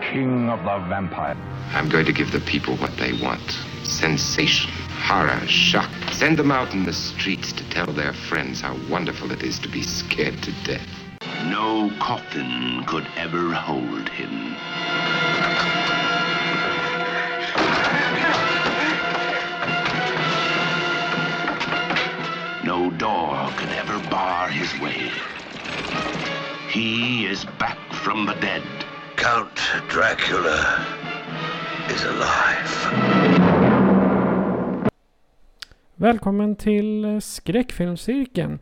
King of the Vampire. I'm going to give the people what they want sensation, horror, shock. Send them out in the streets to tell their friends how wonderful it is to be scared to death. No coffin could ever hold him. No door could ever bar his way. He is back from the dead. Count Dracula is alive. Välkommen till skräckfilmscirkeln.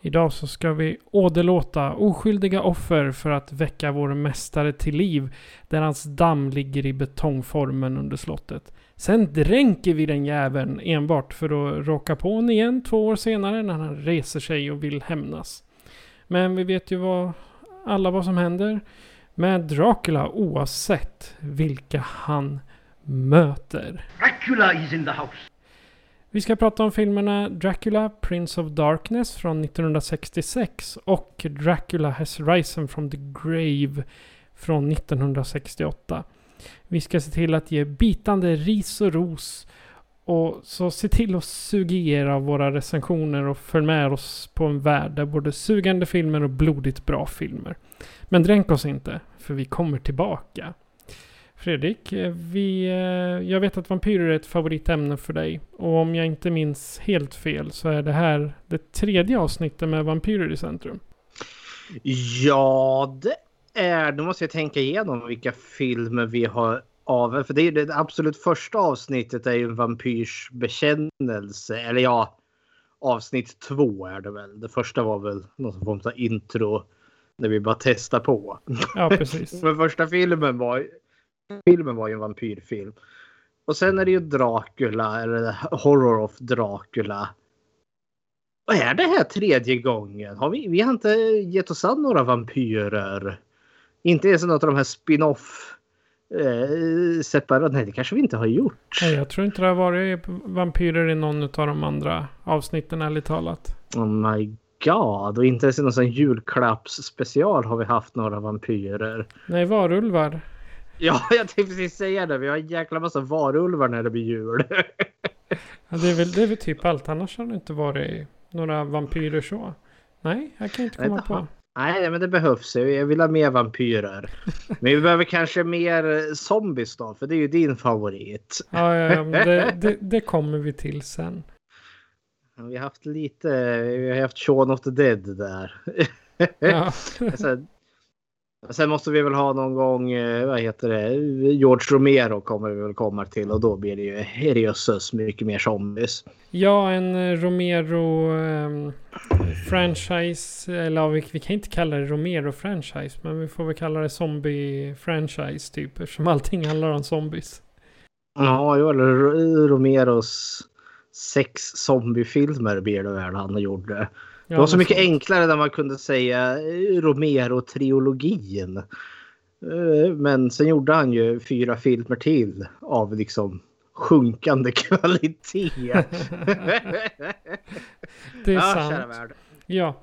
Idag så ska vi åderlåta oskyldiga offer för att väcka vår mästare till liv där hans damm ligger i betongformen under slottet. Sen dränker vi den jäveln enbart för att råka på honom igen två år senare när han reser sig och vill hämnas. Men vi vet ju vad, alla vad som händer med Dracula oavsett vilka han möter. Dracula is in the house. Vi ska prata om filmerna Dracula, Prince of Darkness från 1966 och Dracula has risen from the grave från 1968. Vi ska se till att ge bitande ris och ros och så se till att suga i er av våra recensioner och följ med oss på en värld där både sugande filmer och blodigt bra filmer. Men dränk oss inte, för vi kommer tillbaka. Fredrik, eh, vi, eh, jag vet att vampyrer är ett favoritämne för dig. Och om jag inte minns helt fel så är det här det tredje avsnittet med vampyrer i centrum. Ja, det är... Nu måste jag tänka igenom vilka filmer vi har av. För det är det absolut första avsnittet är ju en vampyrs bekännelse. Eller ja, avsnitt två är det väl. Det första var väl någon form av intro när vi bara testar på. Ja, precis. Men första filmen var, filmen var ju en vampyrfilm. Och sen är det ju Dracula, eller Horror of Dracula. Och är det här tredje gången? Har vi, vi har inte gett oss an några vampyrer. Inte ens något av de här spin-off eh, separat. Nej, det kanske vi inte har gjort. Nej, jag tror inte det har varit vampyrer i någon av de andra avsnitten ärligt talat. Oh my god. Och inte ens i någon sån julklappsspecial har vi haft några vampyrer. Nej, varulvar. Ja, jag tänkte precis säga det. Vi har en jäkla massa varulvar när det blir jul. Ja, det, är väl, det är väl typ allt. Annars har det inte varit några vampyrer så. Nej, jag kan inte komma Nej, på. Nej, men det behövs. ju. Jag vill ha mer vampyrer. Men vi behöver kanske mer zombies då, för det är ju din favorit. Ja, ja, ja men det, det, det kommer vi till sen. Vi har haft lite, vi har haft Shaun of the Dead där. Ja. sen, sen måste vi väl ha någon gång, eh, vad heter det, George Romero kommer vi väl komma till och då blir det ju herjösses mycket mer zombies. Ja, en eh, Romero ehm, franchise. Eller vi, vi kan inte kalla det Romero franchise. Men vi får väl kalla det zombie franchise typ. Eftersom allting handlar om zombies. Ja, eller Ro- Romeros sex zombiefilmer blir det väl han gjorde. Det var så mycket enklare när man kunde säga Romero-trilogin. Eh, Men sen gjorde han ju fyra filmer till av liksom sjunkande kvalitet. Det är ja, sant. kära värld. Ja.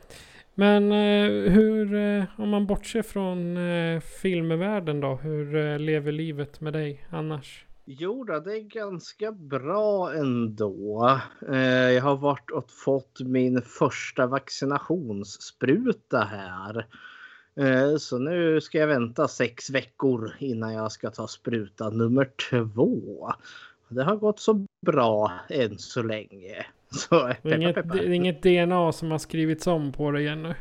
Men eh, hur, eh, om man bortser från eh, filmvärlden då. Hur lever livet med dig annars? Jo det är ganska bra ändå. Eh, Jag har varit och fått min första vaccinationsspruta här. Eh, Så nu ska jag vänta sex veckor innan jag ska ta spruta nummer två. Det har gått så bra än så länge. Så peppa, inget, peppa. är inget DNA som har skrivits om på dig ännu.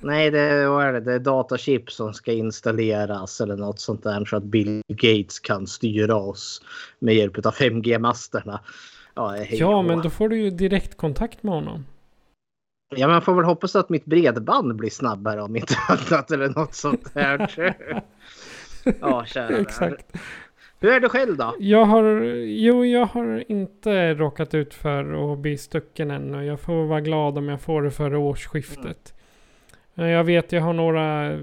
Nej, det, vad är det? det är datachip som ska installeras eller något sånt där så att Bill Gates kan styra oss med hjälp av 5G-masterna. Ja, ja men då får du ju direktkontakt med honom. Ja, men jag får väl hoppas att mitt bredband blir snabbare om inte annat eller något sånt där. ja, kära Exakt. Hur är det själv då? Jag har, jo, jag har inte råkat ut för att bli stucken ännu. Jag får vara glad om jag får det före årsskiftet. Mm. Jag vet, jag har några,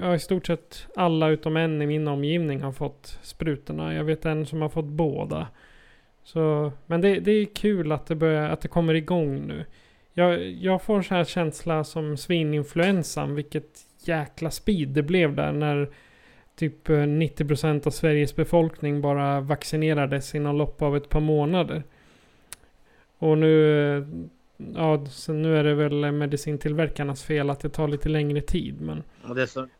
ja, i stort sett alla utom en i min omgivning har fått sprutorna. Jag vet en som har fått båda. Så, men det, det är kul att det, börjar, att det kommer igång nu. Jag, jag får sån här känsla som svininfluensan, vilket jäkla speed det blev där när typ eh, 90% av Sveriges befolkning bara vaccinerades inom loppet av ett par månader. Och nu, eh, ja, så nu är det väl medicintillverkarnas fel att det tar lite längre tid. Men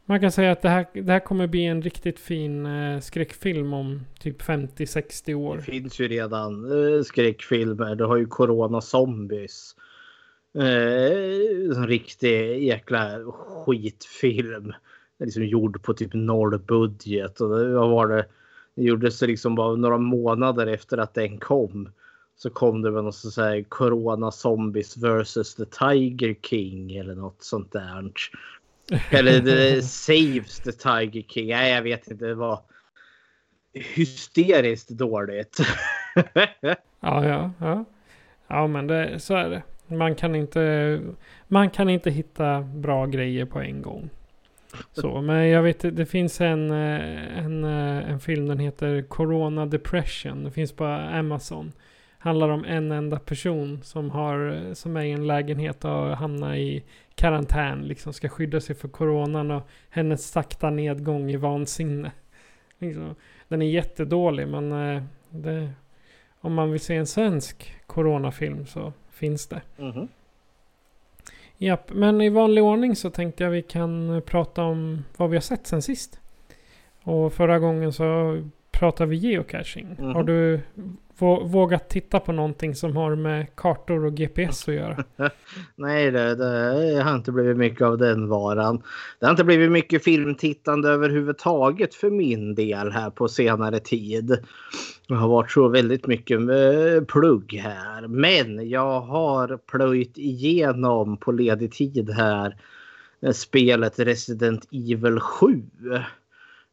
man kan säga att det här, det här kommer bli en riktigt fin eh, skräckfilm om typ 50-60 år. Det finns ju redan eh, skräckfilmer. Du har ju Corona Zombies. Eh, en riktig jäkla skitfilm liksom gjord på typ noll budget. Och det, vad var det? Det gjordes liksom bara några månader efter att den kom. Så kom det väl något så här Corona Zombies vs the Tiger King eller något sånt där. Eller the Saves the Tiger King. Nej, jag vet inte. Det var hysteriskt dåligt. ja, ja, ja. Ja, men det, så är det. Man kan inte, man kan inte hitta bra grejer på en gång. Så, men jag vet det finns en, eh, en, eh, en film den heter Corona Depression. Det finns på Amazon. Handlar om en enda person som, har, som är i en lägenhet och hamnar i karantän. Liksom ska skydda sig för coronan och hennes sakta nedgång i vansinne. Liksom. Den är jättedålig men eh, det, om man vill se en svensk coronafilm så finns det. Mm -hmm. Japp, men i vanlig ordning så tänkte jag vi kan prata om vad vi har sett sen sist. Och förra gången så pratade vi geocaching. Mm. Har du vågat titta på någonting som har med kartor och GPS att göra? Nej, det, det har inte blivit mycket av den varan. Det har inte blivit mycket filmtittande överhuvudtaget för min del här på senare tid. Det har varit så väldigt mycket eh, plugg här. Men jag har plöjt igenom på ledig tid här eh, spelet Resident Evil 7.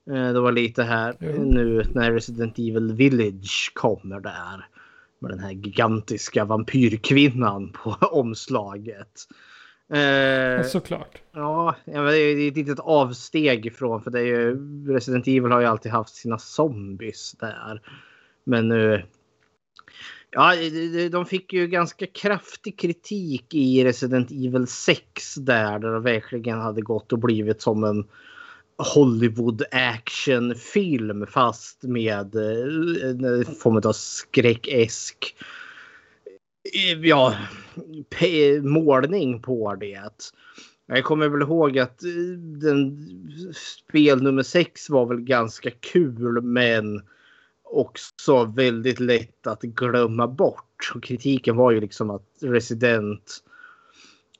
Eh, det var lite här mm. nu när Resident Evil Village kommer där. Med den här gigantiska vampyrkvinnan på omslaget. Eh, Såklart. Ja, det är ett litet avsteg ifrån för det är ju, Resident Evil har ju alltid haft sina zombies där. Men nu... Ja, de fick ju ganska kraftig kritik i Resident Evil 6 där. Där det verkligen hade gått och blivit som en Hollywood actionfilm fast med eh, en form av skräckesk eh, ja, målning på det. Jag kommer väl ihåg att eh, den, spel nummer sex var väl ganska kul men också väldigt lätt att glömma bort. Och kritiken var ju liksom att Resident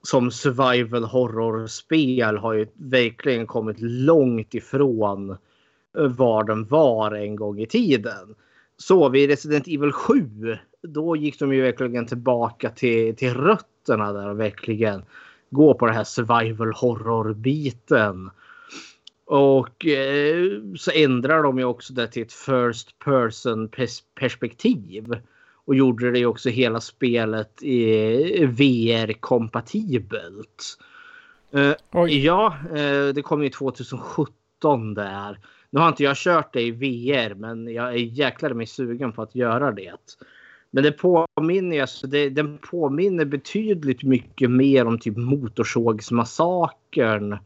som survival horror-spel har ju verkligen kommit långt ifrån eh, var den var en gång i tiden. Så vid Resident Evil 7 då gick de ju verkligen tillbaka till, till rötterna där och verkligen gå på den här survival horror-biten. Och eh, så ändrar de ju också det till ett first person perspektiv. Och gjorde det också hela spelet eh, VR-kompatibelt. Eh, ja, eh, det kom ju 2017 där. Nu har inte jag kört det i VR men jag är jäklar mig sugen på att göra det. Men det påminner, alltså, det, den påminner betydligt mycket mer om typ Motorsågsmassakern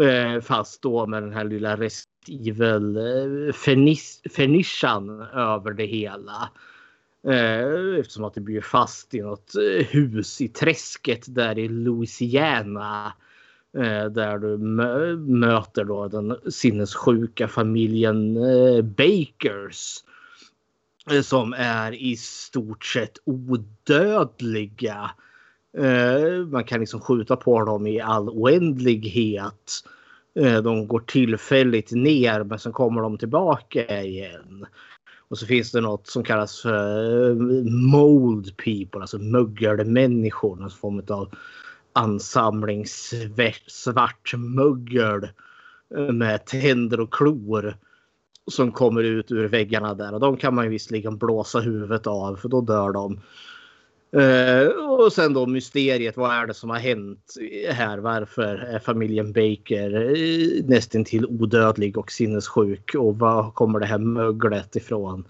Eh, fast då med den här lilla Restivel eh, fernischan över det hela. Eh, eftersom att det blir fast i något eh, hus i träsket där i Louisiana. Eh, där du möter då den sinnessjuka familjen Bakers. Som är i stort sett odödliga man kan liksom skjuta på dem i all oändlighet. De går tillfälligt ner men sen kommer de tillbaka igen. Och så finns det något som kallas för eh, mold people, alltså mögelmänniskor. Någon form av ansamling svart mögel eh, med tänder och klor som kommer ut ur väggarna där. Och de kan man ju visserligen blåsa huvudet av för då dör de. Uh, och sen då mysteriet. Vad är det som har hänt här? Varför är familjen Baker eh, nästintill nästan till odödlig och sinnessjuk? Och var kommer det här möglet ifrån?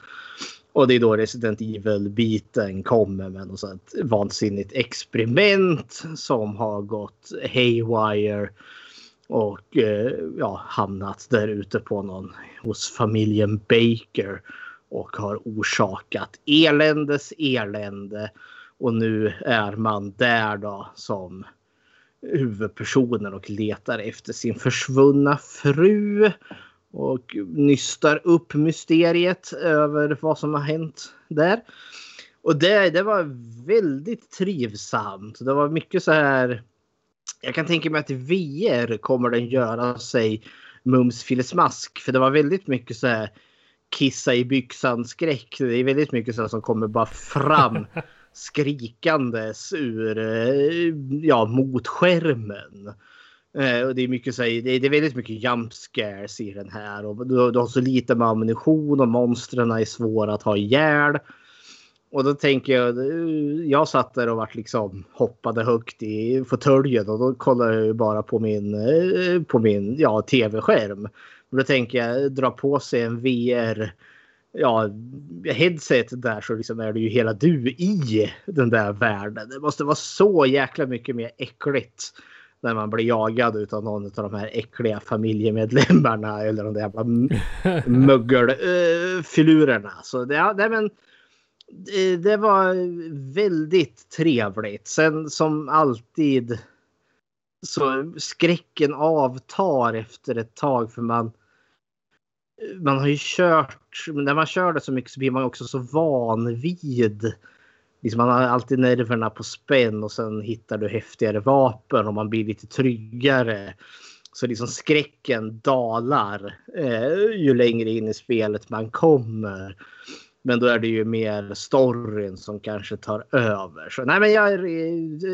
Och det är då Resident Evil-biten kommer med något sånt vansinnigt experiment som har gått haywire och uh, ja, hamnat där ute på någon hos familjen Baker och har orsakat eländes elände. Och nu är man där då som huvudpersonen och letar efter sin försvunna fru. Och nystar upp mysteriet över vad som har hänt där. Och det, det var väldigt trivsamt. Det var mycket så här. Jag kan tänka mig att i VR kommer den göra sig mums filesmask. För det var väldigt mycket så här kissa i byxan skräck. Det är väldigt mycket så här som kommer bara fram skrikandes ur, eh, ja, mot skärmen. Eh, och det är mycket så det är väldigt mycket jump scares i den här och du, du har så lite med ammunition och monstren är svåra att ha ihjäl. Och då tänker jag, eh, jag satt där och vart liksom hoppade högt i fåtöljen och då kollade jag bara på min, eh, på min ja, tv-skärm. Då tänker jag dra på sig en VR ja, headset där så liksom är det ju hela du i den där världen. Det måste vara så jäkla mycket mer äckligt när man blir jagad av någon av de här äckliga familjemedlemmarna eller de där jävla mögelfilurerna. Uh, så det, det, men, det, det var väldigt trevligt. Sen som alltid så skräcken avtar efter ett tag för man man har ju kört, när man kör det så mycket så blir man också så van vid. Liksom man har alltid nerverna på spänn och sen hittar du häftigare vapen och man blir lite tryggare. Så liksom skräcken dalar eh, ju längre in i spelet man kommer. Men då är det ju mer storyn som kanske tar över. Så nej men jag,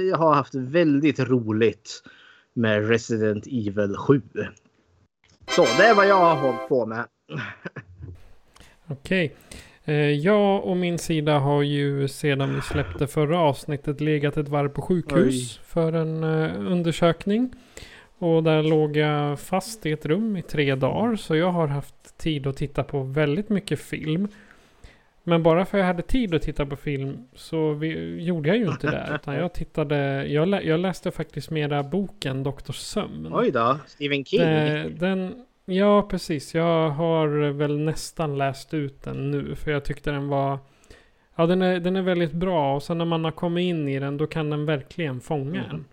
jag har haft väldigt roligt med Resident Evil 7. Så det är vad jag har hållit på med. Okej. Okay. Eh, jag och min sida har ju sedan vi släppte förra avsnittet legat ett varv på sjukhus Oj. för en uh, undersökning. Och där låg jag fast i ett rum i tre dagar. Så jag har haft tid att titta på väldigt mycket film. Men bara för att jag hade tid att titta på film så vi, gjorde jag ju inte det. Utan jag tittade, jag, lä, jag läste faktiskt mera boken Doktor Sömn. Oj då, Stephen King. Den, den, ja, precis. Jag har väl nästan läst ut den nu. För jag tyckte den var... Ja, den är, den är väldigt bra. Och sen när man har kommit in i den då kan den verkligen fånga mm. en.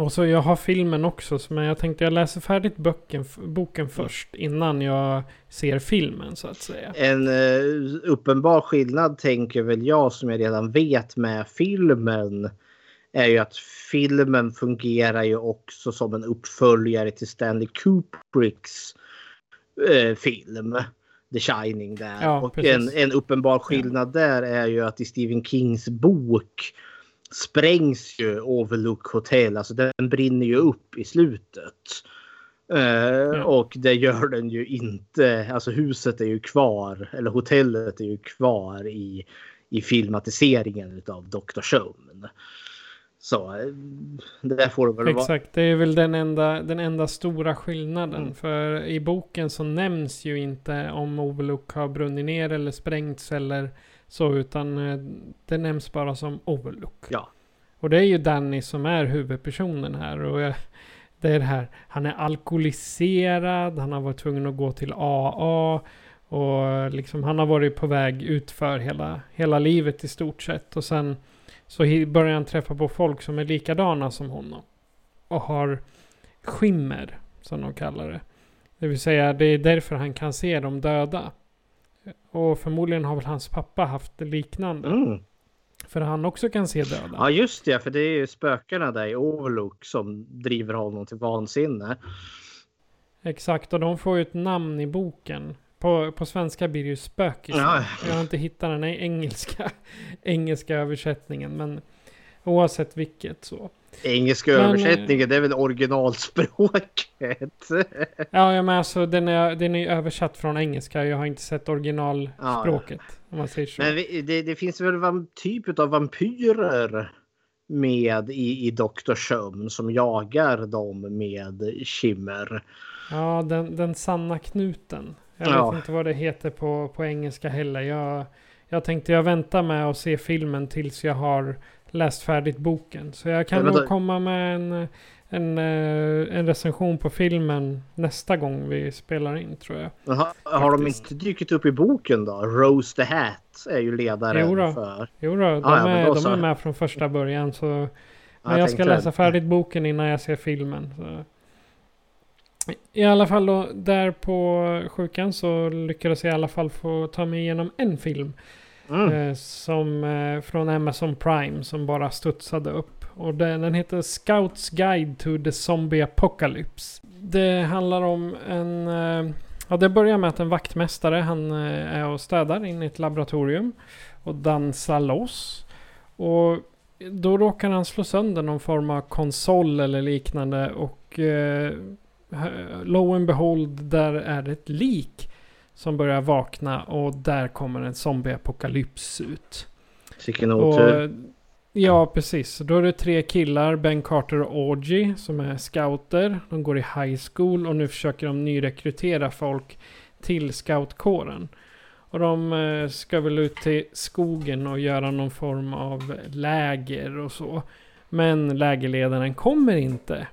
Och så jag har filmen också, men jag tänkte jag läser färdigt boken, boken först innan jag ser filmen så att säga. En uh, uppenbar skillnad tänker väl jag som jag redan vet med filmen är ju att filmen fungerar ju också som en uppföljare till Stanley Kubricks uh, film. The Shining där. Ja, och en, en uppenbar skillnad ja. där är ju att i Stephen Kings bok sprängs ju Overlook Hotel. Alltså den brinner ju upp i slutet. Ja. Och det gör den ju inte. Alltså huset är ju kvar. Eller hotellet är ju kvar i, i filmatiseringen av Dr. Sömn. Så eh, det får det väl Exakt, vara. det är väl den enda, den enda stora skillnaden. Mm. För i boken så nämns ju inte om Overlook har brunnit ner eller sprängts eller så, utan eh, det nämns bara som Overlook. Ja. Och det är ju Danny som är huvudpersonen här. Och jag, det är det här, han är alkoholiserad, han har varit tvungen att gå till AA. Och liksom han har varit på väg utför hela, hela livet i stort sett. Och sen så börjar han träffa på folk som är likadana som honom. Och har skimmer, som de kallar det. Det vill säga, det är därför han kan se de döda. Och förmodligen har väl hans pappa haft liknande. Mm. För han också kan se döda. Ja just det, för det är ju spökena där i Overlook som driver honom till vansinne. Exakt, och de får ju ett namn i boken. På, på svenska blir det ju spökisar. Ja. Jag har inte hittat den engelska, engelska översättningen. Men oavsett vilket så. Engelska Men, översättningen, det är väl originalspråket. Ja, ja men alltså den är, den är översatt från engelska. Jag har inte sett originalspråket. Om man säger så. Men det, det finns väl en typ av vampyrer med i, i Dr. Sömn som jagar dem med skimmer. Ja, den, den sanna knuten. Jag Ja. vet inte vad det heter på, på engelska heller. Jag, jag tänkte jag väntar med att se filmen tills jag har läst färdigt boken. Så jag kan Ja, nog komma med en, en, eh, en recension på filmen nästa gång vi spelar in tror jag. Men Har, de inte dykt upp i boken då? Rose the Hat är ju ledaren Jo då. för. Jo då, de, Ah, ja, är, då de är med från första början. Så, men jag jag ska läsa färdigt boken innan jag ser filmen. Så. I alla fall då, där på sjukan så lyckades jag i alla fall få ta mig igenom en film. Mm. Eh, som eh, från Amazon Prime som bara studsade upp. Och den, den heter Scouts Guide to the Zombie Apocalypse. Det handlar om en... Eh, ja, det börjar med att en vaktmästare han eh, är och städar in i ett laboratorium. Och dansar loss. Och då råkar han slå sönder någon form av konsol eller liknande. Och eh, lo and behold, där är det ett lik som börjar vakna och där kommer en zombieapokalyps ut. Vilken otur. Ja, precis. Då är det tre killar, Ben Carter och Audrey, som är scouter. De går i high school och nu försöker de nyrekrytera folk till scoutkåren. Och de eh, ska väl ut till skogen och göra någon form av läger och så. Men lägerledaren kommer inte.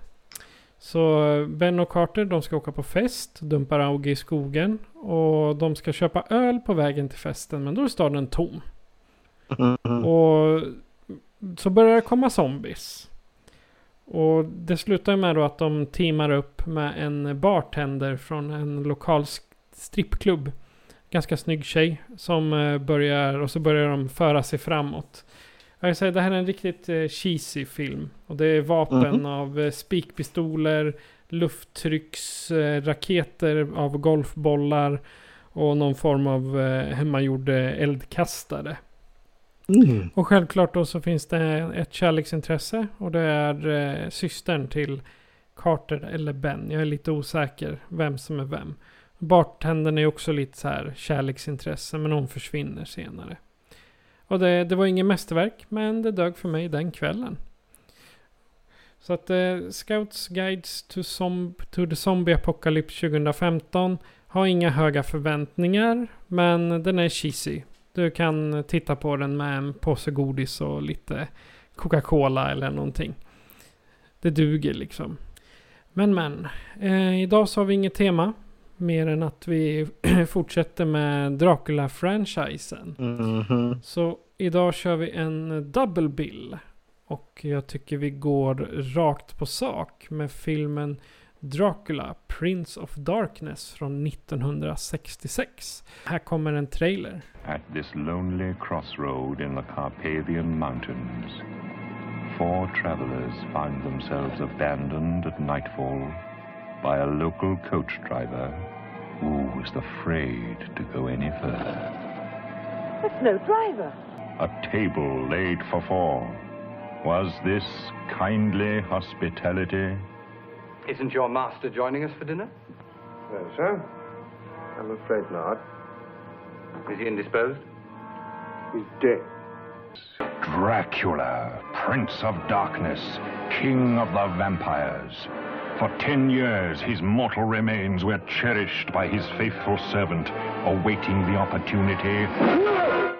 Så Ben och Carter de ska åka på fest, dumpar Augie i skogen. Och de ska köpa öl på vägen till festen men då är staden tom. Mm. Och så börjar det komma zombies. Och det slutar med då att de teamar upp med en bartender från en lokal strippklubb. Ganska snygg tjej som eh, börjar och så börjar de föra sig framåt. Jag säger det här är en riktigt eh, cheesy film. Och det är vapen Mhm. av eh, spikpistoler, lufttrycksraketer eh, av golfbollar och någon form av eh, hemmagjord eldkastare. Mm. Och självklart då så finns det ett kärleksintresse och det är eh, systern till Carter eller Ben. Jag är lite osäker vem som är vem. Bartendern är också lite så här kärleksintresse men hon försvinner senare. Och det, det var inget mästerverk men det dög för mig den kvällen. Så att eh, Scouts Guides to, to the Zombie Apocalypse 2015 har inga höga förväntningar men den är cheesy. Du kan titta på den med en påse godis och lite Coca-Cola eller någonting. Det duger liksom. Men men. Eh, idag så har vi inget tema. Mer än att vi fortsätter med Dracula-franchisen. Mhm. Så idag kör vi en double bill. Och jag tycker vi går rakt på sak med filmen Dracula, Prince of Darkness från 1966. Här kommer en trailer. At this lonely crossroad in the Carpathian Mountains, four travelers find themselves abandoned at nightfall by a local coach driver who was afraid to go any further. There's no driver. A table laid for four. Was this kindly hospitality? Isn't your master joining us for dinner? No, sir. I'm afraid not. Is he indisposed? He's dead. Dracula, Prince of Darkness, King of the Vampires. For ten years, his mortal remains were cherished by his faithful servant, awaiting the opportunity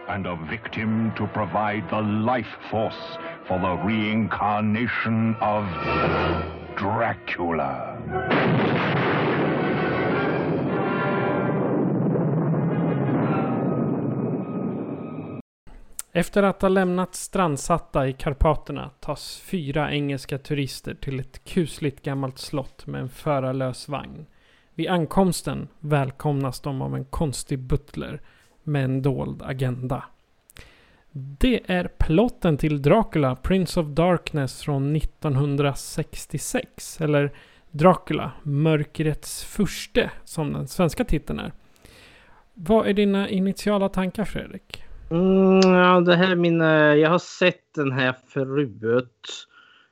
and a victim to provide the life force for the reincarnation of Dracula. Efter att ha lämnat strandsatta i Karpaterna tas fyra engelska turister till ett kusligt gammalt slott med en förarlös vagn. Vid ankomsten välkomnas de av en konstig butler med en dold agenda. Det är plotten till Dracula, Prince of Darkness från 1966. Eller Dracula, Mörkrets furste, som den svenska titeln är. Vad är dina initiala tankar Fredrik? Mm, ja, det här är min, eh, jag har sett den här förut.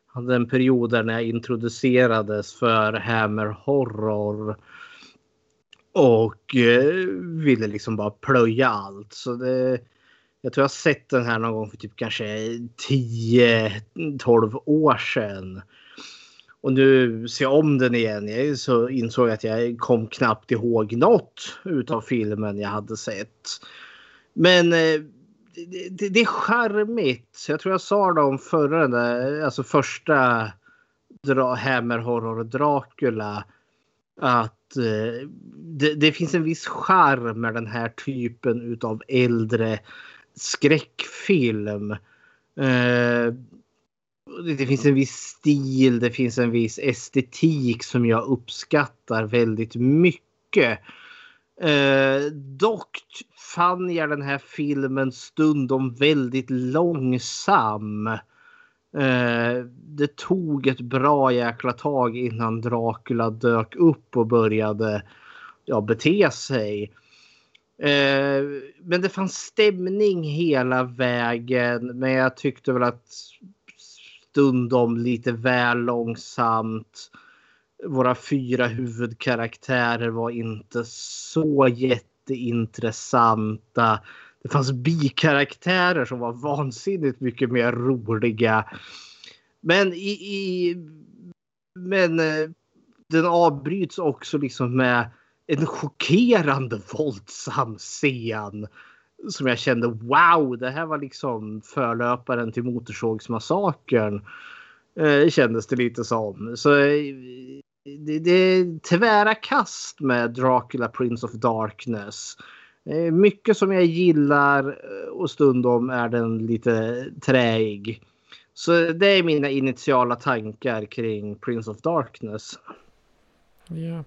Hade en period där när jag introducerades för Hammer Horror. Och eh, ville liksom bara plöja allt. Så det, jag tror jag har sett den här någon gång för typ kanske 10-12 år sedan. Och nu ser jag om den igen så insåg att jag kom knappt ihåg något utav filmen jag hade sett. Men eh, det, det, det är charmigt. Jag tror jag sa det om förra, den där, alltså första Dra Hammer Horror Dracula. Att eh, det, det, finns en viss charm med den här typen utav äldre skräckfilm. Eh, det finns en viss stil, det finns en viss estetik som jag uppskattar väldigt mycket. Eh, dock fann jag den här filmen stundom väldigt långsam. Eh, det tog ett bra jäkla tag innan Dracula dök upp och började ja, bete sig. Eh, men det fanns stämning hela vägen. Men jag tyckte väl att stundom lite väl långsamt. Våra fyra huvudkaraktärer var inte så jätteintressanta. Det fanns bikaraktärer som var vansinnigt mycket mer roliga. Men i, i men eh, den avbryts också liksom med en chockerande våldsam scen. Som jag kände wow, det här var liksom förlöparen till Motorsågsmassakern. Eh, kändes det lite som. Så eh, det, det är tvära kast med Dracula Prince of Darkness. Mycket som jag gillar eh, och stundom är den lite träig. Så det är mina initiala tankar kring Prince of Darkness. Ja.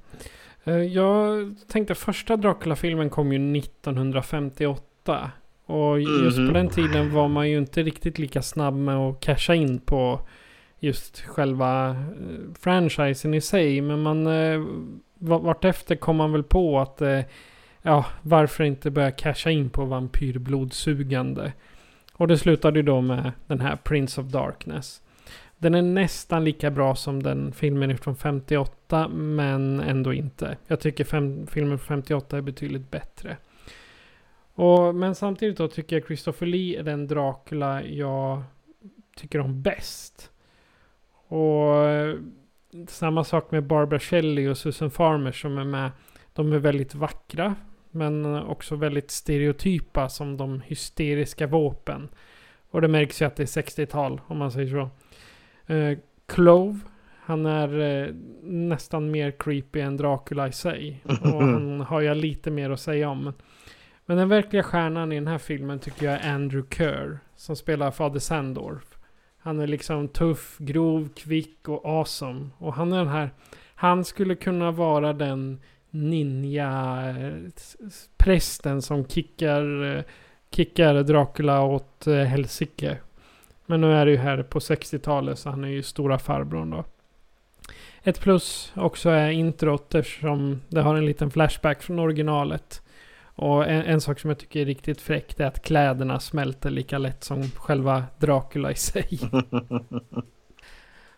Eh, jag tänkte första Dracula-filmen kom ju 1958. Och just mm -hmm. på den tiden var man ju inte riktigt lika snabb med att casha in på just själva eh, franchisen i sig. Men man eh, vartefter kom man väl på att eh, ja, varför inte börja casha in på vampyrblodsugande. Och det slutade ju då med den här Prince of Darkness. Den är nästan lika bra som den filmen från 58 men ändå inte. Jag tycker fem, filmen från 58 är betydligt bättre. Och, men samtidigt då tycker jag Christopher Lee är den Dracula jag tycker om bäst. Och samma sak med Barbara Shelley och Susan Farmer som är med. De är väldigt vackra men också väldigt stereotypa som de hysteriska våpen. Och det märks ju att det är 60-tal om man säger så. Eh, Clove. Han är eh, nästan mer creepy än Dracula i sig. Och han har jag lite mer att säga om. Men den verkliga stjärnan i den här filmen tycker jag är Andrew Kerr. Som spelar Fader Sandorf. Han är liksom tuff, grov, kvick och awesome. Och han är den här... Han skulle kunna vara den ninja-prästen eh, som kickar, eh, kickar Dracula åt eh, helsike. Men nu är det ju här på 60-talet så han är ju stora farbrorn då. Ett plus också är introt eftersom det har en liten flashback från originalet. Och en, en, sak som jag tycker är riktigt fräckt är att kläderna smälter lika lätt som själva Dracula i sig.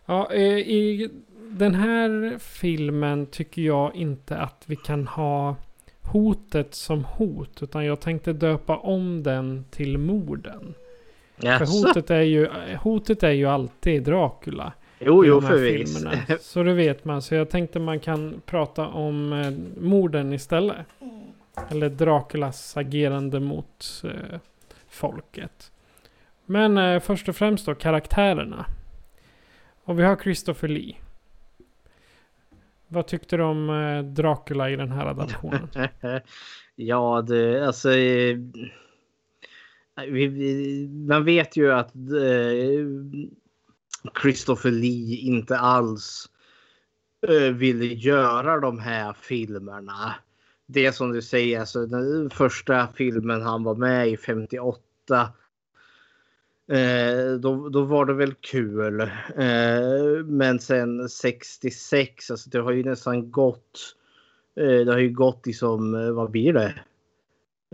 ja, eh, i den här filmen tycker jag inte att vi kan ha hotet som hot. Utan jag tänkte döpa om den till morden. Yes. För hotet är, ju, hotet är ju alltid Dracula. Jo, jo, förvis. Så det vet man. Så jag tänkte man kan prata om eh, morden istället. Eller Draculas agerande mot eh, folket. Men eh, först och främst då karaktärerna. Och vi har Christopher Lee. Vad tyckte du om eh, Dracula i den här adaptionen? ja, det, alltså... Eh, vi, vi, man vet ju att eh, Christopher Lee inte alls eh, ville göra de här filmerna. Det som du säger, alltså den första filmen han var med i 58 Eh, då, då var det väl kul. Eh, men sen 66, alltså det har ju nästan gått. Eh, det har ju gått liksom, eh, vad blir det?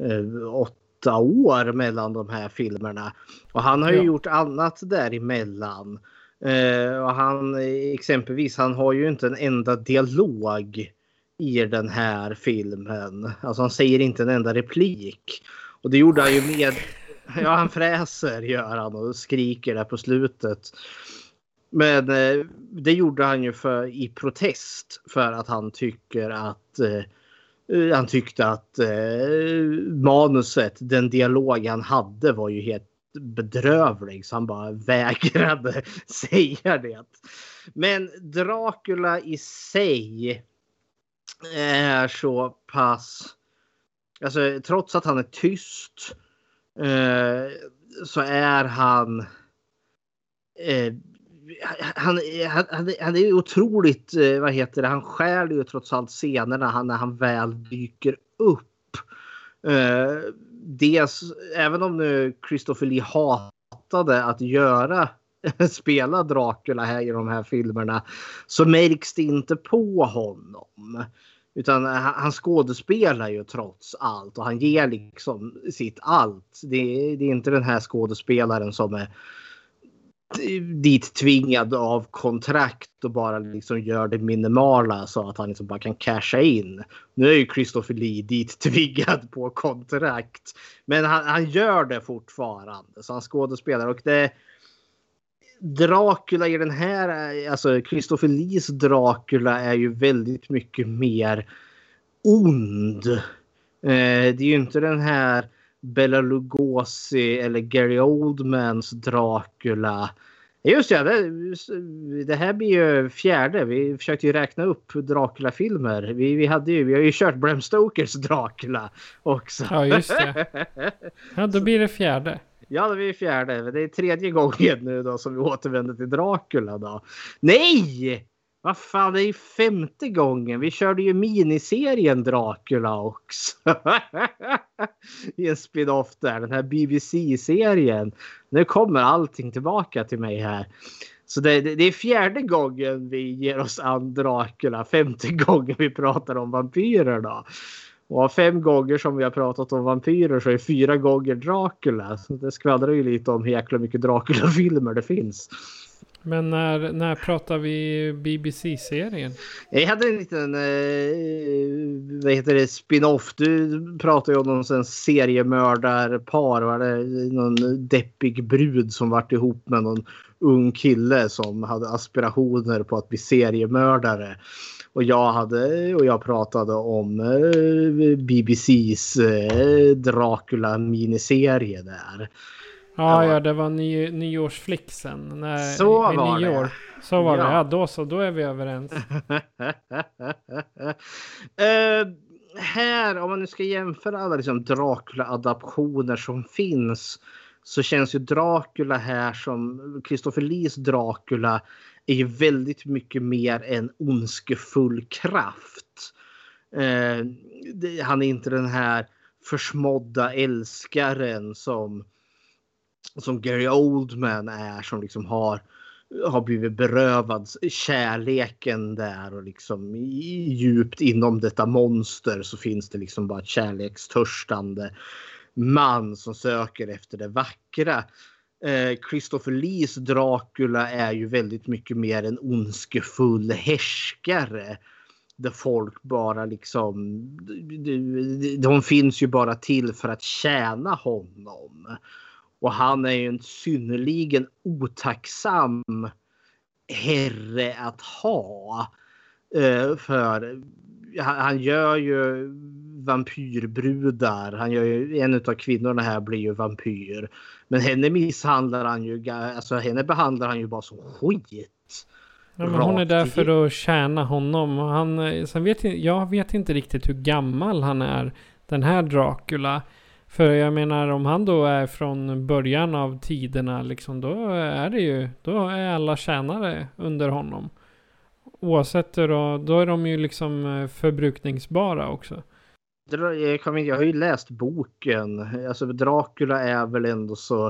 Eh, åtta år mellan de här filmerna. Och han har ju Ja. gjort annat däremellan. Eh, och han exempelvis, han har ju inte en enda dialog i den här filmen. Alltså han säger inte en enda replik. Och det gjorde han ju med... Ja, han fräser gör han och skriker där på slutet. Men eh, det gjorde han ju för, i protest för att han tycker att eh, han tyckte att eh, manuset, den dialog han hade var ju helt bedrövlig så han bara vägrade säga det. Men Dracula i sig är så pass... Alltså trots att han är tyst eh, så är han... Eh, han, han, han, han är otroligt, eh, vad heter det, han skär ju trots allt scenerna han, när han väl dyker upp. Eh, dels, även om nu Christopher Lee hatade att göra spela Dracula här i de här filmerna så märks det inte på honom. Utan han skådespelar ju trots allt och han ger liksom sitt allt. Det, är- det är inte den här skådespelaren som är dit tvingad av kontrakt och bara liksom gör det minimala så att han liksom bara kan casha in. Nu är ju Christopher Lee dit tvingad på kontrakt. Men han, han gör det fortfarande. Så han skådespelar och det Dracula i den här, alltså Christopher Lees Dracula är ju väldigt mycket mer ond. Eh, det är ju inte den här Bela Lugosi eller Gary Oldmans Dracula. Just ja, det, det här blir ju fjärde. Vi försökte ju räkna upp Dracula-filmer. Vi, vi, hade ju, vi har ju kört Bram Stokers Dracula också. Ja, just det. Ja, då blir det fjärde. Ja, det är fjärde. Det är tredje gången nu då som vi återvänder till Dracula då. Nej! Vad fan, det är ju femte gången. Vi körde ju miniserien Dracula också. I en spin-off där, den här BBC-serien. Nu kommer allting tillbaka till mig här. Så det, det, det är fjärde gången vi ger oss an Dracula. Femte gången vi pratar om vampyrer då. Och av fem gånger som vi har pratat om vampyrer så är fyra gånger Dracula. Så det skvallrar ju lite om hur jäkla mycket Dracula-filmer det finns. Men när, när pratar vi BBC-serien? Jag hade en liten eh, vad heter det, spin-off. Du pratade ju om någon sån seriemördarpar. Var det någon deppig brud som vart ihop med någon ung kille som hade aspirationer på att bli seriemördare. Och jag, hade, och jag pratade om eh, BBCs eh, Dracula miniserie där. Ja, ja, det var ny, nyårsflixen. När, Så i var det. nyår. Så var det. Ja. Ja, då så. Då är vi överens. Eh, här, om man nu ska jämföra alla liksom Dracula-adaptioner som finns så känns ju Dracula här som Christopher Lees Dracula är ju väldigt mycket mer en ondskefull kraft. Eh, det, han är inte den här försmådda älskaren som som Gary Oldman är som liksom har har blivit berövad kärleken där och liksom i- djupt inom detta monster så finns det liksom bara ett kärlekstörstande man som söker efter det vackra. Eh, Christopher Lees Dracula är ju väldigt mycket mer en ondskefull härskare. Där folk bara liksom, de, de finns ju bara till för att tjäna honom. Och han är ju en synnerligen otacksam herre att ha. Eh, för han, han gör ju vampyrbrudar. Han gör ju, en av kvinnorna här blir ju vampyr. Men henne misshandlar han ju, alltså henne behandlar han ju bara som skit. Ja, men hon är där för att tjäna honom. Och Han, eh, sen vet jag, vet inte riktigt hur gammal han är. Den här Dracula. För jag menar om han då är från början av tiderna liksom. Då är det ju. Då är alla tjänare under honom. Oavsett då. Då är de ju liksom eh, förbrukningsbara också. Jag, eh, kommer, jag har ju läst boken. Alltså Dracula är väl ändå så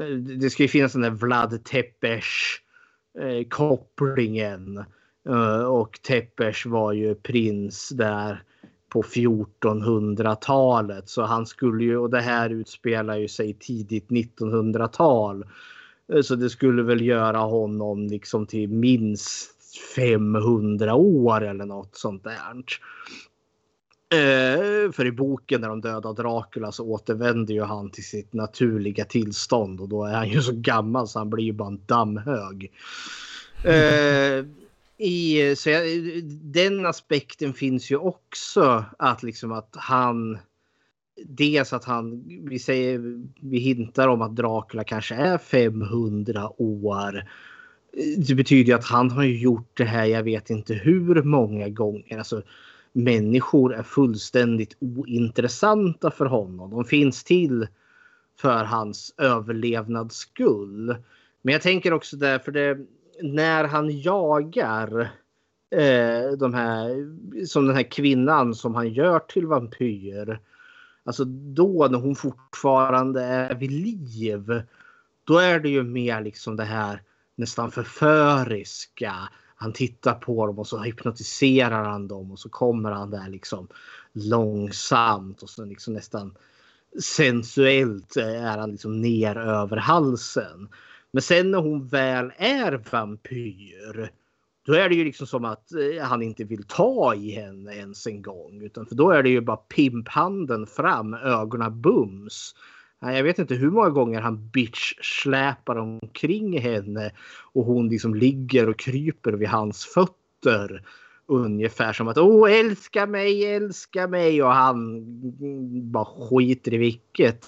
eh, det ska ju finnas den där Vlad Tepes eh, kopplingen. Och Tepes var ju prins där på 1400-talet. Så han skulle ju, och det här utspelar ju sig tidigt 1900-tal. Så det skulle väl göra honom liksom till minst 500 år eller något sånt där. Eh, för i boken när de dödar Dracula så återvänder ju han till sitt naturliga tillstånd och då är han ju så gammal så han blir ju bara en dammhög. Eh, i, så jag, den aspekten finns ju också att liksom att han Dels att han, vi säger, vi hintar om att Dracula kanske är 500 år. Det betyder ju att han har gjort det här, jag vet inte hur många gånger. Alltså, människor är fullständigt ointressanta för honom. De finns till för hans överlevnads skull. Men jag tänker också därför det när han jagar eh, de här som den här kvinnan som han gör till vampyr. Alltså då när hon fortfarande är vid liv. Då är det ju mer liksom det här nästan förföriska. Han tittar på dem och så hypnotiserar han dem och så kommer han där liksom långsamt och så liksom nästan sensuellt eh, är han liksom ner över halsen. Men sen när hon väl är vampyr. Då är det ju liksom som att eh, han inte vill ta i henne ens en gång. Utan för då är det ju bara pimphanden fram, ögonen bums. Jag vet inte hur många gånger han bitch släpar omkring henne och hon liksom ligger och kryper vid hans fötter. Ungefär som att åh älska mig, älska mig och han bara skiter i vilket.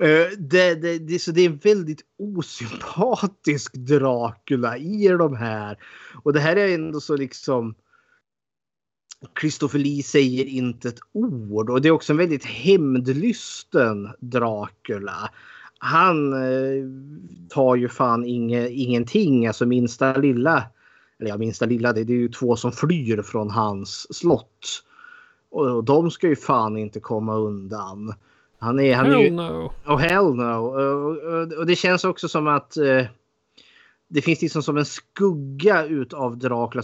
Eh, det, det, det, så det är en väldigt osympatisk Dracula i de här. Och det här är ändå så liksom. Christopher Lee säger inte ett ord och det är också en väldigt hämndlysten Dracula. Han eh, tar ju fan inge, ingenting, alltså minsta lilla. Eller ja, minsta lilla, det, det är ju två som flyr från hans slott. Och, och de ska ju fan inte komma undan. Han är, han är Hell ju, no. Oh hell no. Och, och, och det känns också som att eh, det finns liksom som en skugga utav Dracula.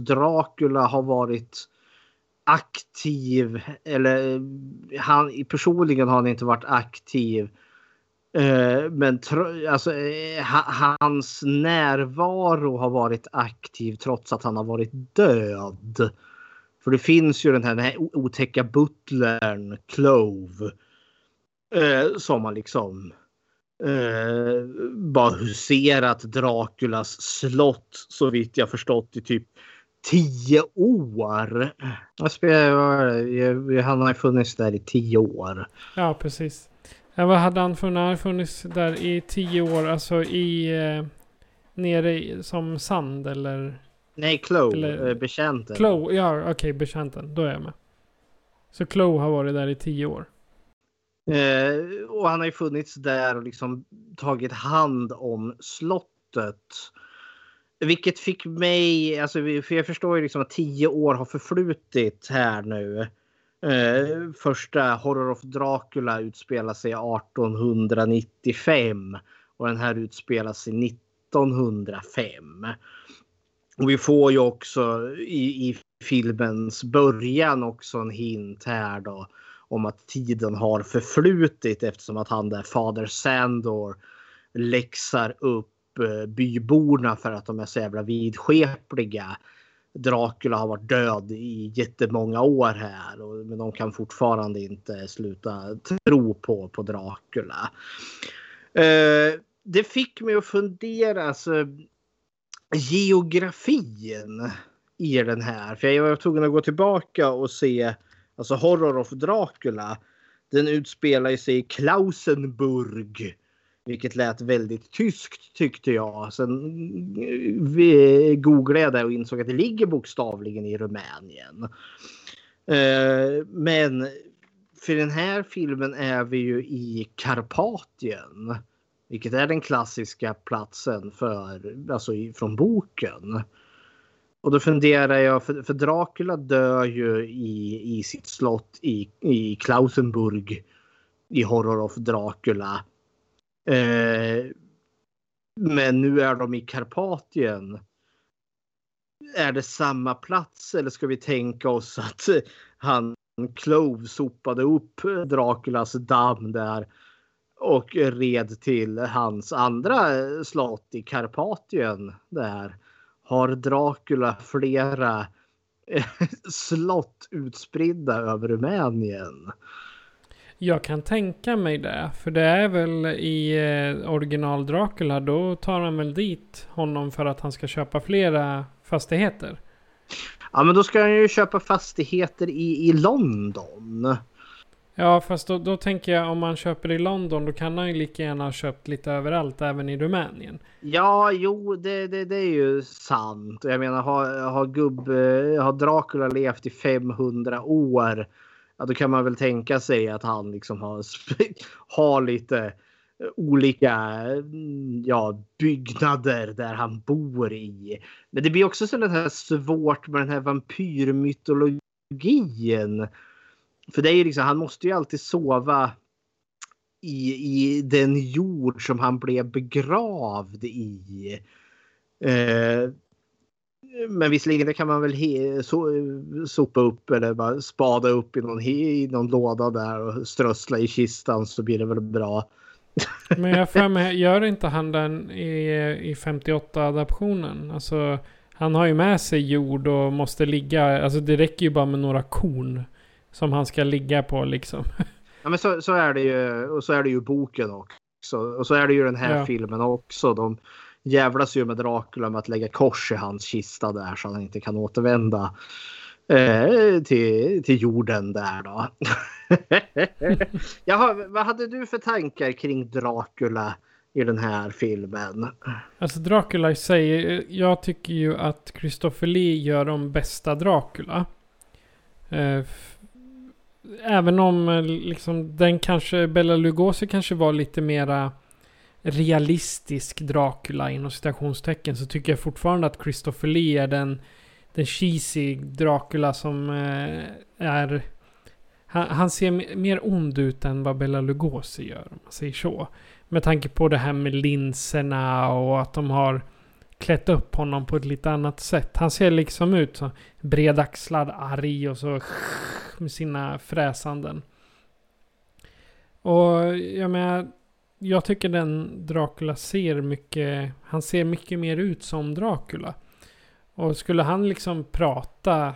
Dracula har varit aktiv eller han personligen har han inte varit aktiv. Eh, men alltså, eh, hans närvaro har varit aktiv trots att han har varit död. För det finns ju den här, den här otäcka butlern Clove. Eh, som har liksom eh, bara huserat Draculas slott så vitt jag förstått i typ tio år. Jag spelar, han har funnits där i tio år. Ja, precis. Vad hade han funnits? Han hade funnits där i tio år, alltså i... Eh, nere i, som sand eller? Nej, Chloe, Eller- eh, betjänten. Chloe, ja okej, betjänten. Då är jag med. Så Chloe har varit där i tio år. Eh, och han har ju funnits där och liksom tagit hand om slottet. Vilket fick mig, alltså, för jag förstår ju liksom att tio år har förflutit här nu. Eh, första Horror of Dracula utspelar sig 1895 och den här utspelar sig 1905. Och vi får ju också i, i filmens början också en hint här då om att tiden har förflutit eftersom att han där fader Sandor läxar upp Eh, byborna för att de är så jävla vidskepliga. Dracula har varit död i jättemånga år här och, men de kan fortfarande inte sluta tro på, på Dracula. Eh, det fick mig att fundera alltså, geografin i den här. För jag var tvungen att gå tillbaka och se alltså Horror of Dracula. Den utspelar sig i Klausenburg. Vilket lät väldigt tyskt tyckte jag. Sen eh, googlade jag det och insåg att det ligger bokstavligen i Rumänien. Eh, men för den här filmen är vi ju i Karpatien. Vilket är den klassiska platsen för, alltså från boken. Och då funderar jag, för, för Dracula dör ju i, i sitt slott i, i Klausenburg i Horror of Dracula. Eh, men nu är de i Karpatien. Är det samma plats eller ska vi tänka oss att han Clove sopade upp Draculas damm där och red till hans andra slott i Karpatien där. Har Dracula flera slott utspridda över Rumänien? Jag kan tänka mig det. För det är väl i eh, original Dracula. Då tar han väl dit honom för att han ska köpa flera fastigheter. Ja men då ska han ju köpa fastigheter i, i London. Ja fast då, då tänker jag om man köper i London då kan han ju lika gärna ha köpt lite överallt även i Rumänien. Ja jo det, det, det är ju sant. Jag menar har, har, gubb, har Dracula levt i 500 år. Ja, då kan man väl tänka sig att han liksom har, har lite eh, olika mm, ja, byggnader där han bor i. Men det blir också så här svårt med den här vampyrmytologin. För det är liksom, han måste ju alltid sova i, i den jord som han blev begravd i. Eh, men visserligen det kan man väl he, so, sopa upp eller bara spada upp i någon, i någon låda där och strössla i kistan så blir det väl bra. Men jag för mig, gör inte han den i, i 58-adaptionen? Alltså, han har ju med sig jord och måste ligga, alltså det räcker ju bara med några korn. Som han ska ligga på liksom. Ja men så, så är det ju, och så är det ju boken också. Och så är det ju den här ja. filmen också. De jävlas ju med Dracula med att lägga kors i hans kista där så han inte kan återvända eh, till, till jorden där då. Jaha, vad hade du för tankar kring Dracula i den här filmen? Alltså Dracula i sig, jag tycker ju att Christopher Lee gör de bästa Dracula. Eh, även om eh, liksom den kanske, Bella Lugosi kanske var lite mera realistisk Dracula inom citationstecken så tycker jag fortfarande att Christopher Lee är den, den cheesy Dracula som eh, är... Han, han, ser mer ond ut än vad Bella Lugosi gör om man säger så. Med tanke på det här med linserna och att de har klätt upp honom på ett lite annat sätt. Han ser liksom ut som bredaxlad, arg och så med sina fräsanden. Och jag menar, jag tycker den Dracula ser mycket, han ser mycket mer ut som Dracula. Och skulle han liksom prata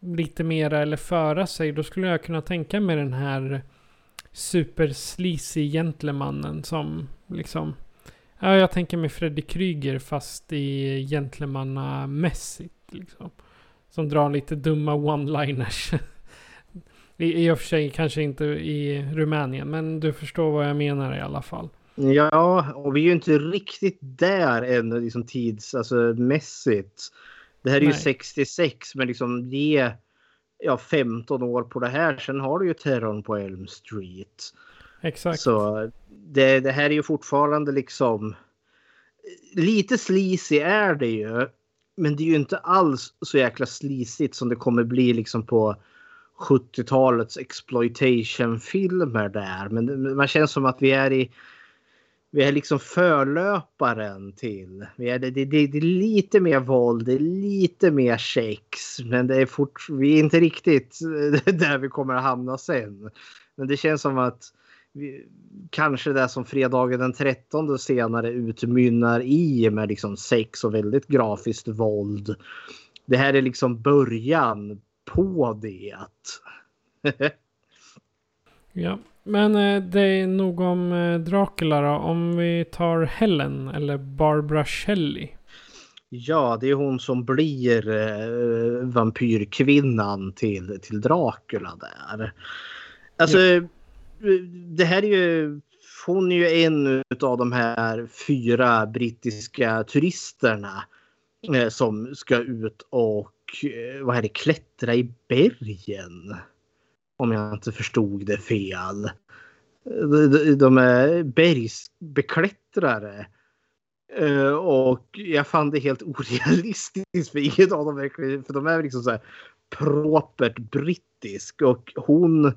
lite mera eller föra sig, då skulle jag kunna tänka mig den här super sleazy gentlemannen som liksom Ja, jag tänker mig Freddy Kryger fast i gentlemannamässigt. Liksom. Som drar lite dumma one-liners. I, I och för sig kanske inte i Rumänien, men du förstår vad jag menar i alla fall. Ja, och vi är ju inte riktigt där ännu liksom tids, alltså mässigt. Det här är Nej. ju 66, men liksom ge ja, 15 år på det här. Sen har du ju terrorn på Elm Street. Exakt. Så det, det här är ju fortfarande liksom lite sleazy är det ju. Men det är ju inte alls så jäkla slisigt som det kommer bli liksom på 70-talets exploitation-filmer där. Men man känns som att vi är i vi är liksom förlöparen till. Vi är, det, det, det, är lite mer våld, det är lite mer sex. Men det är fort, vi är inte riktigt där vi kommer att hamna sen. Men det känns som att vi, kanske det som fredagen den 13 senare utmynnar i med liksom sex och väldigt grafiskt våld. Det här är liksom början på det. ja, men eh, det är nog om eh, Dracula då. Om vi tar Helen eller Barbara Shelley. Ja, det är hon som blir eh, vampyrkvinnan till, till Dracula där. Alltså, ja. det här är ju... Hon är ju en av de här fyra brittiska turisterna eh, som ska ut och eh, Eh, vad är det, klättra i bergen. Om jag inte förstod det fel. De är bergsbeklättrare. Eh, och jag fann det helt orealistiskt för inget av dem verkligen, för de är liksom så här propert brittisk och hon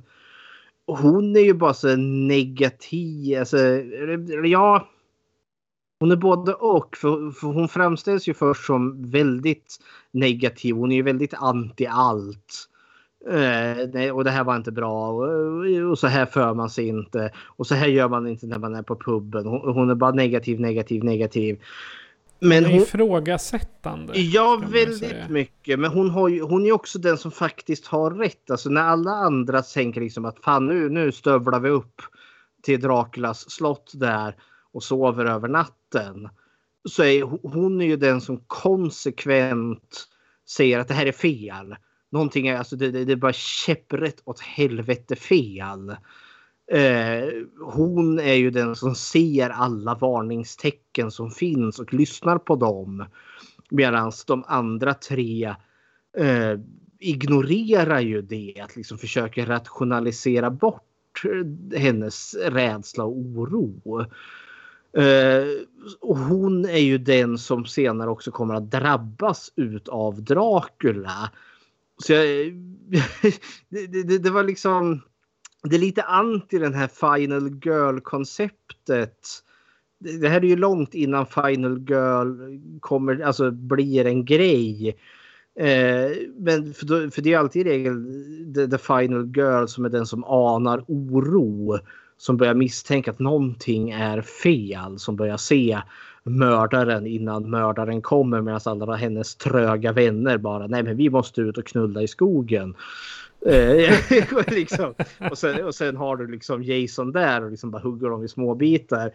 hon är ju bara så negativ. Alltså, ja. Hon är både och. För, för hon framställs ju först som väldigt negativ. Hon är ju väldigt anti allt. Eh, och det här var inte bra. Och, och så här för man sig inte. Och så här gör man inte när man är på puben. Hon, hon är bara negativ, negativ, negativ. Men hon, ifrågasättande. Ja, väldigt mycket. Men hon, har ju, hon är också den som faktiskt har rätt. Alltså när alla andra tänker liksom att fan nu, nu stövlar vi upp till Draculas slott där och sover över natten. Så är hon är ju den som konsekvent säger att det här är fel. Någonting är, alltså det, det, det är bara käpprätt åt helvete fel. Eh, hon är ju den som ser alla varningstecken som finns och lyssnar på dem. Medan de andra tre eh, ignorerar ju det. Att liksom försöker rationalisera bort eh, hennes rädsla och oro. Eh, och hon är ju den som senare också kommer att drabbas utav Dracula. Så jag, det, det, det var liksom det är lite anti den här Final Girl-konceptet. Det här är ju långt innan Final Girl kommer, alltså blir en grej. Eh, men för, då, för, det är alltid i regel the, the, Final Girl som är den som anar oro. Som börjar misstänka att någonting är fel. Som börjar se mördaren innan mördaren kommer medan alla hennes tröga vänner bara nej men vi måste ut och knulla i skogen. Eh, liksom. och, sen, och sen har du liksom Jason där och liksom bara hugger dem i små bitar.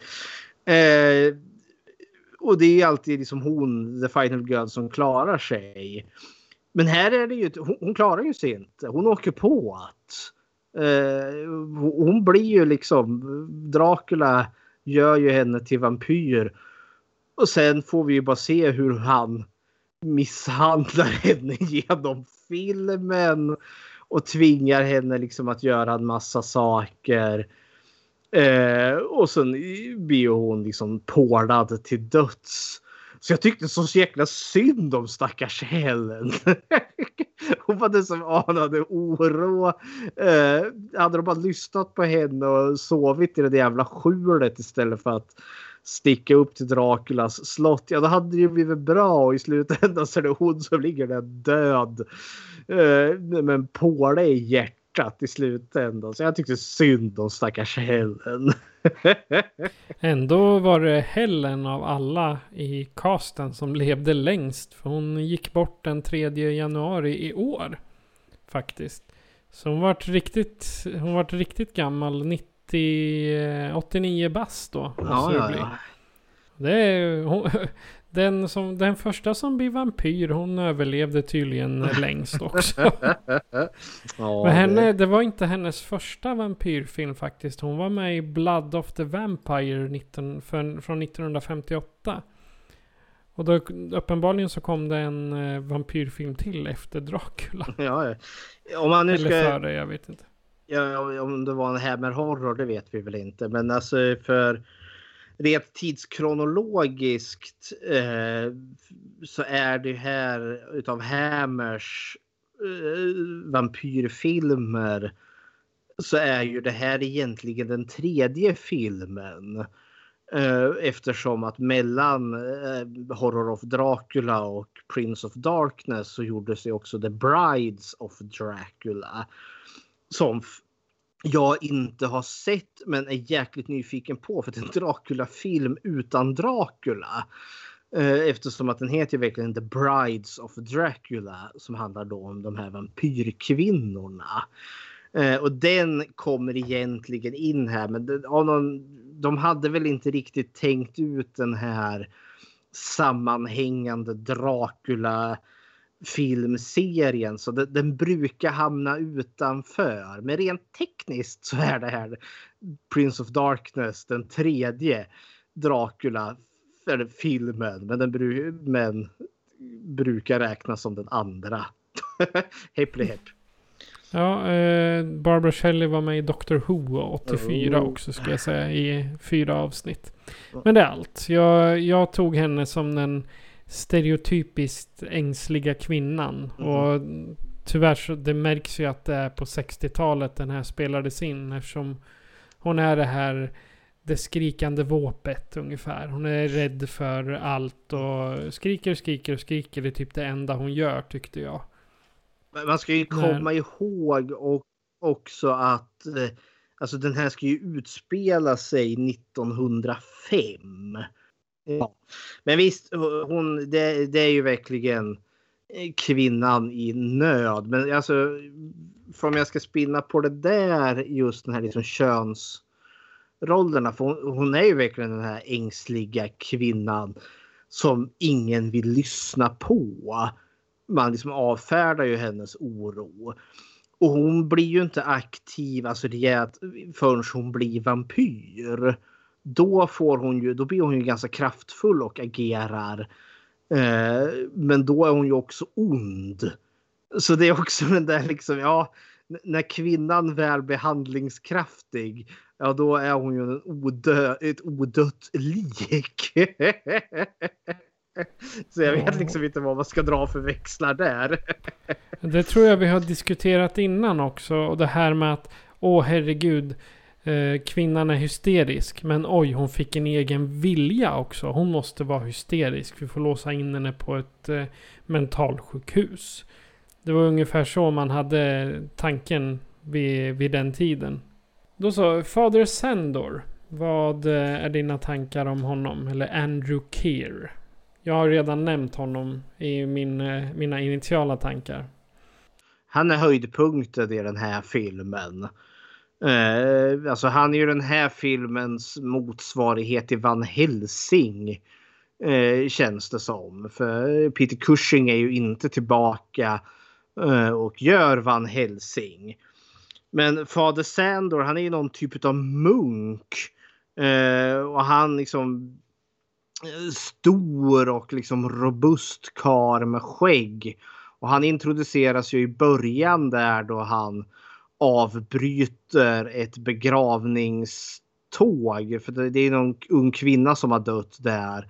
Eh, och det är alltid liksom hon, the final girl, som klarar sig. Men här är det ju hon, hon klarar ju sig inte. Hon åker på att. Eh, hon blir ju liksom, Dracula gör ju henne till vampyr. Och sen får vi ju bara se hur han misshandlar henne genom filmen och tvingar henne liksom att göra en massa saker. Eh, och sen blir hon liksom pålad till döds. Så jag tyckte så jäkla synd om stackars Helen. Hon var den som anade oro. Eh, hade de bara lyssnat på henne och sovit i det jävla skjulet istället för att sticka upp till Draculas slott. Ja, då hade det ju blivit bra och i slutändan så är det hon som ligger där död. Eh, men påle i hjärtat i slutändan. Så jag tyckte synd om stackars Helen. Ändå var det Helen av alla i casten som levde längst. För hon gick bort den 3 januari i år. Faktiskt. Så hon vart riktigt, hon vart riktigt gammal. 90, 89 bast då. Ja, ja, ja. Det är, hon, den, som, den första som blir vampyr, hon överlevde tydligen längst också. ja, Men henne, det var inte hennes första vampyrfilm faktiskt. Hon var med i Blood of the Vampire 19, för, från 1958. Och då uppenbarligen så kom det en uh, vampyrfilm till efter Dracula. Ja, om man nu ska... Eller före, jag vet inte. Ja, om det var en Hammer Horror, det vet vi väl inte. Men alltså för rent tidskronologiskt eh, så är det här utav Hammers eh, vampyrfilmer så är ju det här egentligen den tredje filmen. Eh, eftersom att mellan eh, Horror of Dracula och Prince of Darkness så gjordes ju också The Brides of Dracula. Som jag inte har sett men är jäkligt nyfiken på för det är en Dracula-film utan Dracula. Eh, eftersom att den heter verkligen The Brides of Dracula som handlar då om de här vampyrkvinnorna. Eh, och den kommer egentligen in här men de hade väl inte riktigt tänkt ut den här sammanhängande Dracula filmserien så det, den brukar hamna utanför. Men rent tekniskt så är det här Prince of Darkness den tredje Dracula eller filmen men den bru, men brukar räknas som den andra. Hepp hepp. Ja, eh, Barbara Shelley var med i Doctor Who 84 oh. också ska jag säga i fyra avsnitt. Men det är allt. Jag, jag tog henne som den stereotypiskt ängsliga kvinnan. Mm. Och tyvärr så det märks ju att det är på 60-talet den här spelades in eftersom hon är det här det skrikande våpet ungefär. Hon är rädd för allt och skriker, skriker och skriker. Det är typ det enda hon gör tyckte jag. Men Man ska ju komma ihåg och också att eh, alltså den här ska ju utspela sig 1905. Eh, ja. Men visst, hon, det, det är ju verkligen eh, kvinnan i nöd. Men alltså, för om jag ska spinna på det där, just den här liksom könsrollerna. För hon, hon är ju verkligen den här ängsliga kvinnan som ingen vill lyssna på. Man liksom avfärdar ju hennes oro. Och hon blir ju inte aktiv alltså rejält förrän hon blir vampyr. Då, får hon ju, då blir hon ju ganska kraftfull och agerar. Eh, men då är hon ju också ond. Så det är också den där liksom, ja, när kvinnan väl blir handlingskraftig, ja då är hon ju en odö, ett odött lik. Så jag vet liksom inte vad man ska dra för växlar där. Det tror jag vi har diskuterat innan också. Och det här med att, åh herregud, eh, kvinnan är hysterisk. Men oj, hon fick en egen vilja också. Hon måste vara hysterisk. Vi får låsa in henne på ett eh, mentalsjukhus. Det var ungefär så man hade tanken vid, vid den tiden. Då så, Fader Sandor. Vad eh, är dina tankar om honom? Eller Andrew Keir? Jag har redan nämnt honom i min, eh, mina initiala tankar. Han är höjdpunkten i den här filmen. Eh, alltså han är ju den här filmens motsvarighet till Van Helsing. Eh, känns det som. För Peter Cushing är ju inte tillbaka eh, och gör Van Helsing. Men Fader Sandor han är ju någon typ av munk. Eh, och han liksom eh, stor och liksom robust kar med skägg. Och han introduceras ju i början där då han avbryter ett begravningståg. För det är någon ung kvinna som har dött där.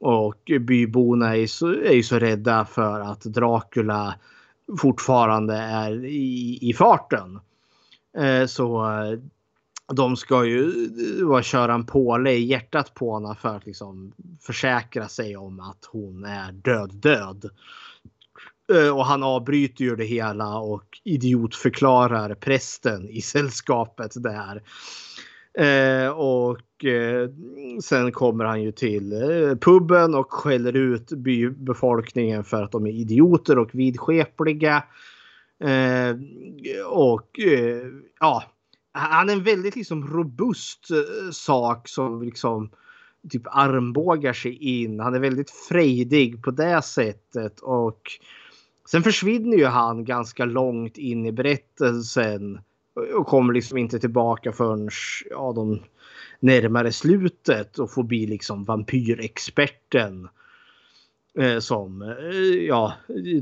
Och byborna är så, är ju så rädda för att Dracula fortfarande är i, i farten. Eh, så eh, de ska ju eh, bara köra en påle i hjärtat på henne för att liksom försäkra sig om att hon är död död. Eh, och han avbryter ju det hela och idiotförklarar prästen i sällskapet där. Eh, och eh, sen kommer han ju till eh, puben och skäller ut bybefolkningen för att de är idioter och vidskepliga. Eh, och eh, ja, han är en väldigt liksom robust eh, sak som liksom typ armbågar sig in. Han är väldigt frejdig på det sättet och sen försvinner ju han ganska långt in i berättelsen och kommer liksom inte tillbaka förrän ja, de närmare slutet och får bli liksom vampyrexperten eh, som eh, ja,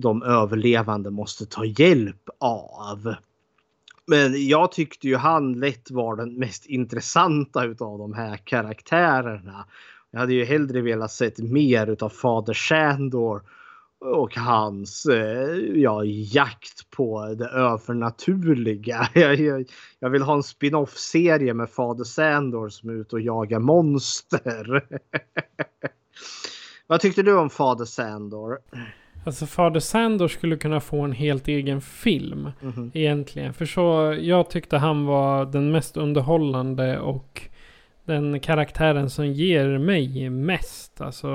de överlevande måste ta hjälp av. Men jag tyckte ju han lätt var den mest intressanta utav de här karaktärerna. Jag hade ju hellre velat sett mer utav Fader Sandor och hans eh, ja, jakt på det övernaturliga. Jag, jag, jag vill ha en spin-off serie med Fader Sandor som är ute och jagar monster. Vad tyckte du om Fader Sandor? Alltså Fader Sandor skulle kunna få en helt egen film. Mhm. Egentligen. För så, jag tyckte han var den mest underhållande och den karaktären som ger mig mest. Alltså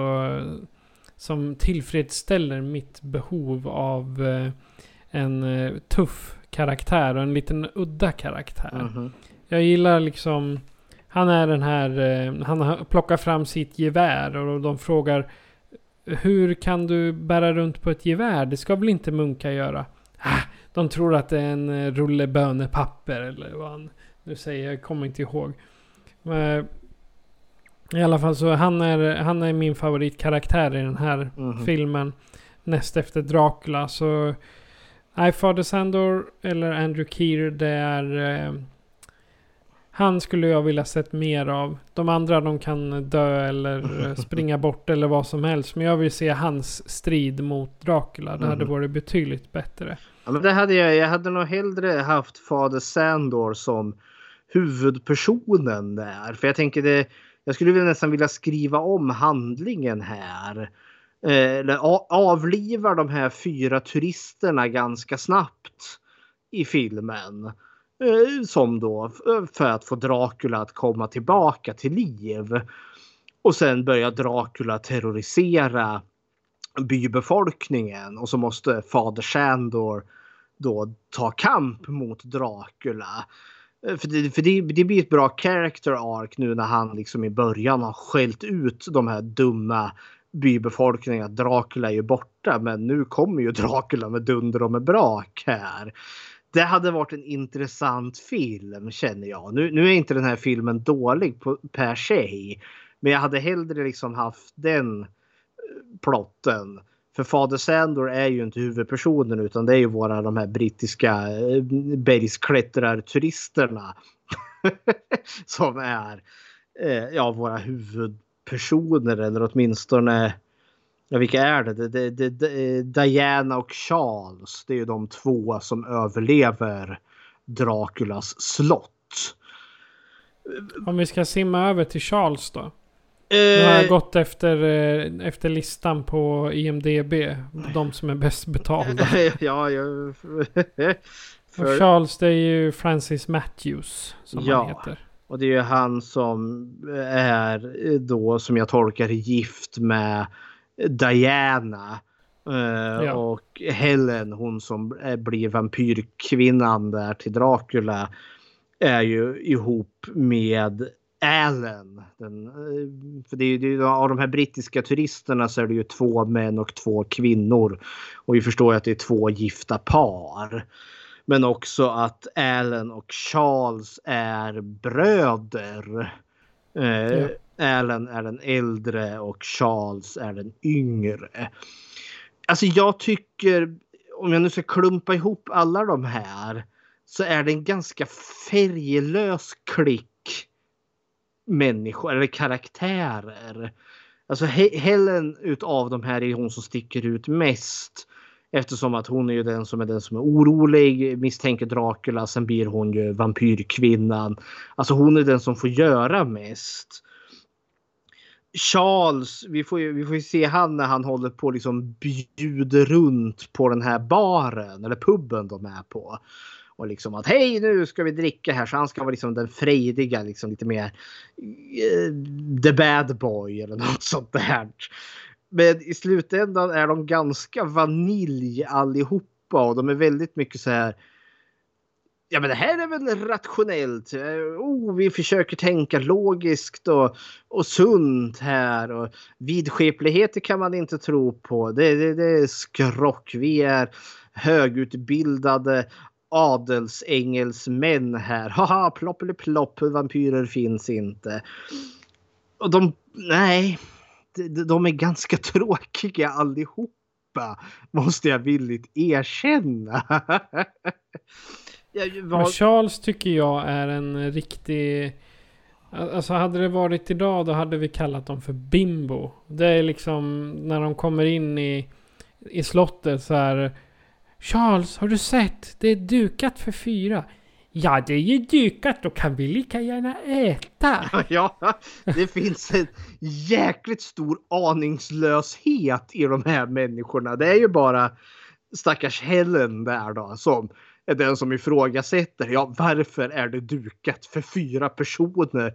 som tillfredsställer mitt behov av eh, en eh, tuff karaktär och en liten udda karaktär. Mhm. Jag gillar liksom han är den här, eh, han har plockat fram sitt gevär och de frågar Hur kan du bära runt på ett gevär? Det ska väl inte munkar göra? Ah, de tror att det är en rulle bönepapper eller vad han nu säger. Jag kommer inte ihåg. I alla fall så han är, han är min favoritkaraktär i den här Mhm. filmen. Näst efter Dracula. Så Nej, Fader Sandor eller Andrew Keir det är... Eh, han skulle jag vilja sett mer av. De andra de kan dö eller springa bort eller vad som helst. Men jag vill se hans strid mot Dracula. Det hade Mhm. varit betydligt bättre. Ja, men det hade jag. Jag hade nog hellre haft Fader Sandor som huvudpersonen där. För jag tänker det. Jag skulle nästan vilja skriva om handlingen här. Eh, eller avlivar de här fyra turisterna ganska snabbt i filmen. Eh, som då för att få Dracula att komma tillbaka till liv. Och sen börjar Dracula terrorisera bybefolkningen och så måste fader Sandor då ta kamp mot Dracula. Eh, för, det, för det, det, blir ett bra character arc nu när han liksom i början har skällt ut de här dumma bybefolkningen. Dracula är ju borta men nu kommer ju Dracula med dunder och med brak här. Det hade varit en intressant film känner jag. Nu, nu är inte den här filmen dålig på, per se. Men jag hade hellre liksom haft den eh, plotten. För Fader Sandor är ju inte huvudpersonen utan det är ju våra de här brittiska eh, bergsklättrarturisterna. som är eh, ja, våra huvudpersoner eller åtminstone Ja, vilka är det? Det, det, det? Diana och Charles. Det är ju de två som överlever Draculas slott. Om vi ska simma över till Charles då. Nu har jag eh. gått efter, eh, efter listan på IMDB. De som är bäst betalda. ja, jag... För... Och Charles det är ju Francis Matthews som ja. han heter. Och det är ju han som är då som jag tolkar gift med Diana. Ja. Och Helen, hon som blir vampyrkvinnan där till Dracula. Är ju ihop med Allen. Den, eh, för det är, är, av de här brittiska turisterna så är det ju två män och två kvinnor. Och vi förstår ju att det är två gifta par. Men också att Allen och Charles är bröder. Ja. Allen är den äldre och Charles är den yngre. Alltså jag tycker, om jag nu ska klumpa ihop alla de här, så är det en ganska färglös klick människor eller karaktärer. Alltså Helen utav de här är hon som sticker ut mest. Eftersom att hon är ju den som är den som är orolig, misstänker Dracula, sen blir hon ju vampyrkvinnan. Alltså hon är den som får göra mest. Charles, vi får ju vi får ju se han när han håller på liksom bjuder runt på den här baren eller puben de är på. Och liksom att hej nu ska vi dricka här. Så han ska vara liksom den frejdiga, liksom lite mer uh, the bad boy eller något sånt där. Men i slutändan är de ganska vanilj allihopa och de är väldigt mycket så här ja men det här är väl rationellt. Oh, vi försöker tänka logiskt och, och sunt här. Och vidskepligheter kan man inte tro på. Det, det, det är skrock. Vi är högutbildade adelsengelsmän här. Haha, plopp, vampyrer finns inte. Och de, nej, de, de är ganska tråkiga allihopa. Måste jag villigt erkänna. var... Men Charles tycker jag är en riktig... Alltså hade det varit idag då hade vi kallat dem för bimbo. Det är liksom när de kommer in i, i slottet så här. Charles, har du sett? Det är dukat för fyra. Ja, det är ju dukat. Då kan vi lika gärna äta. Ja, det finns en jäkligt stor aningslöshet i de här människorna. Det är ju bara stackars Helen där då som är den som ifrågasätter. Ja, varför är det dukat för fyra personer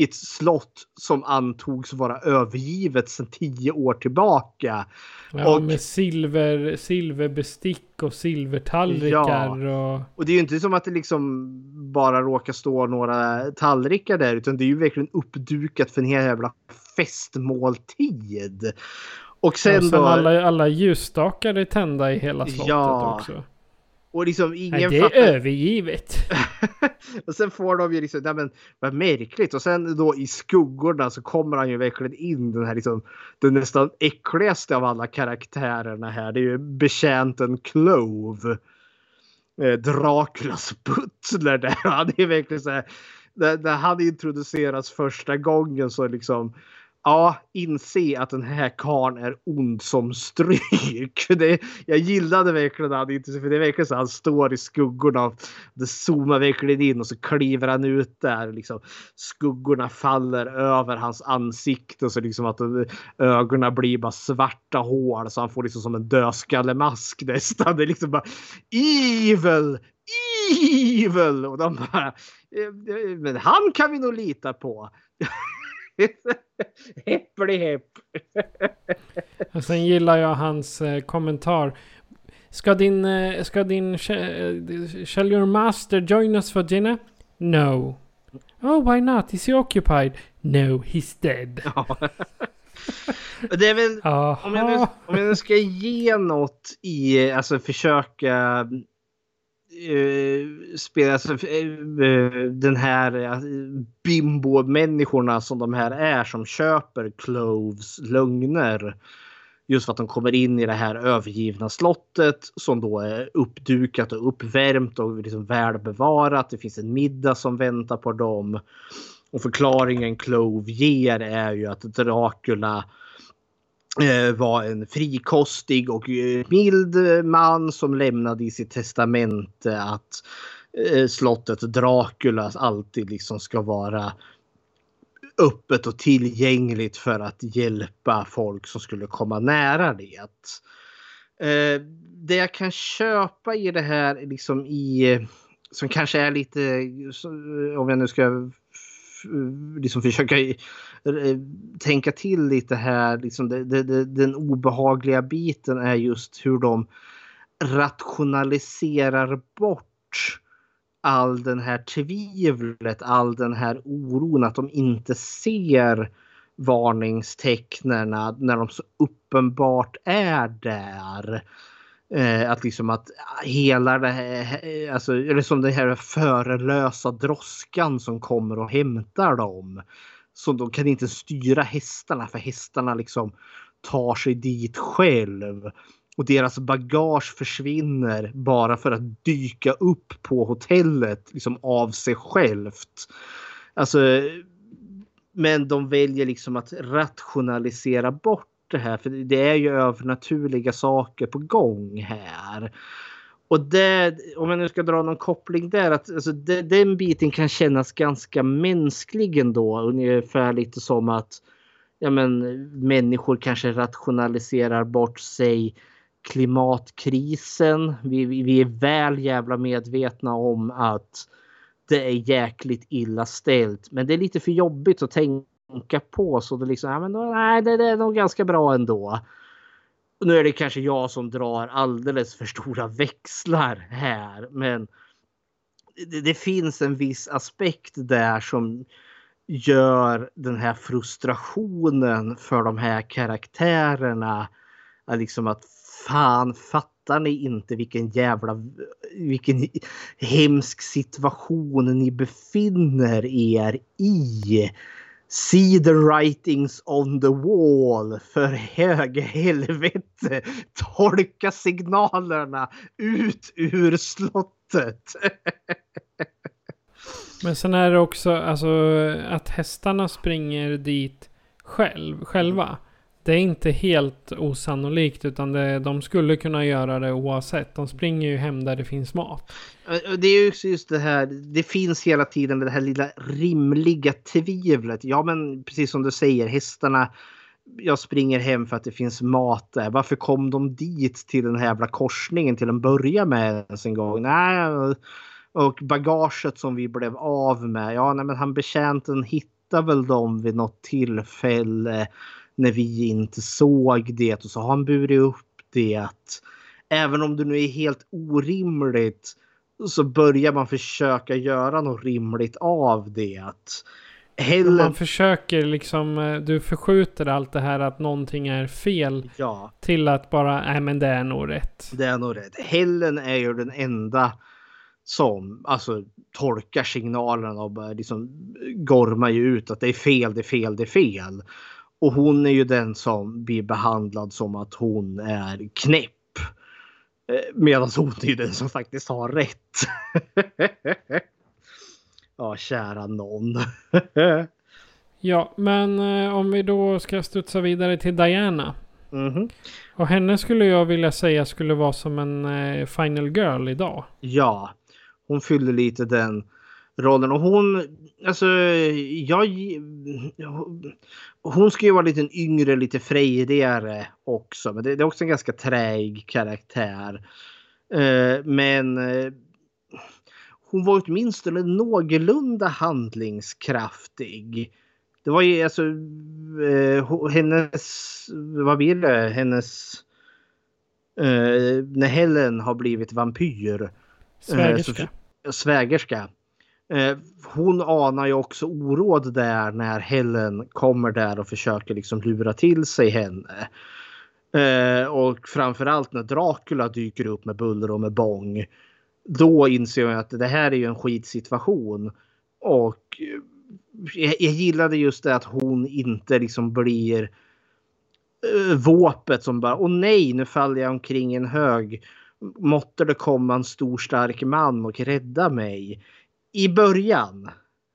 i ett slott som antogs vara övergivet sedan tio år tillbaka. Ja, och, med silver, silverbestick och silvertallrikar. Ja, och... och det är ju inte som att det liksom bara råkar stå några tallrikar där utan det är ju verkligen uppdukat för en hel jävla festmåltid. Och sen, och sen då... alla, alla ljusstakar är tända i hela slottet ja, också. Och liksom ingen Nej, det är fattar... övergivet. och sen får de ju liksom, nej men vad märkligt. Och sen då i skuggorna så kommer han ju verkligen in den här liksom, den nästan äckligaste av alla karaktärerna här. Det är ju betjänten Clove. Eh, Draculas butler där. Han är verkligen så här, när, när han introduceras första gången så liksom ja, inse att den här karln är ond som stryk. Det, jag gillade verkligen han inte för det är verkligen så han står i skuggorna. Det zoomar verkligen in och så kliver han ut där. Liksom, skuggorna faller över hans ansikte så liksom att ögonen blir bara svarta hål så han får liksom som en dödskallemask nästan. Det är liksom bara evil! Evil! Och de bara, eh, eh, men han kan vi nog lita på. Äpplehepp. Och sen gillar jag hans eh, kommentar. Ska din, eh, ska din, sh- shall your master join us for dinner? No. Oh, why not? Is he occupied? No, he's dead. Det är väl, om jag, nu, om jag nu ska ge något i, alltså försöka Eh, uh, spela, alltså, eh, eh, den här uh, bimbo-människorna som de här är som köper Cloves lögner. Just för att de kommer in i det här övergivna slottet som då är uppdukat och uppvärmt och liksom välbevarat. Det finns en middag som väntar på dem. Och förklaringen Clove ger är ju att Dracula Eh, var en frikostig och eh, mild man som lämnade i sitt testamente att eh, slottet Dracula alltid liksom ska vara öppet och tillgängligt för att hjälpa folk som skulle komma nära det. Det jag kan köpa i det här liksom i som kanske är lite om jag nu ska Eh, liksom försöka eh, tänka till lite här. Liksom det, det, det, den obehagliga biten är just hur de rationaliserar bort all den här tvivlet, all den här oron att de inte ser varningstecknen när de så uppenbart är där. Eh, att liksom att hela det här, eh, alltså, eller som den här förelösa droskan som kommer och hämtar dem. Så de kan inte styra hästarna för hästarna liksom tar sig dit själv. Och deras bagage försvinner bara för att dyka upp på hotellet liksom av sig självt. Alltså, men de väljer liksom att rationalisera bort det här. För det är ju övernaturliga saker på gång här. Och det, om jag nu ska dra någon koppling där, att alltså, det, den biten kan kännas ganska mänsklig ändå. Ungefär lite som att ja, men, människor kanske rationaliserar bort sig klimatkrisen. Vi, vi, vi är väl jävla medvetna om att det är jäkligt illa ställt. Men det är lite för jobbigt att tänka på. Så det liksom, ja, men då, nej, det, det är nog ganska bra ändå. Och nu är det kanske jag som drar alldeles för stora växlar här. Men det, det finns en viss aspekt där som gör den här frustrationen för de här karaktärerna. Liksom att fan fattar ni inte vilken jävla vilken hemsk situation ni befinner er i. See the writings on the wall. För höge helvete. Tolka signalerna ut ur slottet. Men sen är det också alltså att hästarna springer dit själv, själva. Det är inte helt osannolikt utan det, de skulle kunna göra det oavsett. De springer ju hem där det finns mat. Det är ju just det här. Det finns hela tiden det här lilla rimliga tvivlet. Ja, men precis som du säger, hästarna. Jag springer hem för att det finns mat där. Varför kom de dit till den här jävla korsningen till en början med ens en gång? Nej, och bagaget som vi blev av med. Ja, nej, men han betjänten hittar väl dem vid något tillfälle när vi inte såg det och så har han burit upp det. Även om det nu är helt orimligt så börjar man försöka göra något rimligt av det. Heller... Man försöker liksom, du förskjuter allt det här att någonting är fel ja. till att bara, nej men det är nog rätt. Det är nog rätt. Helen är ju den enda som alltså tolkar signalerna och bara liksom gormar ju ut att det är fel, det är fel, det är fel. Och hon är ju den som blir behandlad som att hon är knäpp. Medan hon är den som faktiskt har rätt. ja, kära någon. Ja, men eh, om vi då ska studsa vidare till Diana. Mhm. Och henne skulle jag vilja säga skulle vara som en eh, final girl idag. Ja, hon fyllde lite den rollen och hon, alltså jag, hon ska ju vara lite yngre, lite frejdigare också. Men det, det är också en ganska träig karaktär. Eh, men eh, hon var åtminstone någorlunda handlingskraftig. Det var ju alltså eh, hennes, vad blir det, hennes, när Helen har blivit vampyr. Svägerska. så- svägerska. Eh, hon anar ju också oråd där när Helen kommer där och försöker liksom lura till sig henne. Eh, och framförallt när Dracula dyker upp med buller och med bång. Då inser jag att det här är ju en skitsituation. Och eh, jag, jag gillade just det att hon inte liksom blir eh, våpet som bara åh nej nu faller jag omkring i en hög. Måtte det komma en stor stark man och rädda mig. I början.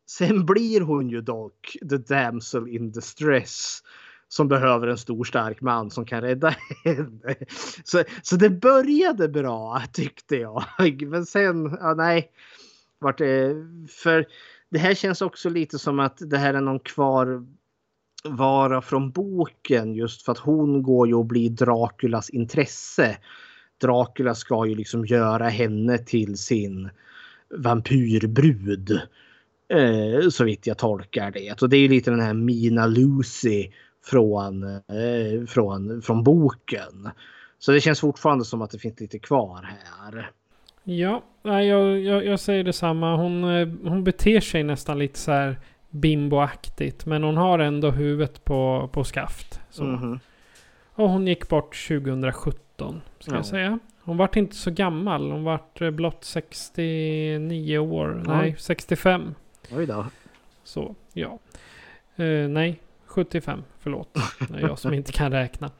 Sen blir hon ju dock the damsel in distress. Som behöver en stor stark man som kan rädda henne. Så, så det började bra tyckte jag. Men sen, ja nej. Vart det, för det här känns också lite som att det här är någon kvar vara från boken just för att hon går ju och blir Draculas intresse. Dracula ska ju liksom göra henne till sin vampyrbrud. Eh, så vitt jag tolkar det. Och det är lite den här Mina Lucy från, eh, från, från boken. Så det känns fortfarande som att det finns lite kvar här. Ja, jag, jag, jag säger detsamma. Hon, eh, hon beter sig nästan lite så här bimboaktigt. Men hon har ändå huvudet på, på skaft. Så. Mhm. Och hon gick bort 2017, ska Ja. jag säga. Hon vart inte så gammal. Hon vart eh, blott 69 år. Nej, Oj. 65. Oj då. Så, ja. Eh, nej, 75. Förlåt. Det är jag som inte kan räkna.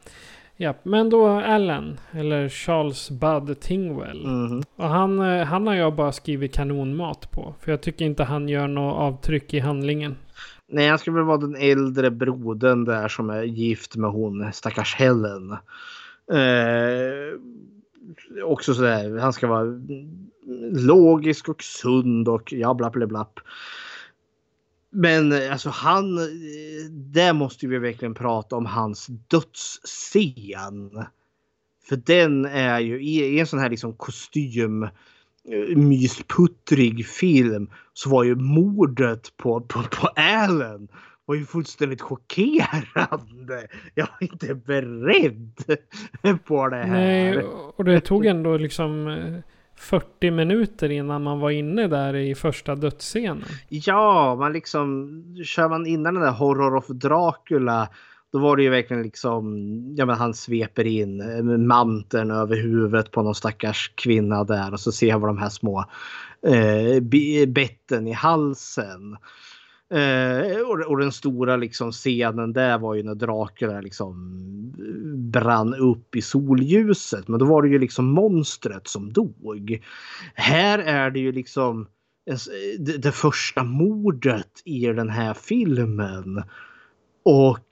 Ja, men då Allen, eller Charles Bud Tingwell. Mhm. Och han, eh, han har jag bara skrivit kanonmat på. För jag tycker inte han gör något avtryck i handlingen. Nej, han skulle väl vara den äldre brodern där som är gift med hon stackars Helen. Eh, också sådär, han ska vara logisk och sund och ja, bla bla bla. Men eh, alltså han, eh, där måste vi verkligen prata om hans dödsscen. För den är ju i en sån här liksom kostym-mysputtrig eh, film så var ju mordet på, på, på Allen var ju fullständigt chockerande. Jag var inte beredd på det här. Nej, och det tog ändå liksom eh, 40 minuter innan man var inne där i första dödsscenen. Ja, man liksom kör man innan den där Horror of Dracula. Då var det ju verkligen liksom, ja men han sveper in eh, manteln över huvudet på någon stackars kvinna där och så ser vi de här små eh, betten i halsen. Eh, och, och den stora liksom scenen där var ju när Dracula liksom eh, brann upp i solljuset. Men då var det ju liksom monstret som dog. Här är det ju liksom en eh, det, det första mordet i den här filmen. Och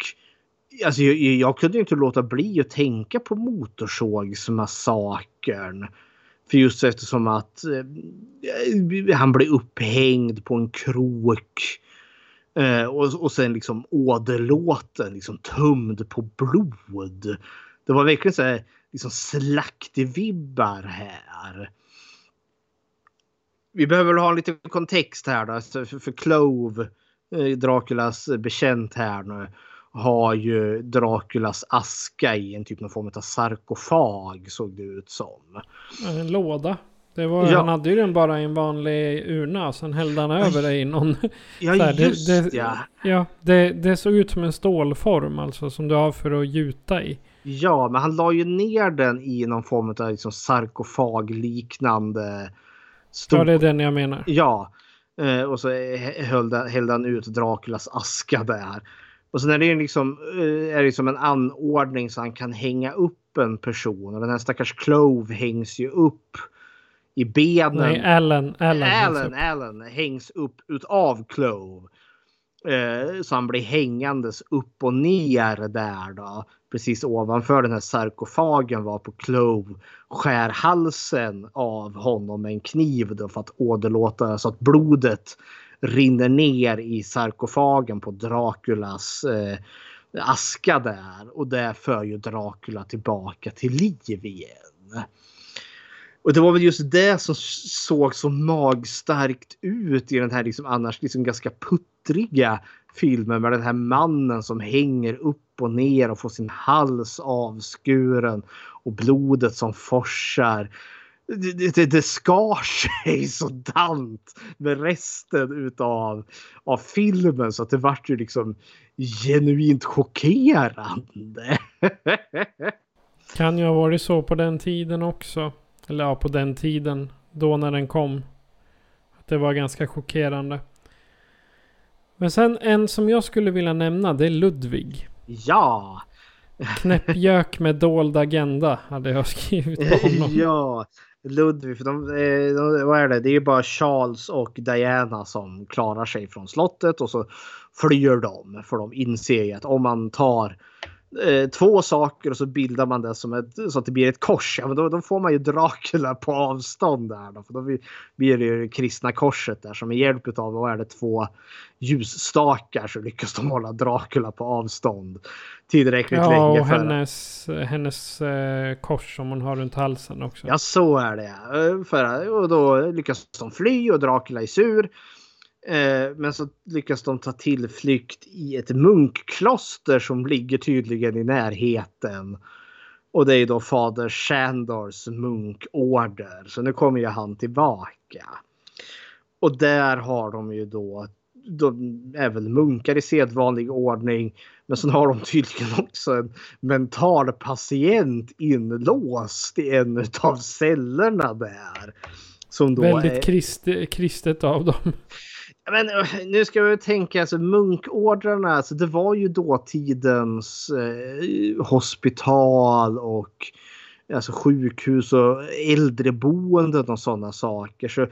alltså, jag, jag kunde inte låta bli att tänka på Motorsågsmassakern. För just eftersom att eh, eh han blev upphängd på en krok. Eh, och, och sen liksom åderlåten, liksom tömd på blod. Det var verkligen så här, liksom slaktvibbar här. Vi behöver väl ha lite kontext här då. För, för Clove, eh, Draculas bekänt här nu, har ju Draculas aska i en typ någon form av sarkofag såg det ut som. En låda. Det var, Ja. Han hade ju den bara i en vanlig urna. Sen hällde han över det i någon... Ja, så här, just det, det, ja. Ja, det, det såg ut som en stålform alltså. Som du har för att gjuta i. Ja, men han la ju ner den i någon form av liksom sarkofagliknande. Stor... Ja, det är den jag menar. Ja, eh, och så hällde han ut Draculas aska där. Och sen är det ju liksom, eh, är det som en anordning så han kan hänga upp en person. Och den här stackars Clove hängs ju upp i benen. Nej, Allen. Allen. hängs Allen, upp. Allen hängs upp utav Clove. Eh, så han blir hängandes upp och ner där då. Precis ovanför den här sarkofagen var på Clove. Skär halsen av honom med en kniv då för att åderlåta så att blodet rinner ner i sarkofagen på Draculas eh, aska där. Och det för ju Dracula tillbaka till liv igen. Och det var väl just det som såg så magstarkt ut i den här liksom annars liksom ganska puttriga filmen med den här mannen som hänger upp och ner och får sin hals avskuren och blodet som forsar. Det, det, det skar sig sådant med resten utav av filmen så att det vart ju liksom genuint chockerande. Kan ju ha varit så på den tiden också. Eller ja, på den tiden. Då när den kom. Det var ganska chockerande. Men sen en som jag skulle vilja nämna det är Ludvig. Ja! Knäppjök med dold agenda hade jag skrivit på honom. ja, Ludvig. För de, de, vad är det? Det är ju bara Charles och Diana som klarar sig från slottet och så flyr de. För de inser ju att om man tar eh, två saker och så bildar man det som ett, så att det blir ett kors. Ja, men då, då får man ju Dracula på avstånd där. Då, för då blir det ju kristna korset där som med hjälp av vad är det, två ljusstakar så lyckas de hålla Dracula på avstånd tillräckligt ja, länge. och hennes, hennes eh, kors som hon har runt halsen också. Ja, så är det. Eh, för, och då lyckas de fly och Dracula är sur. Eh, men så lyckas de ta tillflykt i ett munkkloster som ligger tydligen i närheten. Och det är då fader Shandors munkorder. Så nu kommer ju han tillbaka. Och där har de ju då, de är väl munkar i sedvanlig ordning. Men sen har de tydligen också en mental patient inlåst i en av cellerna där. Som då Väldigt är... krist, kristet av dem. Men eh, nu ska vi tänka, alltså munkordrarna, alltså det var ju dåtidens eh, hospital och alltså sjukhus och äldreboenden och sådana saker. Så,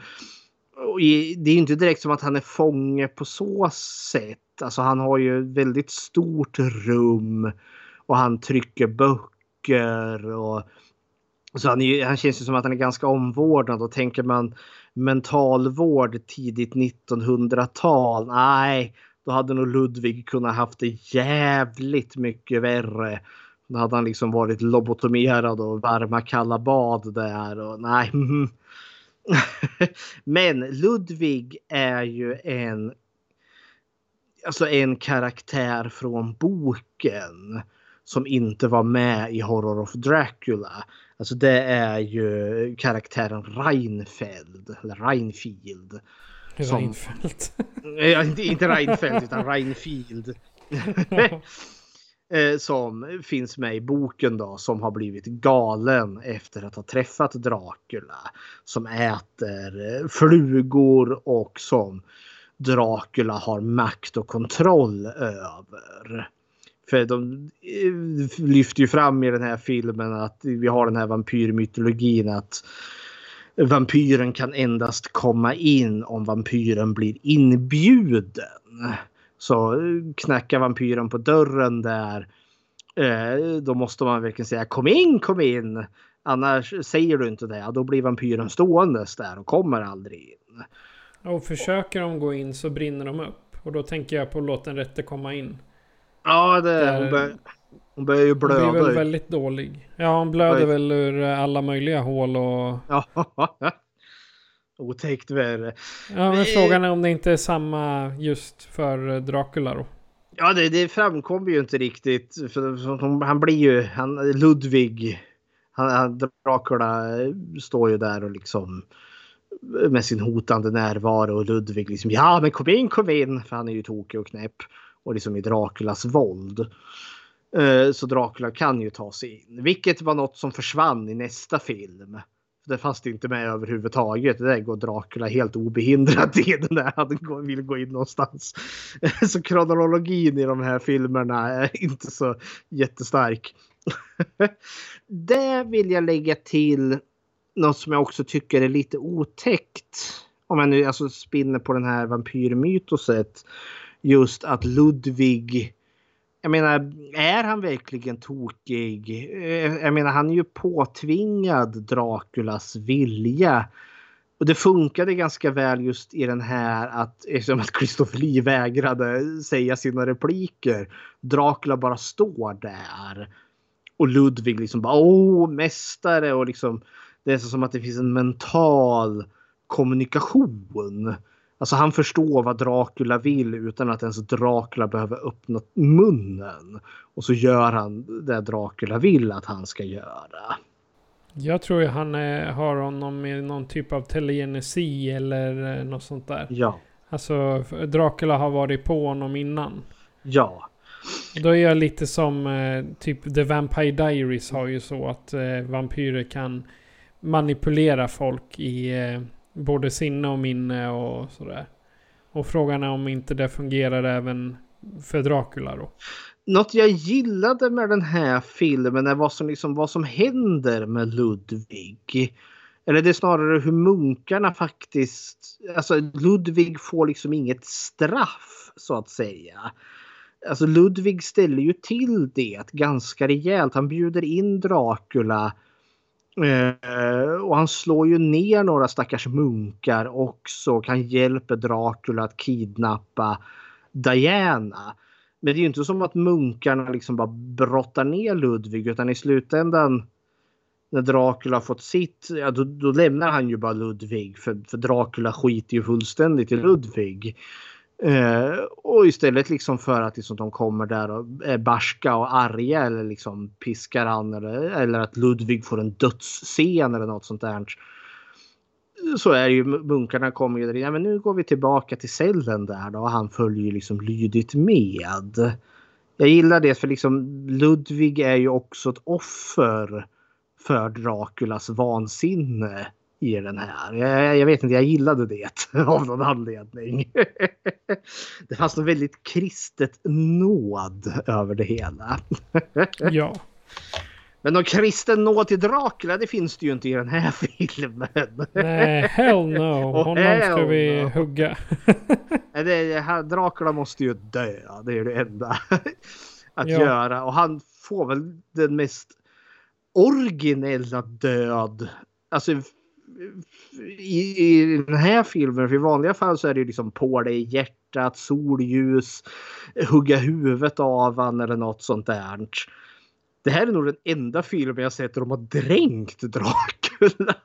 och i, det är inte direkt som att han är fånge på så sätt. Alltså han har ju väldigt stort rum och han trycker böcker och så han, är, han känns ju som att han är ganska omvårdnad och tänker man mentalvård tidigt 1900-tal. Nej, då hade nog Ludvig kunnat haft det jävligt mycket värre. Då hade han liksom varit lobotomerad och varma kalla bad där och nej. Men Ludvig är ju en alltså en karaktär från boken som inte var med i Horror of Dracula. Alltså det är ju karaktären Reinfeld. Eller Reinfield. Som, Reinfeldt. ja, inte, inte Reinfeldt utan Reinfield. som finns med i boken då som har blivit galen efter att ha träffat Dracula. Som äter flugor och som Dracula har makt och kontroll över. För de eh, lyfter ju fram i den här filmen att vi har den här vampyrmytologin att vampyren kan endast komma in om vampyren blir inbjuden. Så eh, knackar vampyren på dörren där eh, då måste man verkligen säga kom in, kom in. Annars säger du inte det, då blir vampyren ståendes där och kommer aldrig in. Och försöker de gå in så brinner de upp. Och då tänker jag på låt den rätte komma in. Ja, det, Där, hon, bör, hon börjar ju blöda. Hon blir väl väldigt dålig. Ja, hon blöder väl ur alla möjliga hål och... Ja. Otäckt värre. Ja, men frågan är om det inte är samma just för Dracula då. Ja, det, det framkommer ju inte riktigt. För han blir ju, han, Ludvig, han, Dracula står ju där och liksom med sin hotande närvaro och Ludvig liksom ja men kom in, kom in. För han är ju tokig och knäpp och liksom i Draculas våld. Eh, så Dracula kan ju ta sig in, vilket var något som försvann i nästa film. Det fanns det inte med överhuvudtaget. Där går Dracula helt obehindrat in när han vill gå in någonstans. Så kronologin i de här filmerna är inte så jättestark. Det vill jag lägga till något som jag också tycker är lite otäckt. Om jag nu alltså spinner på den här vampyrmytoset just att Ludvig jag menar, är han verkligen tokig? Eh, jag menar, han är ju påtvingad Draculas vilja. Och det funkade ganska väl just i den här att eftersom att Christopher Lee vägrade säga sina repliker. Dracula bara står där. Och Ludvig liksom bara åh mästare och liksom det är så som att det finns en mental kommunikation. Alltså han förstår vad Dracula vill utan att ens Dracula behöver öppna munnen. Och så gör han det Dracula vill att han ska göra. Jag tror ju han är, har honom i någon typ av telegenesi eller eh, något sånt där. Ja. Alltså Dracula har varit på honom innan. Ja. Då är jag lite som eh, typ The Vampire Diaries har ju så att eh, vampyrer kan manipulera folk i både sinne och minne och sådär. Och frågan är om inte det fungerar även för Dracula då. Något jag gillade med den här filmen är vad som, liksom, vad som händer med Ludvig. Eller det är snarare hur munkarna faktiskt... Alltså Ludvig får liksom inget straff så att säga. Alltså Ludvig ställer ju till det ganska rejält. Han bjuder in Dracula Eh, och han slår ju ner några stackars munkar också. Han hjälper Dracula att kidnappa Diana. Men det är ju inte som att munkarna liksom bara brottar ner Ludvig utan i slutändan när Dracula fått sitt, ja då, då lämnar han ju bara Ludvig för, för Dracula skiter ju fullständigt i Ludvig. Eh, och istället liksom för att liksom de kommer där och är barska och arga eller liksom piskar an eller, eller att Ludvig får en dödsscen eller något sånt där. Så är ju munkarna kommer ju där ja, men nu går vi tillbaka till cellen där då och han följer ju liksom lydigt med. Jag gillar det för liksom Ludvig är ju också ett offer för Draculas vansinne i den här. Jag, jag, vet inte, jag gillade det av någon anledning. det fanns något väldigt kristet nåd över det hela. ja. Men någon kristen nåd till Dracula det finns det ju inte i den här filmen. Nej, hell no. Honom ska vi no. hugga. det, det, Dracula måste ju dö. Det är det enda att ja. göra. Och han får väl den mest originella död. Alltså i, i den här filmen, för i vanliga fall så är det liksom på dig i hjärtat, solljus, hugga huvudet av han eller något sånt där. Det här är nog den enda filmen jag sett där de har dränkt Dracula.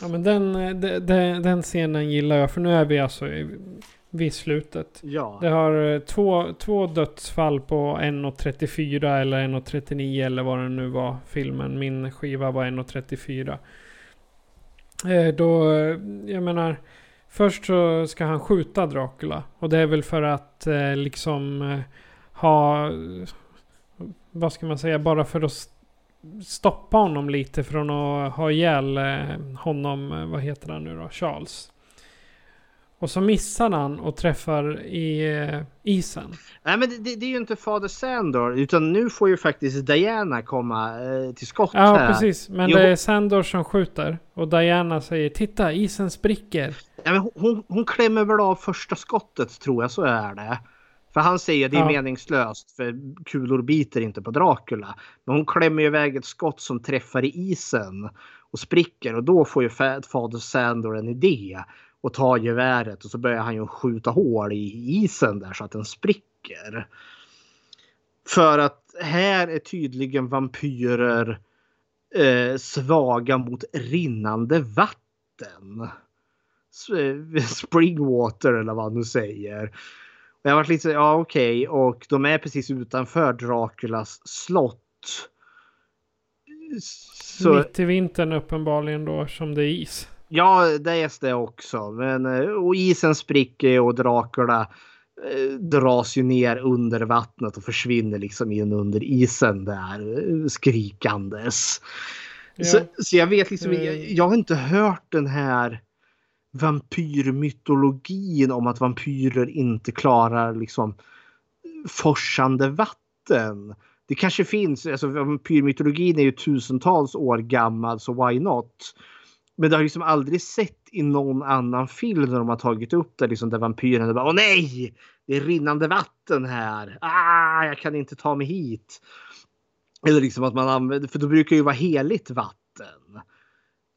Ja men den, den, den scenen gillar jag för nu är vi alltså vid slutet. Ja. Det har eh, två, två dödsfall på 1.34 eller 1.39 eller vad det nu var filmen. Min skiva var 1.34. Eh, då, eh, jag menar, först så ska han skjuta Dracula. Och det är väl för att eh, liksom ha, vad ska man säga, bara för att stoppa honom lite från att ha ihjäl honom, vad heter han nu då, Charles. Och så missar han och träffar i eh, isen. Nej men det, det, är ju inte fader Sandor utan nu får ju faktiskt Diana komma eh, till skott Ja här. precis. Men jo. det är Sandor som skjuter. Och Diana säger titta isen spricker. Ja, men hon, hon klämmer väl av första skottet tror jag så är det. För han säger det är ja. meningslöst för kulor biter inte på Dracula. Men hon klämmer iväg ett skott som träffar i isen och spricker och då får ju fader Sandor en idé och tar geväret och så börjar han ju skjuta hål i isen där så att den spricker. För att här är tydligen vampyrer eh, svaga mot rinnande vatten. Eh, springwater eller vad nu säger. Jag har varit lite ja okej, okay. och de är precis utanför Draculas slott. Så... Mitt i vintern uppenbarligen då som det är is. Ja, det är det också. Men, eh, och isen spricker och drakarna eh, dras ju ner under vattnet och försvinner liksom in under isen där eh, skrikandes. Ja. Så, så, jag vet liksom, jag, jag, har inte hört den här vampyrmytologin om att vampyrer inte klarar liksom forsande vatten. Det kanske finns, alltså vampyrmytologin är ju tusentals år gammal så why not? Men det har liksom aldrig sett i någon annan film när de har tagit upp det liksom där vampyren bara åh nej! Det är rinnande vatten här. Ah, jag kan inte ta mig hit. Eller liksom att man använder, för då brukar det ju vara heligt vatten.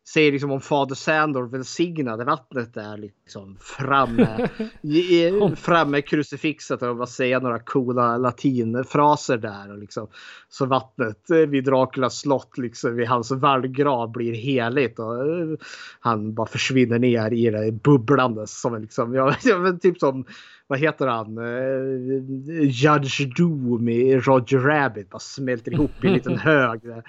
Säger liksom om fader Sandor välsignade vattnet där liksom framme. i- framme krucifixet och bara säga några coola latinfraser där. Och liksom, så vattnet eh, vid Draculas slott liksom vid hans vallgrav blir heligt. Och eh, han bara försvinner ner i det bubblandes som liksom, ja, typ som vad heter han? Eh, Judge Doom i Roger Rabbit. Bara smälter ihop i en liten hög. Där.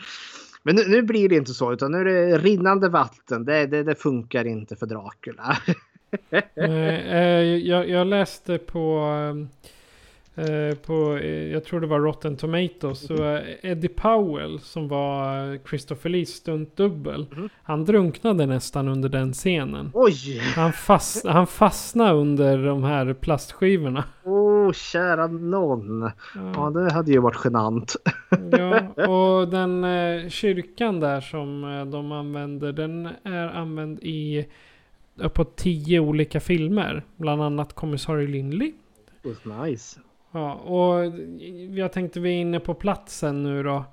Men nu, nu blir det inte så utan nu är det rinnande vatten. Det, det, det funkar inte för Dracula. Eh, eh, jag, jag läste på, eh, på eh, jag tror det var Rotten Tomatoes. Så eh, Eddie Powell som var eh, Christopher Lees stuntdubbel. Han drunknade nästan under den scenen. Oj! Han, fast, han fastnade under de här plastskivorna. Åh, oh, kära någon. Ja, det hade ju varit genant. Ja, och den eh, kyrkan där som eh, de använder. Den är använd i uppåt tio olika filmer. Bland annat Kommissarie Lindley. nice. Ja, och jag tänkte vi är inne på platsen nu då.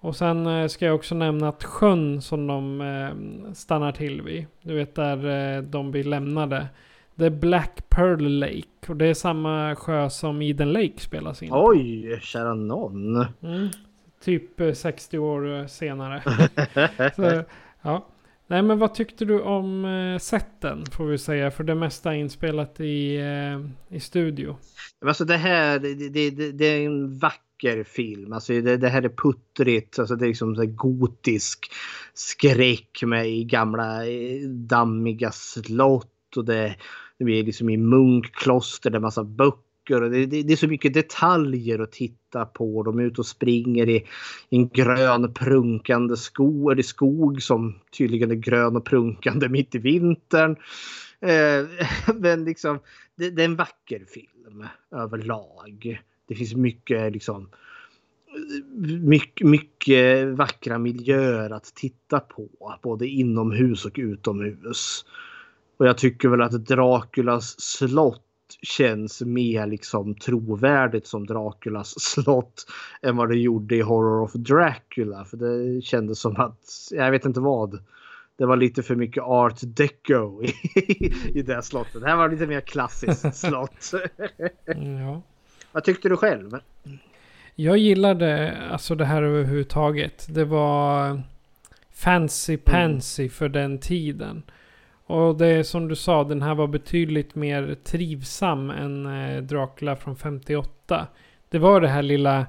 Och sen eh, ska jag också nämna att sjön som de eh, stannar till vid. Du vet där eh, de blir lämnade. Det är Black Pearl Lake. Och det är samma sjö som Eden Lake spelas in på. Oj, kära någon. Mm. Typ eh, 60 år senare. Så, ja. Nej men vad tyckte du om eh, setten får vi säga. För det mesta är inspelat i, eh, i studio. Alltså det här, det, det, det, det är en vacker film. Alltså det, det här är puttrigt. Alltså det är liksom så gotisk skräck med i gamla eh, dammiga slott. Och det, det blir liksom i munkkloster. Det är massa böcker. Och det, det, det är så mycket detaljer att titta på. De är ute och springer i, i en grön prunkande skog, eller skog som tydligen är grön och prunkande mitt i vintern. Eh, men liksom, det, det är en vacker film överlag. Det finns mycket liksom mycket, mycket vackra miljöer att titta på. Både inomhus och utomhus. Och jag tycker väl att Draculas slott känns mer liksom trovärdigt som Draculas slott än vad det gjorde i Horror of Dracula. För det kändes som att, jag vet inte vad. Det var lite för mycket art deco i, i det slottet. Det här var lite mer klassiskt slott. Ja. Vad tyckte du själv? Jag gillade alltså det här överhuvudtaget. Det var fancy pansy för den tiden. Och det är som du sa, den här var betydligt mer trivsam än eh, Dracula från 58. Det var det här lilla...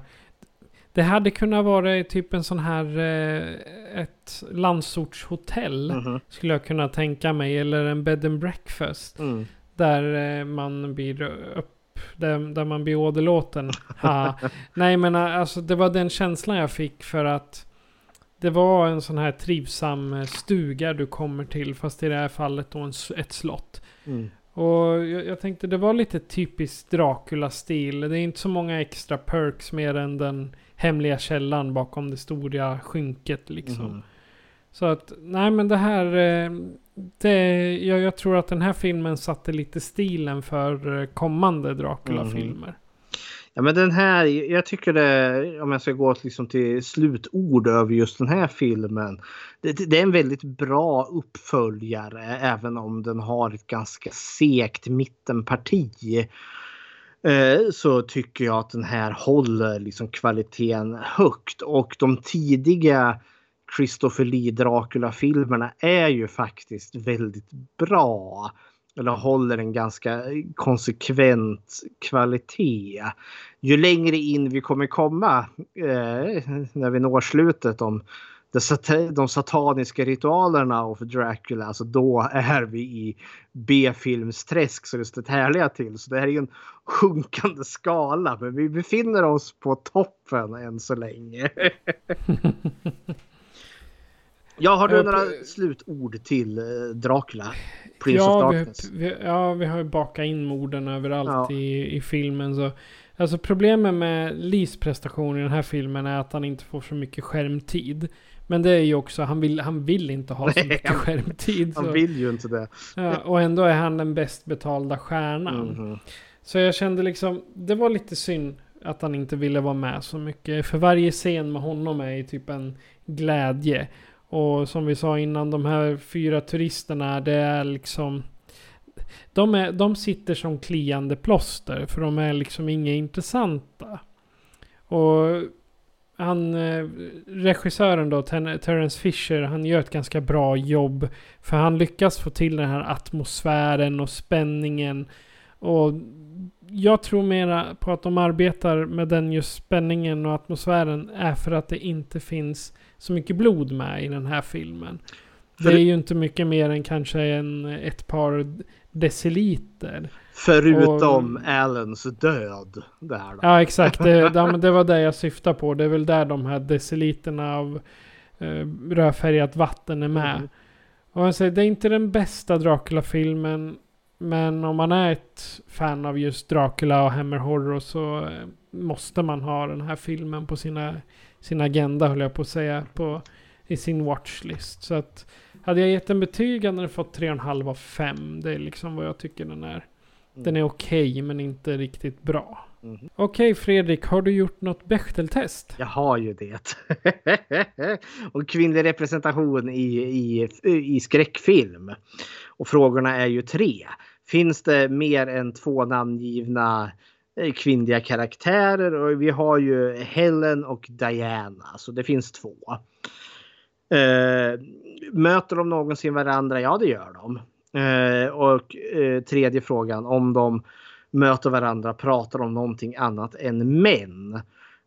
Det hade kunnat vara typ en sån här... Eh, ett landsortshotell. Mhm. Skulle jag kunna tänka mig. Eller en bed and breakfast. Mm. Där eh, man blir upp... Där, där man blir åderlåten. Ha. Nej men alltså det var den känslan jag fick för att... Det var en sån här trivsam eh, stuga du kommer till. Fast i det här fallet då en, ett slott. Mm. Och jag, jag tänkte det var lite typiskt Dracula-stil. Det är inte så många extra perks mer än den hemliga källan bakom det stora skynket liksom. Mhm. Så att, nej men det här... eh, Det, jag, jag tror att den här filmen satte lite stilen för eh, kommande Dracula-filmer. Ja, men den här, jag tycker det, om jag ska gå liksom till slutord över just den här filmen. Det, det är en väldigt bra uppföljare även om den har ett ganska segt mittenparti. Eh, så tycker jag att den här håller liksom kvaliteten högt och de tidiga Christopher Lee Dracula-filmerna är ju faktiskt väldigt bra. Eller håller en ganska konsekvent kvalitet. Ju längre in vi kommer komma eh, när vi når slutet om de, sat- de sataniska ritualerna av Dracula, alltså då är vi i B-filmsträsk så det står härliga till. Så det här är ju en sjunkande skala, men vi befinner oss på toppen än så länge. Ja, har du Jag- några slutord till eh, Dracula? Prince ja, of vi, Darkness. vi, ja, vi har ju bakat in morden överallt Ja. i, i filmen. Så. Alltså problemet med Lees prestation i den här filmen är att han inte får så mycket skärmtid. Men det är ju också, han vill, han vill inte ha så mycket han- skärmtid. Han så. vill ju inte det. Ja, och ändå är han den bäst betalda stjärnan. Mhm. Så jag kände liksom, det var lite synd att han inte ville vara med så mycket. För varje scen med honom är ju typ en glädje. Och som vi sa innan, de här fyra turisterna, det är liksom... De, är, de sitter som kliande plåster, för de är liksom inga intressanta. Och han, eh, regissören då, Terence Fisher, han gör ett ganska bra jobb. För han lyckas få till den här atmosfären och spänningen. Och jag tror mera på att de arbetar med den just spänningen och atmosfären är för att det inte finns så mycket blod med i den här filmen. Det är ju inte mycket mer än kanske en, ett par deciliter. Förutom Allens död. Där då. Ja exakt, det, det var det jag syftade på. Det är väl där de här deciliterna av eh, rödfärgat vatten är med. Mm. Och jag säger, det är inte den bästa Dracula-filmen. Men om man är ett fan av just Dracula och Hammer Horror så eh, måste man ha den här filmen på sina, sin agenda höll jag på att säga. På, I sin watchlist. Så att hade jag gett en betyg hade den fått 3,5 av 5. Det är liksom vad jag tycker den är. Den är okej men inte riktigt bra. Mhm. Okej Fredrik, har du gjort något Bechteltest? Jag har ju det. och kvinnlig representation i, i, i skräckfilm. Och frågorna är ju tre. Finns det mer än två namngivna Eh, kvinnliga karaktärer? Och vi har ju Helen och Diana. Så det finns två. Eh, möter de någonsin varandra? Ja, det gör de. Eh, och eh, tredje frågan, om de möter varandra, pratar de någonting annat än män?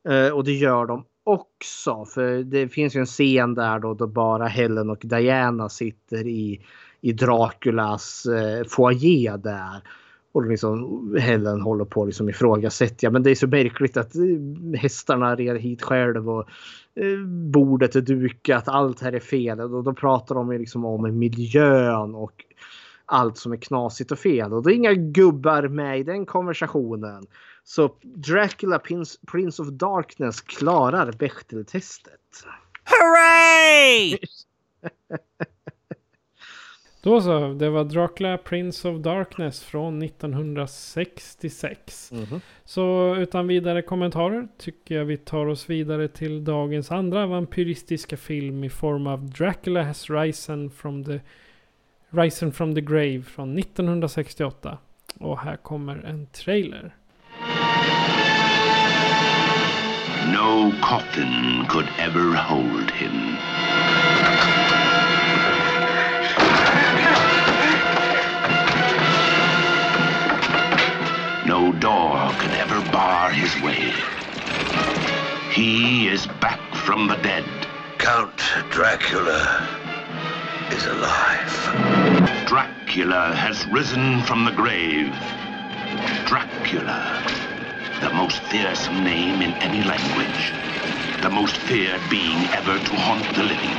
Eh, och det gör de också. För det finns ju en scen där då, då bara Helen och Diana sitter i, i Draculas eh, foyer där. Och liksom Helen håller på att liksom ifrågasätta. Ja, men det är så märkligt att eh, hästarna red hit själv och eh, bordet är dukat. Allt här är fel. Och då pratar de liksom om miljön och allt som är knasigt och fel. Och det är inga gubbar med i den konversationen. Så Dracula Prince, Prince of Darkness klarar Bechdel-testet. Hooray! Då så, det var Dracula Prince of Darkness från 1966. Så utan vidare kommentarer tycker jag vi tar oss vidare till dagens andra vampyristiska film i form av Dracula has risen from the, risen from the grave från 1968. Och här kommer en trailer. No coffin could ever hold him. No door could ever bar his way. He is back from the dead. Count Dracula is alive. Dracula has risen from the grave. Dracula, the most fearsome name in any language. The most feared being ever to haunt the living.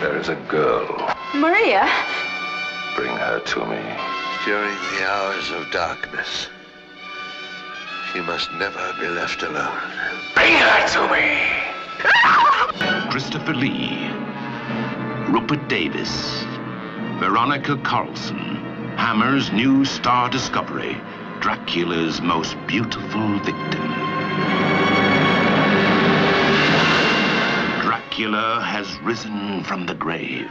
There is a girl. Maria? Bring her to me. During the hours of darkness, she must never be left alone. Bring her to me! Christopher Lee, Rupert Davis, Veronica Carlson, Hammer's new star discovery, Dracula's most beautiful victim. Dracula has risen from the grave.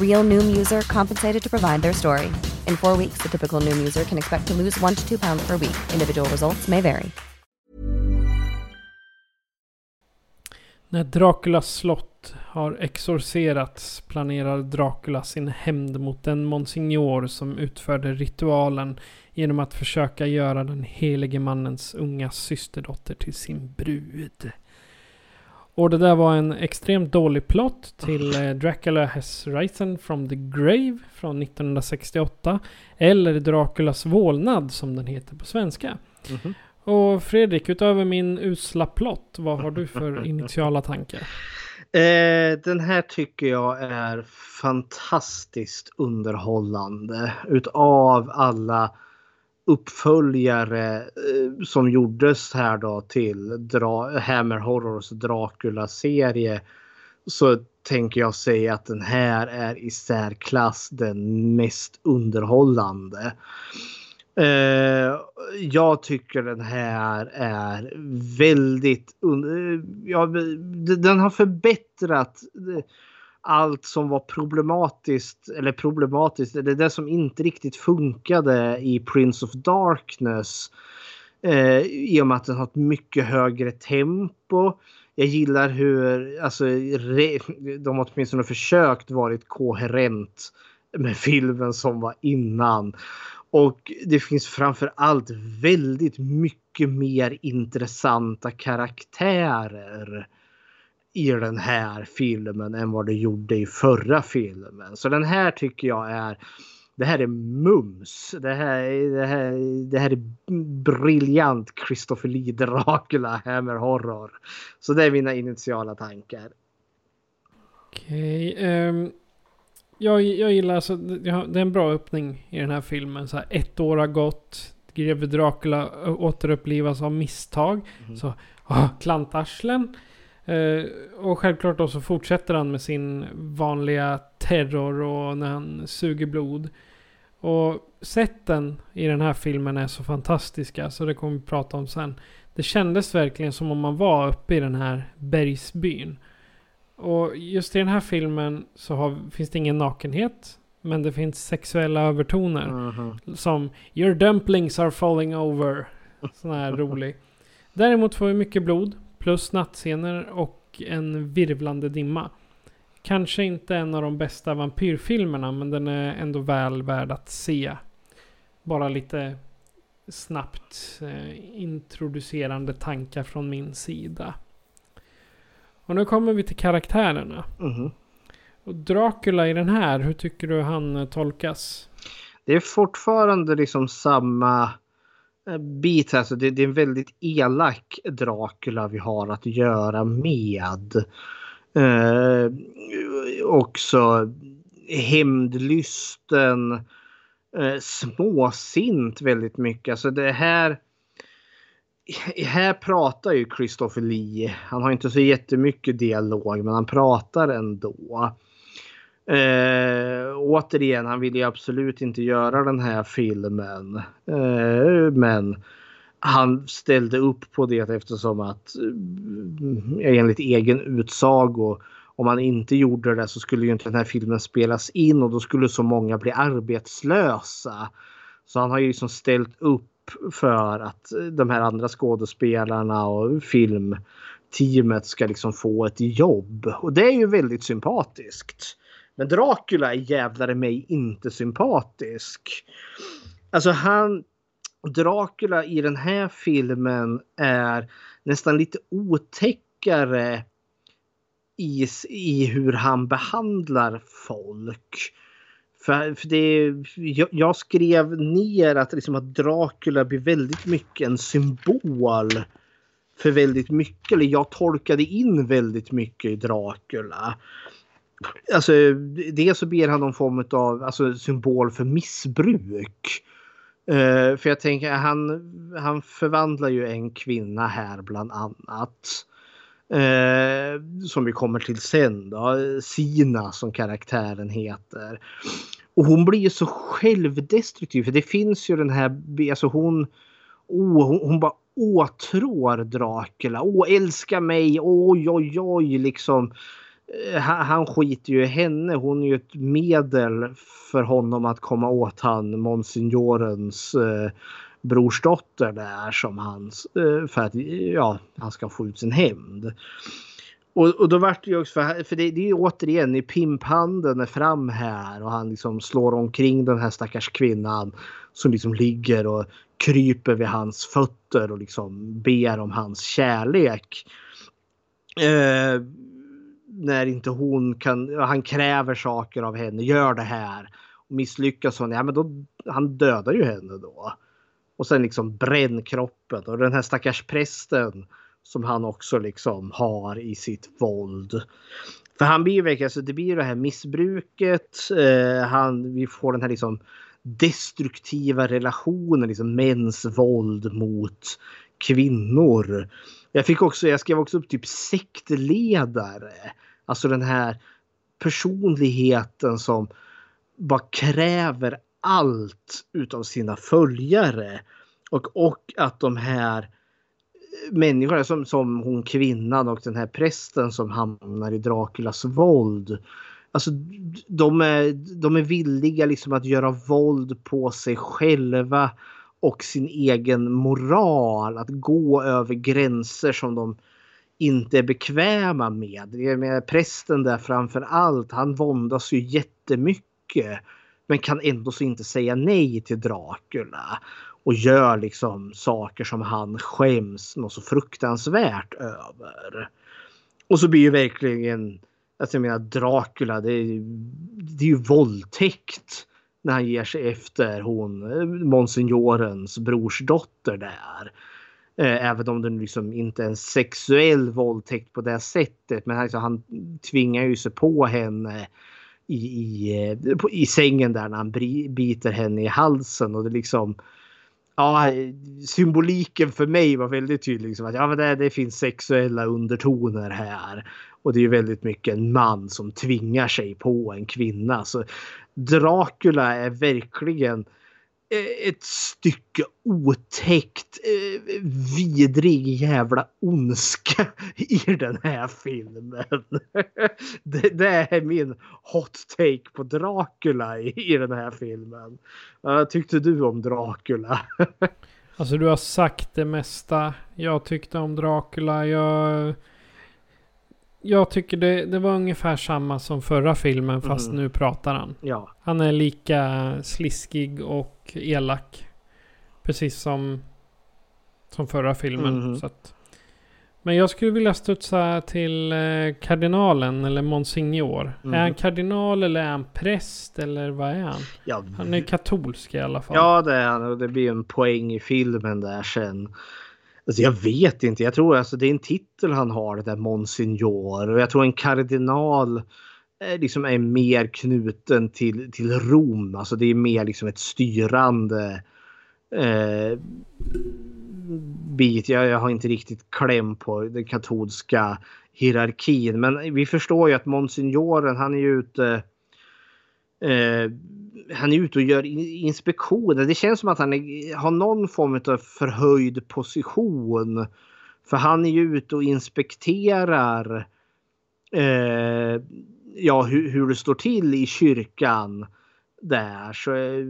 Real Noom user compensated to provide their story. In four weeks, the typical Noom user can expect to lose one to two pounds per week. Individual results may vary. När Draculas slott har exorcerats planerar Dracula sin hämnd mot den monsignor som utförde ritualen genom att försöka göra den helige mannens unga systerdotter till sin brud. Och det där var en extremt dålig plott till eh, Dracula has risen from the grave från 1968. Eller Draculas vålnad som den heter på svenska. Mhm. Och Fredrik, utöver min usla plott, vad har du för initiala tankar? Eh, den här tycker jag är fantastiskt underhållande. Utav alla uppföljare eh, som gjordes här då till Dra Hammer Horrors Dracula-serie så tänker jag säga att den här är i särklass den mest underhållande. Eh, jag tycker den här är väldigt... Ja, den har förbättrat eh, allt som var problematiskt, eller problematiskt, eller det som inte riktigt funkade i Prince of Darkness. Eh, I och med att den har ett mycket högre tempo. Jag gillar hur, alltså, re, de har åtminstone försökt varit koherent med filmen som var innan. Och det finns framför allt väldigt mycket mer intressanta karaktärer i den här filmen än vad det gjorde i förra filmen. Så den här tycker jag är det här är mums. Det här, det här, det här är briljant Christopher Lee Dracula Hammer Horror. Så det är mina initiala tankar. Okej. ehm, jag, jag gillar alltså, det är en bra öppning i den här filmen. Så här, ett år har gått. Greve Dracula återupplivas av misstag. Så, ah, klantarslen. Eh, och självklart då så fortsätter han med sin vanliga terror och när han suger blod. Och sätten i den här filmen är så fantastiska så det kommer vi prata om sen. Det kändes verkligen som om man var uppe i den här bergsbyn. Och just i den här filmen så har, finns det ingen nakenhet. Men det finns sexuella övertoner. Mhm. Som Your dumplings are falling over. Sån här rolig. Däremot får vi mycket blod. Plus nattscener och en virvlande dimma. Kanske inte en av de bästa vampyrfilmerna men den är ändå väl värd att se. Bara lite snabbt eh, introducerande tankar från min sida. Och nu kommer vi till karaktärerna. Mhm. Och Dracula i den här, hur tycker du han eh, tolkas? Det är fortfarande liksom samma Eh, bit. Alltså det, det är en väldigt elak Dracula vi har att göra med. Eh, också hämndlysten. Eh, småsint väldigt mycket. Alltså det här. Här pratar ju Christopher Lee. Han har inte så jättemycket dialog men han pratar ändå. Eh, återigen, han ville ju absolut inte göra den här filmen. Eh, men han ställde upp på det eftersom att eh, enligt egen utsago om han inte gjorde det så skulle ju inte den här filmen spelas in och då skulle så många bli arbetslösa. Så han har ju liksom ställt upp för att eh, de här andra skådespelarna och filmteamet ska liksom få ett jobb. Och det är ju väldigt sympatiskt. Men Dracula är jävlar i mig inte sympatisk. Alltså han, Dracula i den här filmen är nästan lite otäckare i, i hur han behandlar folk. För, för det, jag, jag skrev ner att, liksom att Dracula blir väldigt mycket en symbol för väldigt mycket. Eller jag tolkade in väldigt mycket i Dracula. Alltså, dels så ber han någon form av alltså, symbol för missbruk. Uh, för jag tänker, han, han förvandlar ju en kvinna här bland annat. Uh, som vi kommer till sen då. Sina som karaktären heter. Och hon blir ju så självdestruktiv. För det finns ju den här, alltså hon, oh, hon, hon bara åtrår Dracula. Åh, älska mig, oj, oj, oj, liksom. Eh, han, han skiter ju i henne. Hon är ju ett medel för honom att komma åt han monsignorens eh, brorsdotter där som hans eh, för att ja, han ska få ut sin hämnd. Och, och då vart det ju också för, för det, det är ju återigen i pimphanden är fram här och han liksom slår omkring den här stackars kvinnan som liksom ligger och kryper vid hans fötter och liksom ber om hans kärlek. Eh, när inte hon kan, han kräver saker av henne, gör det här. Och misslyckas hon, ja men då, han dödar ju henne då. Och sen liksom bränn kroppen och den här stackars prästen som han också liksom har i sitt våld. För han blir ju alltså det blir det här missbruket. Eh, han, vi får den här liksom destruktiva relationen, liksom mäns våld mot kvinnor. Jag fick också, jag skrev också upp typ sektledare. Alltså den här personligheten som bara kräver allt utav sina följare. Och, och att de här människorna som, som hon kvinnan och den här prästen som hamnar i Draculas våld. Alltså de är, de är villiga liksom att göra våld på sig själva och sin egen moral. Att gå över gränser som de inte är bekväma med. med prästen där framför allt, han våndas ju jättemycket. Men kan ändå så inte säga nej till Dracula och gör liksom saker som han skäms något så fruktansvärt över. Och så blir ju verkligen, alltså jag menar Dracula, det är, det är ju våldtäkt när han ger sig efter hon, eh, monsignorens brorsdotter där. Eh, även om det liksom inte är en sexuell våldtäkt på det sättet. Men alltså, han tvingar ju sig på henne i, i, eh, i sängen där när han biter henne i halsen. Och det liksom ja, symboliken för mig var väldigt tydlig. Liksom att ja, men det, det finns sexuella undertoner här. Och det är väldigt mycket en man som tvingar sig på en kvinna. Så Dracula är verkligen eh, ett stycke otäckt, eh, vidrig jävla ondska i den här filmen. Det, det är min hot take på Dracula i, i den här filmen. Vad tyckte du om Dracula? Alltså du har sagt det mesta jag tyckte om Dracula. Jag, jag tycker det, det var ungefär samma som förra filmen fast Mm. nu pratar han. Ja. Han är lika sliskig och elak. Precis som, som förra filmen. Mhm. Så att, men jag skulle vilja studsa till eh, kardinalen eller monsignor. Mhm. Är han kardinal eller är han präst eller vad är han? Ja, Han är katolsk i alla fall. Ja, det är han och det blir en poäng i filmen där sen. Alltså jag vet inte, jag tror alltså det är en titel han har det där Monsignor och jag tror en kardinal Eh, liksom är mer knuten till, till Rom. Alltså det är mer liksom ett styrande eh, bit. Jag, jag har inte riktigt kläm på den katolska hierarkin. Men vi förstår ju att Monsignoren han är ju ute eh, han är ute och gör inspektioner. Det känns som att han är, har någon form av förhöjd position. För han är ju ute och inspekterar eh, ja, hur, hur det står till i kyrkan där. Så, eh,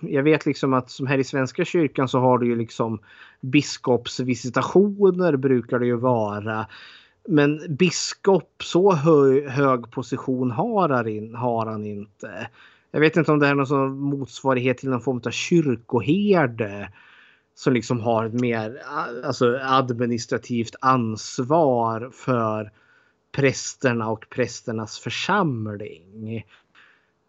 jag vet liksom att som här i Svenska kyrkan så har du ju liksom biskopsvisitationer brukar det ju vara. Men biskop, så hö, hög position har han, in, har han inte. Jag vet inte om det är någon sån motsvarighet till någon form av kyrkoherde. Som liksom har ett mer alltså, administrativt ansvar för prästerna och prästernas församling.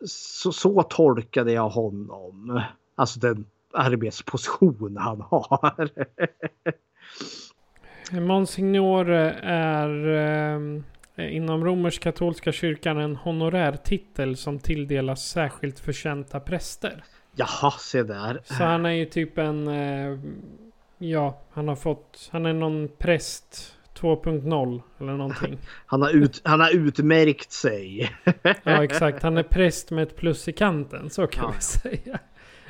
Så, så tolkade jag honom. Alltså den arbetsposition han har. Monsignor är eh, inom romersk-katolska kyrkan en honorär titel som tilldelas särskilt förtjänta präster. Jaha, se där. Så han är ju typ en... Eh, ja, han har fått... Han är någon präst 2.0 eller någonting. Han har, ut, han har utmärkt sig. ja, exakt. Han är präst med ett plus i kanten, så kan ja, vi säga.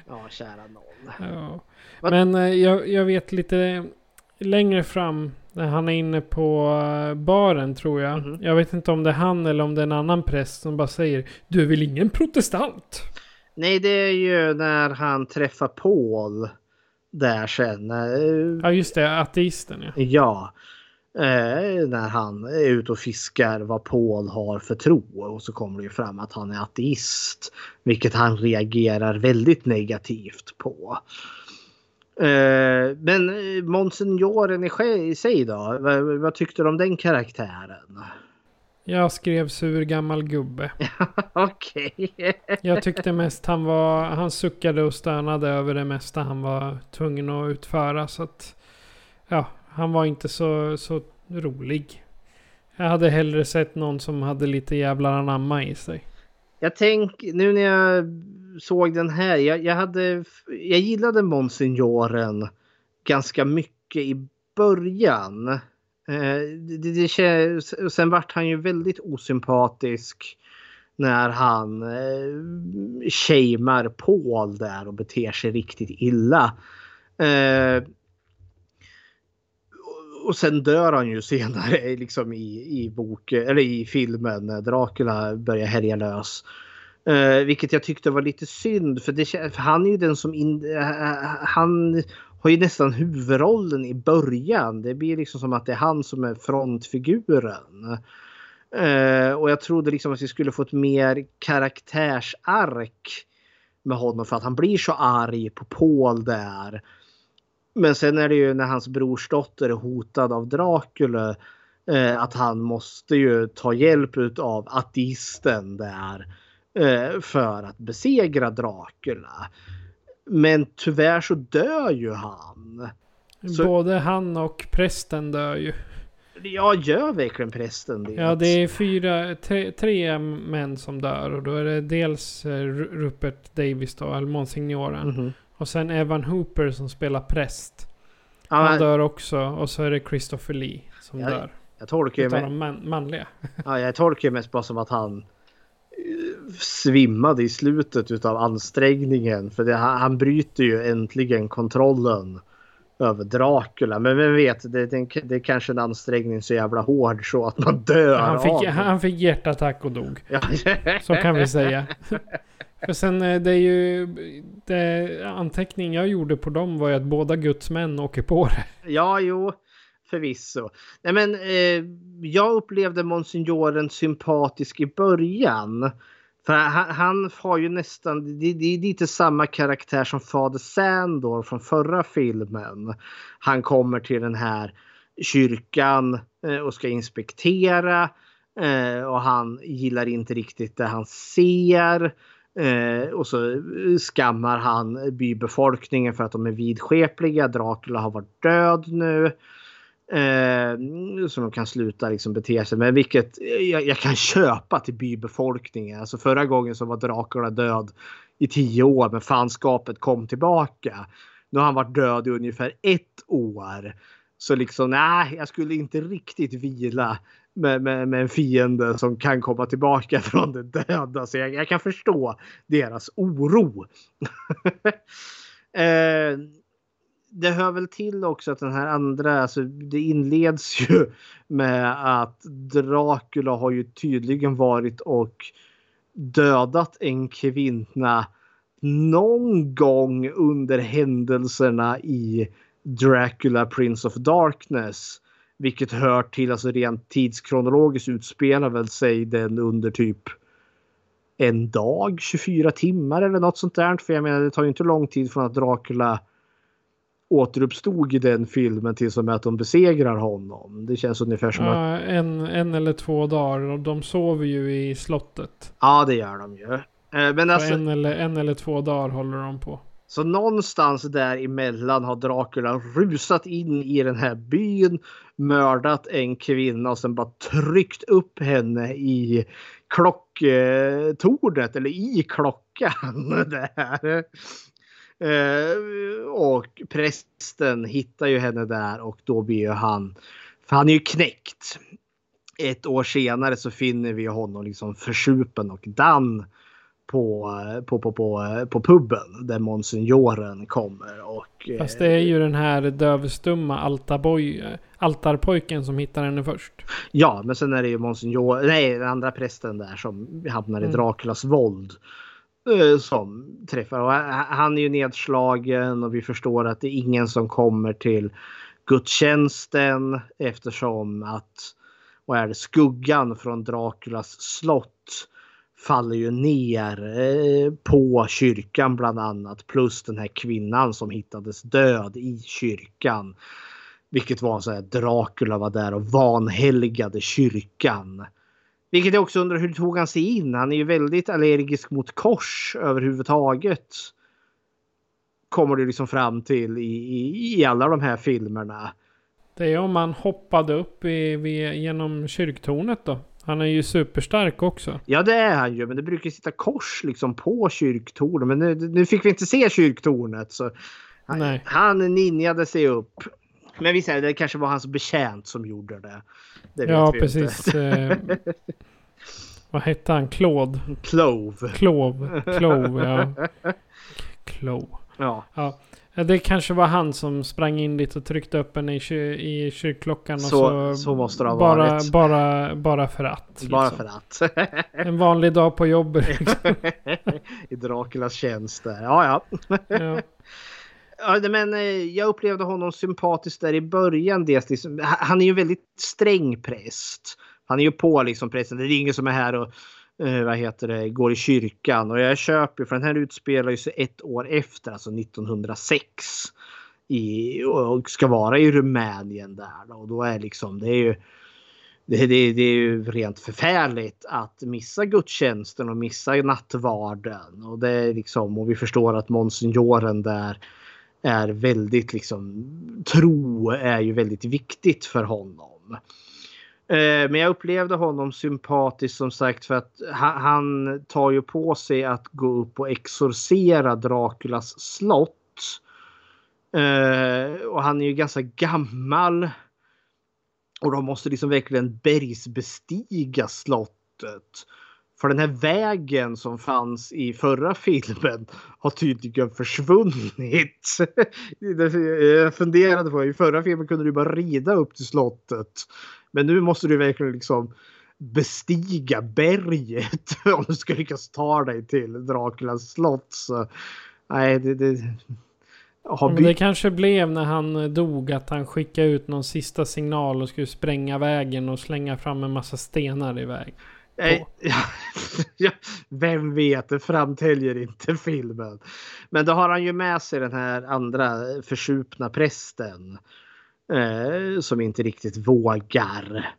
Ja, kära någon. Ja. Men eh, jag, jag vet lite längre fram när han är inne på eh, baren tror jag. Mm -hmm. Jag vet inte om det är han eller om det är en annan präst som bara säger Du är väl ingen protestant? Nej, det är ju när han träffar Paul där sen. Eh, ja, just det. Ateisten ja. Ja. Eh, när han är ute och fiskar vad Paul har för tro och så kommer det ju fram att han är ateist. Vilket han reagerar väldigt negativt på. Eh, men eh, Monsignoren i sig då? Vad, vad tyckte du om den karaktären? Jag skrev sur gammal gubbe. Okej. Jag tyckte mest han var, han suckade och stönade över det mesta han var tvungen att utföra. Så att, ja, han var inte så, så rolig. Jag hade hellre sett någon som hade lite jävlar anamma i sig. Jag tänker, nu när jag såg den här, jag, jag, hade, jag gillade Monsignoren ganska mycket i början. Eh, det, det, sen vart han ju väldigt osympatisk när han eh, shamear Paul där och beter sig riktigt illa. Eh, och sen dör han ju senare liksom i, i bok, eller i filmen när Dracula börjar härja lös. Uh, vilket jag tyckte var lite synd för, det, för han är ju den som in, uh, han har ju nästan huvudrollen i början. Det blir liksom som att det är han som är frontfiguren. Uh, och jag trodde liksom att vi skulle få ett mer karaktärsark med honom för att han blir så arg på Paul där. Men sen är det ju när hans brorsdotter är hotad av Dracula eh, att han måste ju ta hjälp av ateisten där eh, för att besegra Dracula. Men tyvärr så dör ju han. Så... Både han och prästen dör ju. Ja, gör verkligen prästen det? Ja, det är fyra, tre, tre män som dör. Och då är det dels eh, Rupert Davis då, eller Monsignoren. Mm -hmm. Och sen Evan Hooper som spelar präst. Ja, Han dör också. Och så är det Christopher Lee som jag, dör. Jag tolkar ju med, de man, manliga. Ja, jag tolkar ju mest bara som att han eh, svimmade i slutet utav ansträngningen. För det, han bryter ju äntligen kontrollen över Dracula. Men vem vet, det, det, det är kanske en ansträngning så jävla hård så att man dör han fick, han fick hjärtattack och dog. så kan vi säga. Och sen eh, det är ju... Det, anteckning jag gjorde på dem var ju att båda Guds män åker på det. Ja, jo. Förvisso. Nej men eh, jag upplevde Monsignoren sympatisk i början. För han, han har ju nästan, det, det, är lite samma karaktär som Fader Sandor från förra filmen. Han kommer till den här kyrkan eh, och ska inspektera. Eh, och han gillar inte riktigt det han ser. Eh, och så eh, skammar han bybefolkningen för att de är vidskepliga. Dracula har varit död nu. Eh, så de kan sluta liksom bete sig. Men vilket eh, jag, jag, kan köpa till bybefolkningen. Alltså förra gången så var Dracula död i tio år men fanskapet kom tillbaka. Nu har han varit död i ungefär ett år. Så liksom nej, jag skulle inte riktigt vila med, med, med, en fiende som kan komma tillbaka från de döda. Så jag, jag kan förstå deras oro. eh, det hör väl till också att den här andra, alltså det inleds ju med att Dracula har ju tydligen varit och dödat en kvinna någon gång under händelserna i Dracula Prince of Darkness. Vilket hör till, alltså rent tidskronologiskt utspelar väl sig den under typ en dag, 24 timmar eller något sånt där. För jag menar det tar ju inte lång tid från att Dracula återuppstod i den filmen till som att de besegrar honom. Det känns ungefär som att... Ja, en, en eller två dagar de sover ju i slottet. Ja, det gör de ju. Eh, Men Så alltså, en, eller, en eller två dagar håller de på. så någonstans där emellan har Dracula rusat in i den här byn, mördat en kvinna och sen bara tryckt upp henne i klocktornet eh, eller i klockan. Där. Eh, och prästen hittar ju henne där och då blir ju han, för han är ju knäckt. Ett år senare så finner vi honom liksom försupen och dan på, på, på, på, på puben där monsignoren kommer. Och, Fast det är ju den här dövstumma Altaboy eh, altarpojken som hittar henne först. Ja, men sen är det ju Monsignor, nej den andra prästen där som hamnar i Mm. Draculas våld. eh, Som träffar och han- han är ju nedslagen och vi förstår att det är ingen som kommer till gudstjänsten eftersom att vad är det, skuggan från Draculas slott faller ju ner eh, på kyrkan bland annat plus den här kvinnan som hittades död i kyrkan. Vilket var så här Dracula var där och vanhelgade kyrkan. Vilket jag också undrar hur tog han sig in? Han är ju väldigt allergisk mot kors överhuvudtaget. Kommer det liksom fram till i, i, i alla de här filmerna. Det är om man hoppade upp i, vid, genom kyrktornet då. Han är ju superstark också. Ja det är han ju men det brukar sitta kors liksom på kyrktornet. Men nu, nu fick vi inte se kyrktornet så han, Nej. han ninjade sig upp. Men vi säger det kanske var hans betjänt som gjorde det. det Ja, precis. Eh, Vad hette han? Claude? Clove. Clove. Clove, ja. Clove. Ja. ja. Det kanske var han som sprang in dit och tryckte upp henne i, kyr, i kyrkklockan. Och Så- så, så ha bara, varit. Bara, bara för att. Bara liksom. för att. En vanlig dag på jobbet. Liksom. I Draculas tjänst där. Ja, ja. Ja. Ja, men eh, jag upplevde honom sympatisk där i början. Dels liksom, han- är ju en väldigt sträng präst. Han är ju på liksom prästen. Det är ingen som är här och eh, vad heter det, går i kyrkan. Och jag köper för den här utspelar ju sig ett år efter, alltså 1906. I, och ska vara i Rumänien där. Och då är liksom, det är ju det, det, det är ju rent förfärligt att missa gudstjänsten och missa nattvarden. Och det är liksom, och vi förstår att monsignoren där är väldigt liksom, tro är ju väldigt viktigt för honom. Eh, Men jag upplevde honom sympatisk som sagt för att ha- han tar ju på sig att gå upp och exorcera Draculas slott. Eh, Och han är ju ganska gammal. Och de måste liksom verkligen bergsbestiga slottet. För den här vägen som fanns i förra filmen har tydligen försvunnit. Jag funderade på, i förra filmen kunde du bara rida upp till slottet. Men nu måste du verkligen liksom bestiga berget om du ska lyckas ta dig till Draculas slott. Så, nej, det, det Men det kanske blev när han dog att han skickade ut någon sista signal och skulle spränga vägen och slänga fram en massa stenar i väg. Nej, vem vet, det framtäljer inte filmen. Men då har han ju med sig den här andra försupna prästen. Eh, som inte riktigt vågar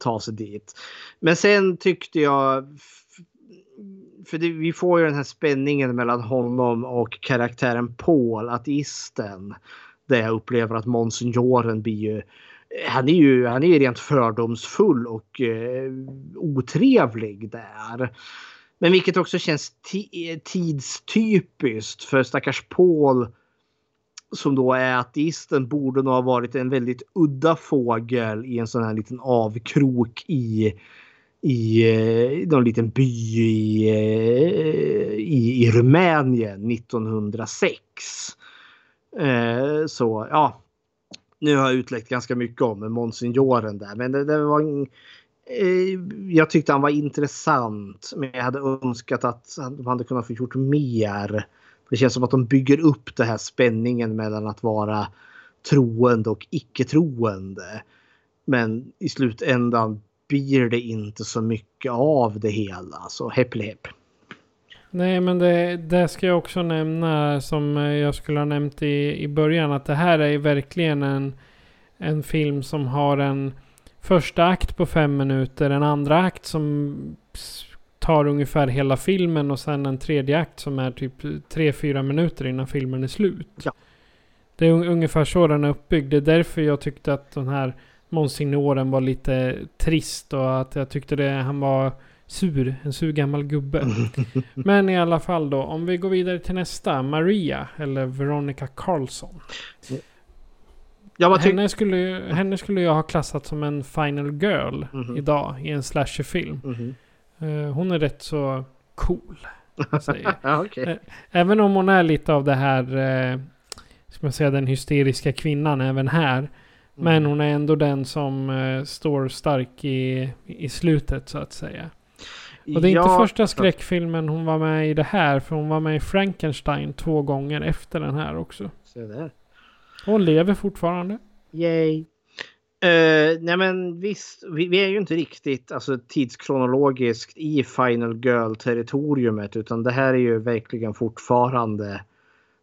ta sig dit. Men sen tyckte jag... För det, vi får ju den här spänningen mellan honom och karaktären Paul, ateisten. Där jag upplever att monsignoren blir ju han är ju han är rent fördomsfull och eh, otrevlig där. Men vilket också känns tidstypiskt för stackars Paul som då är ateisten borde nog ha varit en väldigt udda fågel i en sån här liten avkrok i i eh, någon liten by i, eh, i, i Rumänien 1906. Eh, så ja, nu har jag utläckt ganska mycket om monsignoren där. Men det, det var en, eh, jag tyckte han var intressant. Men jag hade önskat att de hade kunnat få gjort mer. Det känns som att de bygger upp den här spänningen mellan att vara troende och icke-troende. Men i slutändan blir det inte så mycket av det hela. Så häpp hepp. Nej, men det, det ska jag också nämna som jag skulle ha nämnt i, i början. Att det här är verkligen en, en film som har en första akt på fem minuter. En andra akt som tar ungefär hela filmen och sen en tredje akt som är typ tre fyra minuter innan filmen är slut. Ja. Det är ungefär så den är uppbyggd. Det är därför jag tyckte att den här Monsignoren var lite trist och att jag tyckte det, han var sur. En sur gammal gubbe. Men i alla fall då, om vi går vidare till nästa. Maria, eller Veronica Carlson. Henne, skulle, henne skulle jag ha klassat som en final girl Mhm. idag i en slasherfilm. Mhm. Eh, hon är rätt så cool. okej. Eh, Även om hon är lite av det här, eh, ska man säga den hysteriska kvinnan även här. Men hon är ändå den som står stark i, i slutet så att säga. Och det är Ja, inte första skräckfilmen hon var med i det här. För hon var med i Frankenstein två gånger efter den här också. Se där. Hon lever fortfarande. Yay. Uh, nej men visst, vi, vi är ju inte riktigt alltså, tidskronologiskt i Final Girl-territoriumet utan det här är ju verkligen fortfarande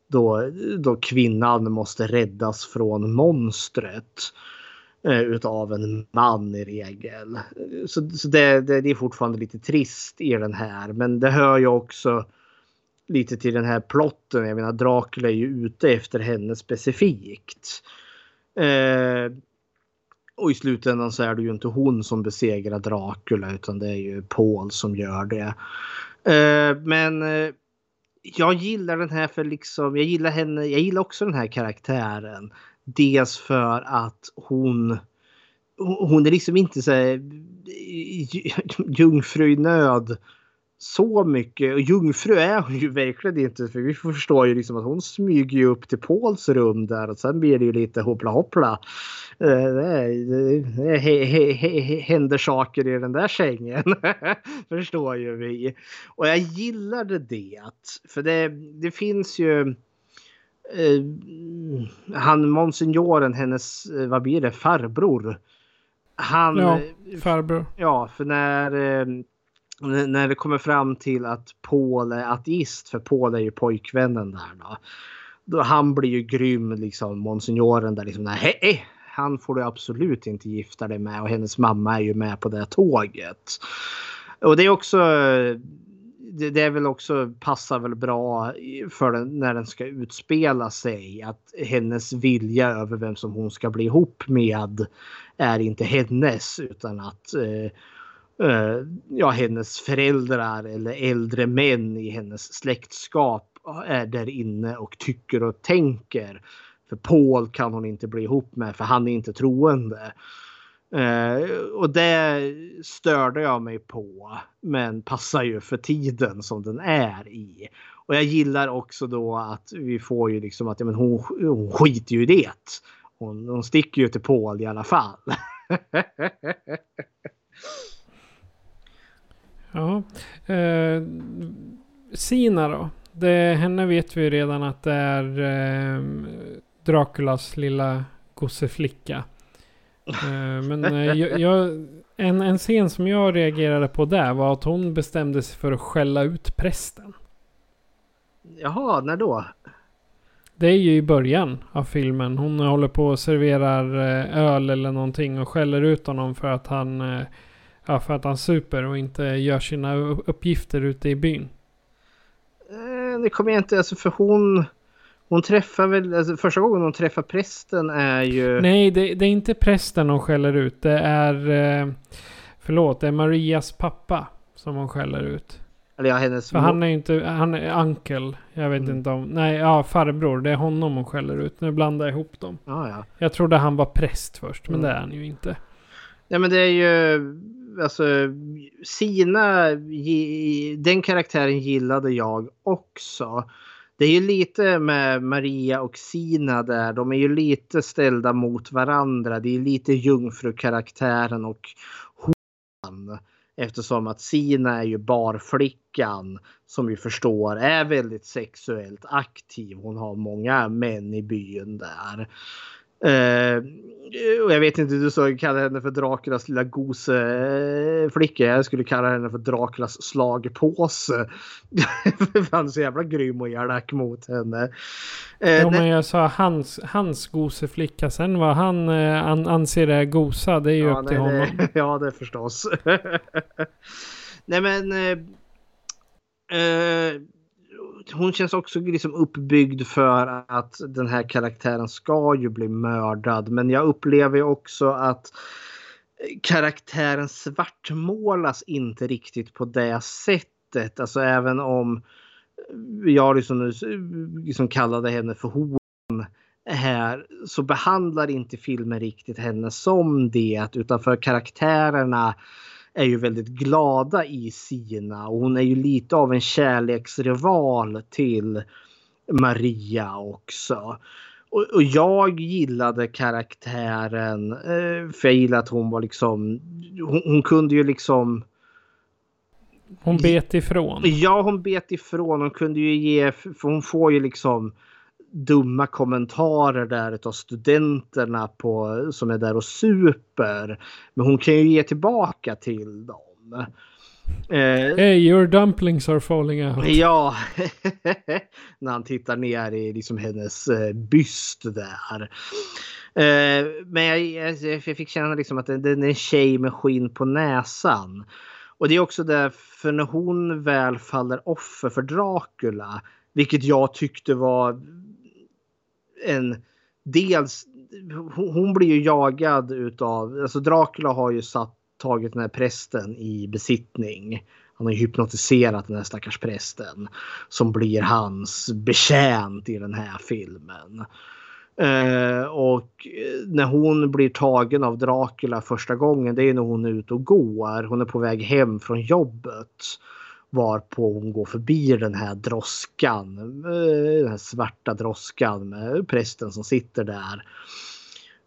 då, då kvinnan måste räddas från monstret uh, Eh, utav en man i regel. Så, så det, det, det är fortfarande lite trist i den här men det hör ju också lite till den här plotten. Jag menar Dracula är ju ute efter henne specifikt. Eh, och i slutändan så är det ju inte hon som besegrar Dracula utan det är ju Paul som gör det. Eh, men eh, jag gillar den här för liksom, jag gillar henne, jag gillar också den här karaktären. Dels för att hon hon är liksom inte så här jungfru i nöd så mycket. Och jungfru är hon ju verkligen inte. För vi förstår ju liksom att hon smyger ju upp till Pauls rum där och sen blir det ju lite hoppla hoppla. Eh, det, händer saker i den där sängen. förstår ju vi. Och jag gillade det. För det, det finns ju eh, han monsignoren, hennes, eh, vad blir det, farbror. Han, Ja, farbror. Ja, för när, eh, när det kommer fram till att Paul är ateist, för Paul är ju pojkvännen där då. då han blir ju grym liksom, monsignoren där liksom, nej, hej, han får du absolut inte gifta dig med och hennes mamma är ju med på det tåget. Och det är också, det, det är väl också, passar väl bra för den, när den ska utspela sig. Att hennes vilja över vem som hon ska bli ihop med är inte hennes utan att eh, eh, ja, hennes föräldrar eller äldre män i hennes släktskap är där inne och tycker och tänker. För Paul kan hon inte bli ihop med för han är inte troende. Eh, och det störde jag mig på. Men passar ju för tiden som den är i. Och jag gillar också då att vi får ju liksom att ja, men hon, hon skiter ju i det. Hon, hon sticker ju till Paul i alla fall. Ja. Eh, Sina då? Det, henne vet vi redan att det är eh, Draculas lilla gosseflicka. Eh, men eh, jag, jag, en, en scen som jag reagerade på där var att hon bestämde sig för att skälla ut prästen. Jaha, när då? Det är ju i början av filmen. Hon håller på och serverar eh, öl eller någonting och skäller ut honom för att han Ja, för att han super och inte gör sina uppgifter ute i byn. Det kommer jag inte, alltså för hon... Hon träffar väl, alltså första gången hon träffar prästen är ju... Nej, det, det är inte prästen hon skäller ut. Det är... Eh, förlåt, det är Marias pappa som hon skäller ut. Eller ja, hennes... För han är ju inte... Han är uncle. Jag vet Mm. inte om... Nej, ja, farbror. Det är honom hon skäller ut. Nu blandar jag ihop dem. Ja, ja. Jag trodde han var präst först, men Mm. det är han ju inte. Ja men det är ju alltså Sina, den karaktären gillade jag också. Det är ju lite med Maria och Sina där. De är ju lite ställda mot varandra. Det är lite jungfrukaraktären och hon. Eftersom att Sina är ju barflickan som vi förstår är väldigt sexuellt aktiv. Hon har många män i byn där. Eh, och jag vet inte, du sa kalla henne för Draculas lilla goseflicka. Jag skulle kalla henne för Draculas slagpåse. Han är så jävla grym och elak mot henne. Eh, Jo, men jag sa hans, hans goseflicka. Sen vad han eh, an, anser är gosa, det är ju Ja, upp till nej, honom. det, ja, det förstås. nej, men. Eh, eh, hon känns också liksom uppbyggd för att den här karaktären ska ju bli mördad. Men jag upplever också att karaktären svartmålas inte riktigt på det sättet. Alltså även om jag liksom, liksom kallade henne för hon här så behandlar inte filmen riktigt henne som det utan för karaktärerna är ju väldigt glada i Sina och hon är ju lite av en kärleksrival till Maria också. Och, jag gillade karaktären eh, för jag gillade att hon var liksom hon, hon kunde ju liksom Hon bet ifrån. Ja, hon bet ifrån. Hon kunde ju ge, för hon får ju liksom dumma kommentarer där av studenterna på, som är där och super. Men hon kan ju ge tillbaka till dem. Eh, Hey, your dumplings are falling out. Ja, när han tittar ner i liksom hennes eh, byst där. Eh, men jag, jag, jag fick känna liksom att det, det är en tjej med skinn på näsan. Och det är också därför när hon väl faller offer för Dracula, vilket jag tyckte var en dels hon, blir ju jagad utav, alltså Dracula har ju satt, tagit den här prästen i besittning. Han har hypnotiserat den här stackars prästen som blir hans betjänt i den här filmen. Eh, och när hon blir tagen av Dracula första gången det är när hon är ute och går. Hon är på väg hem från jobbet. Varpå hon går förbi den här droskan. Eh, den här svarta droskan med prästen som sitter där.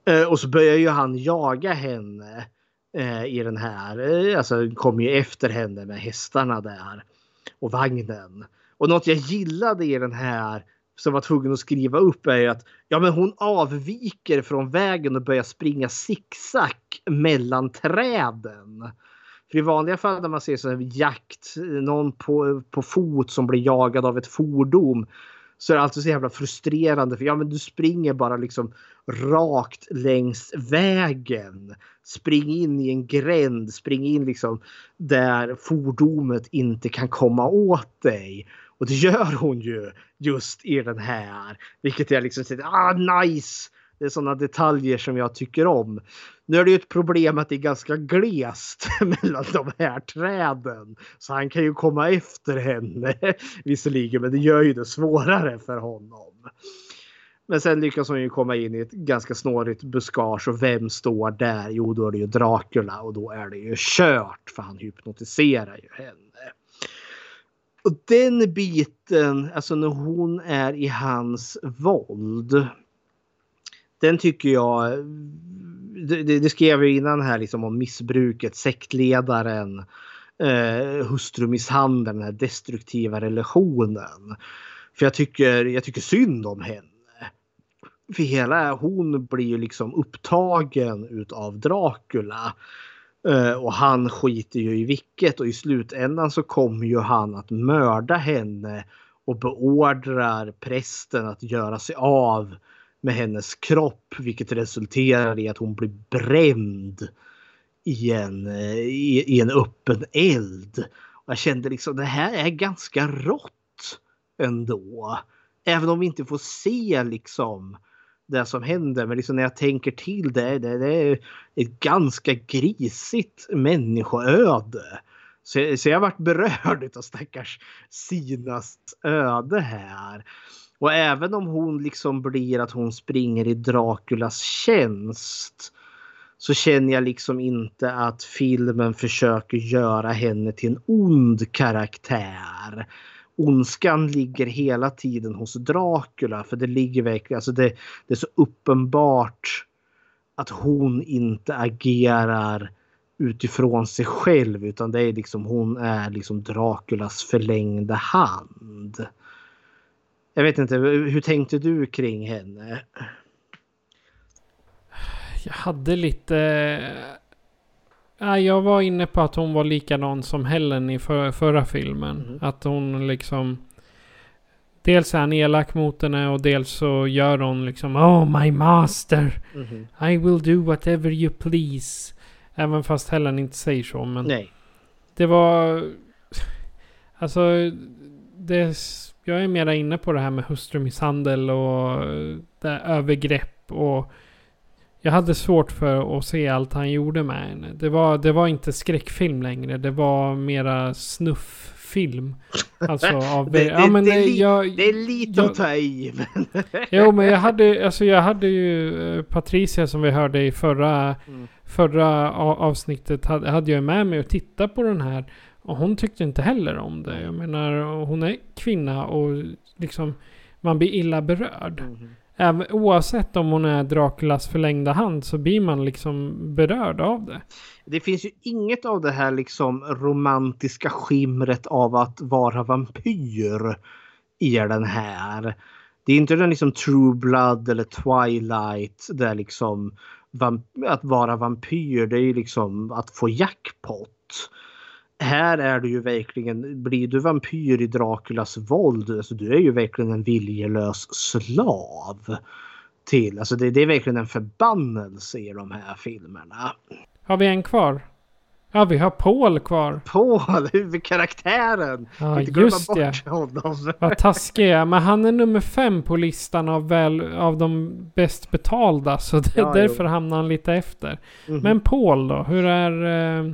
Eh, och så börjar ju han jaga henne eh, i den här. Alltså kommer ju efter henne med hästarna där. Och vagnen. Och något jag gillade i den här som var tvungen att skriva upp är ju att ja, men hon avviker från vägen och börjar springa zigzag mellan träden. För i vanliga fall när man ser så här jakt, någon på, på fot som blir jagad av ett fordon så är det alltid så jävla frustrerande för ja men du springer bara liksom rakt längs vägen. Spring in i en gränd, spring in liksom där fordonet inte kan komma åt dig. Och det gör hon ju just i den här. Vilket jag liksom säger, ah nice! Det är sådana detaljer som jag tycker om. Nu är det ju ett problem att det är ganska glest mellan de här träden. Så han kan ju komma efter henne visserligen, men det gör ju det svårare för honom. Men sen lyckas hon ju komma in i ett ganska snårigt buskage och vem står där? Jo, då är det ju Dracula och då är det ju kört för han hypnotiserar ju henne. Och den biten, alltså när hon är i hans våld. Den tycker jag, det, det skrev jag innan här liksom om missbruket, sektledaren, eh, hustrumisshandeln, den här destruktiva relationen. För jag tycker, jag tycker synd om henne. För hela hon blir ju liksom upptagen utav Dracula. Eh, och han skiter ju i vilket och i slutändan så kommer ju han att mörda henne och beordrar prästen att göra sig av med hennes kropp vilket resulterar i att hon blir bränd i en, eh, i, i en öppen eld. Och jag kände liksom det här är ganska rått ändå. Även om vi inte får se liksom det som händer. Men liksom när jag tänker till det, det, det är ett ganska grisigt människoöde. Så, så jag varit berörd av stackars Sinas öde här. Och även om hon liksom blir att hon springer i Draculas tjänst så känner jag liksom inte att filmen försöker göra henne till en ond karaktär. Ondskan ligger hela tiden hos Dracula för det ligger verkligen, alltså det, det är så uppenbart att hon inte agerar utifrån sig själv utan det är liksom hon är liksom Draculas förlängda hand. Jag vet inte, hur tänkte du kring henne? jag hade lite... Jag var inne på att hon var likadan som Helen i för, förra filmen. Mm. Att hon liksom... Dels är han elak mot henne och dels så gör hon liksom Oh my master! Mhm. I will do whatever you please. Även fast Helen inte säger så. Men Nej. Det var... Alltså... Det, jag är mera inne på det här med hustrumisshandel och det övergrepp och... Jag hade svårt för att se allt han gjorde med henne. Det var, det var inte skräckfilm längre. Det var mera snufffilm. Alltså av... det, det, ja, men det, är li- jag- det är lite att ta i. Jo men jag hade, alltså jag hade ju eh, Patricia som vi hörde i förra, Mm. förra avsnittet. Hade, hade jag med mig och titta på den här. Och hon tyckte inte heller om det. Jag menar hon är kvinna och liksom man blir illa berörd. Mm. Även, oavsett om hon är Draculas förlängda hand så blir man liksom berörd av det. Det finns ju inget av det här liksom romantiska skimret av att vara vampyr i den här. Det är inte den liksom True Blood eller Twilight där liksom att vara vampyr det är ju liksom att få jackpot. Här är du ju verkligen, blir du vampyr i Draculas våld, alltså du är ju verkligen en viljelös slav. Till, alltså det, det är verkligen en förbannelse i de här filmerna. Har vi en kvar? Ja vi har Paul kvar. Paul, huvudkaraktären. Ja Inte just bort det. honom. Vad taskig jag. Men han är nummer fem på listan av, väl, av de bäst betalda. Så det, Ja, därför jo. hamnar han lite efter. Mhm. Men Paul då? Hur är... Eh,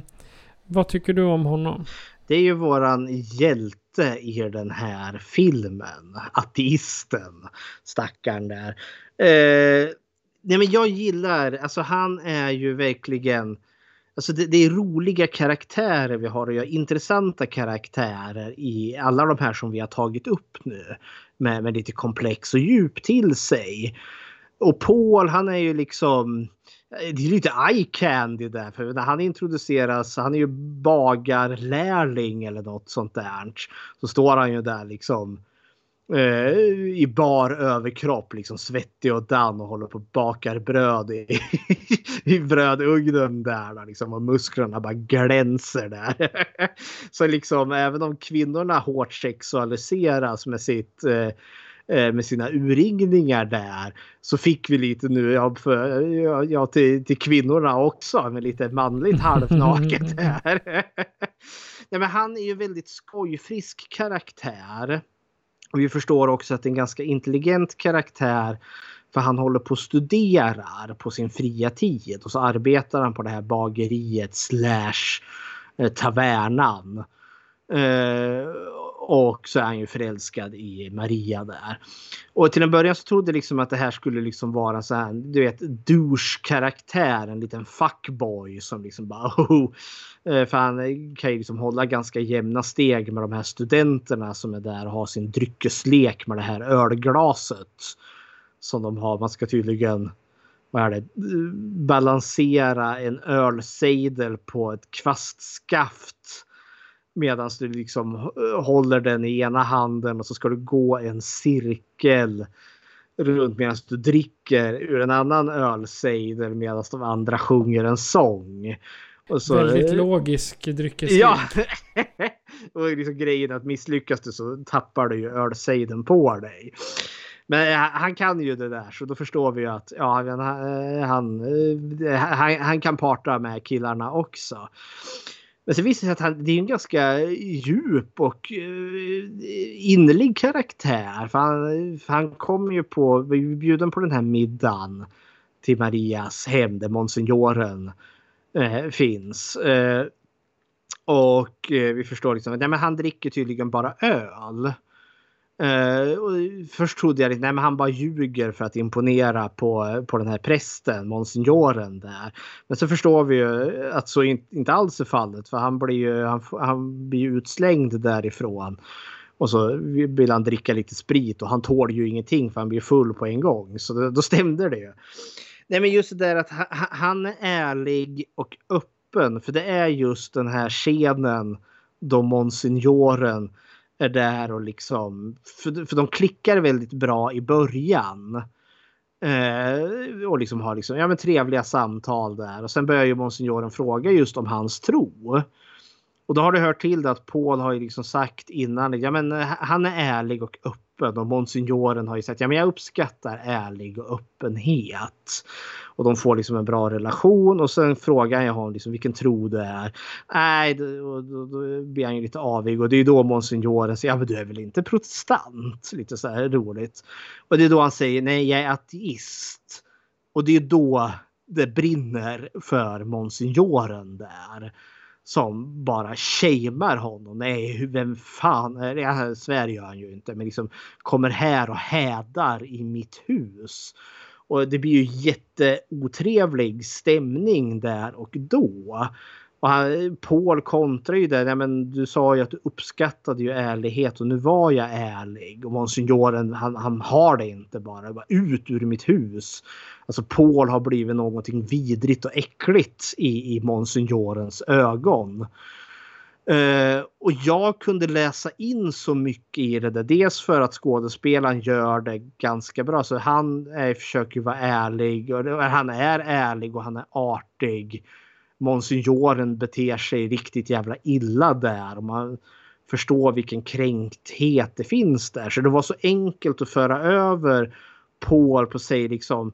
vad tycker du om honom? Det är ju våran hjälte i den här filmen. Ateisten. Stackaren där. Eh, nej men jag gillar, alltså han är ju verkligen Alltså det, det är roliga karaktärer vi har och jag intressanta karaktärer i alla de här som vi har tagit upp nu. Med, med lite komplex och djup till sig. Och Paul han är ju liksom Eh, det är lite eye candy där. För när han introduceras, han är ju bagarlärling eller något sånt där. Så står han ju där liksom eh, i bar överkropp, liksom svettig och dan och håller på och bakar bröd i, i brödugnen där. Liksom, och musklerna bara glänser där. Så liksom även om kvinnorna hårt sexualiseras med sitt eh, med sina urringningar där så fick vi lite nu ja, för, ja, ja, till, till kvinnorna också med lite manligt halvnaket här. Nej, men han är ju väldigt skojfrisk karaktär. Och vi förstår också att det är en ganska intelligent karaktär för han håller på och studerar på sin fria tid och så arbetar han på det här bageriet slash eh, tavernan. Och så är han ju förälskad i Maria där. Och till en början så trodde jag liksom att det här skulle liksom vara så här, du vet, douche-karaktär, en liten fuckboy som liksom bara oh, För han kan ju liksom hålla ganska jämna steg med de här studenterna som är där och har sin dryckeslek med det här ölglaset. Som de har, man ska tydligen vad är det, balansera en ölsejdel på ett kvastskaft. Medan du liksom eh, håller den i ena handen och så ska du gå en cirkel runt medan du dricker ur en annan ölsejdel medan de andra sjunger en sång. Så, Väldigt logisk dryckesstil. Ja! och liksom grejen att misslyckas du så tappar du ju ölsejden på dig. Men eh, han kan ju det där så då förstår vi ju att ja, han, han, eh, han, han kan parta med killarna också. Men sen visar det sig att han, det är en ganska djup och uh, innerlig karaktär. För han, för han kommer ju på, vi är bjuden på den här middagen till Marias hem där monsignoren uh, eh, finns. Uh, och vi förstår liksom att han dricker tydligen bara öl. Uh, och först trodde jag att nej, han bara ljuger för att imponera på, på den här prästen, monsignoren där. Men så förstår vi ju att så in, inte alls är fallet för han blir ju han, han blir utslängd därifrån. Och så vill han dricka lite sprit och han tål ju ingenting för han blir full på en gång. Så då, då stämde det ju. Nej men just det där att ha, han är ärlig och öppen för det är just den här scenen då monsignoren är där och liksom, för, för de klickar väldigt bra i början. Eh, och liksom har liksom, ja, men trevliga samtal där. Och sen börjar ju monsignoren fråga just om hans tro. Och då har det hört till det att Paul har ju liksom sagt innan, ja men eh, han är ärlig och öppen och monsignoren har ju sagt, ja men jag uppskattar ärlig och öppenhet. Och de får liksom en bra relation och sen frågar jag honom liksom vilken tro det är. Nej, då, då, då blir han ju lite avig och det är då monsignoren säger, ja men du är väl inte protestant? Lite så här roligt. Och det är då han säger, nej jag är ateist. Och det är då det brinner för monsignoren där som bara shamear honom. Nej, vem fan är det? Svär gör han ju inte, men liksom kommer här och hädar i mitt hus. Och det blir ju jätteotrevlig stämning där och då. Och han, Paul kontrar ju det. Ja, men du sa ju att du uppskattade ju ärlighet och nu var jag ärlig. Och monsignoren han, han har det inte bara. bara. Ut ur mitt hus. Alltså Paul har blivit någonting vidrigt och äckligt i, i monsignorens ögon. Uh, och jag kunde läsa in så mycket i det där. Dels för att skådespelaren gör det ganska bra. Så han är, försöker vara ärlig. Och han är ärlig och han är artig. Monsignoren beter sig riktigt jävla illa där. Och man förstår vilken kränkthet det finns där. Så det var så enkelt att föra över Paul på sig liksom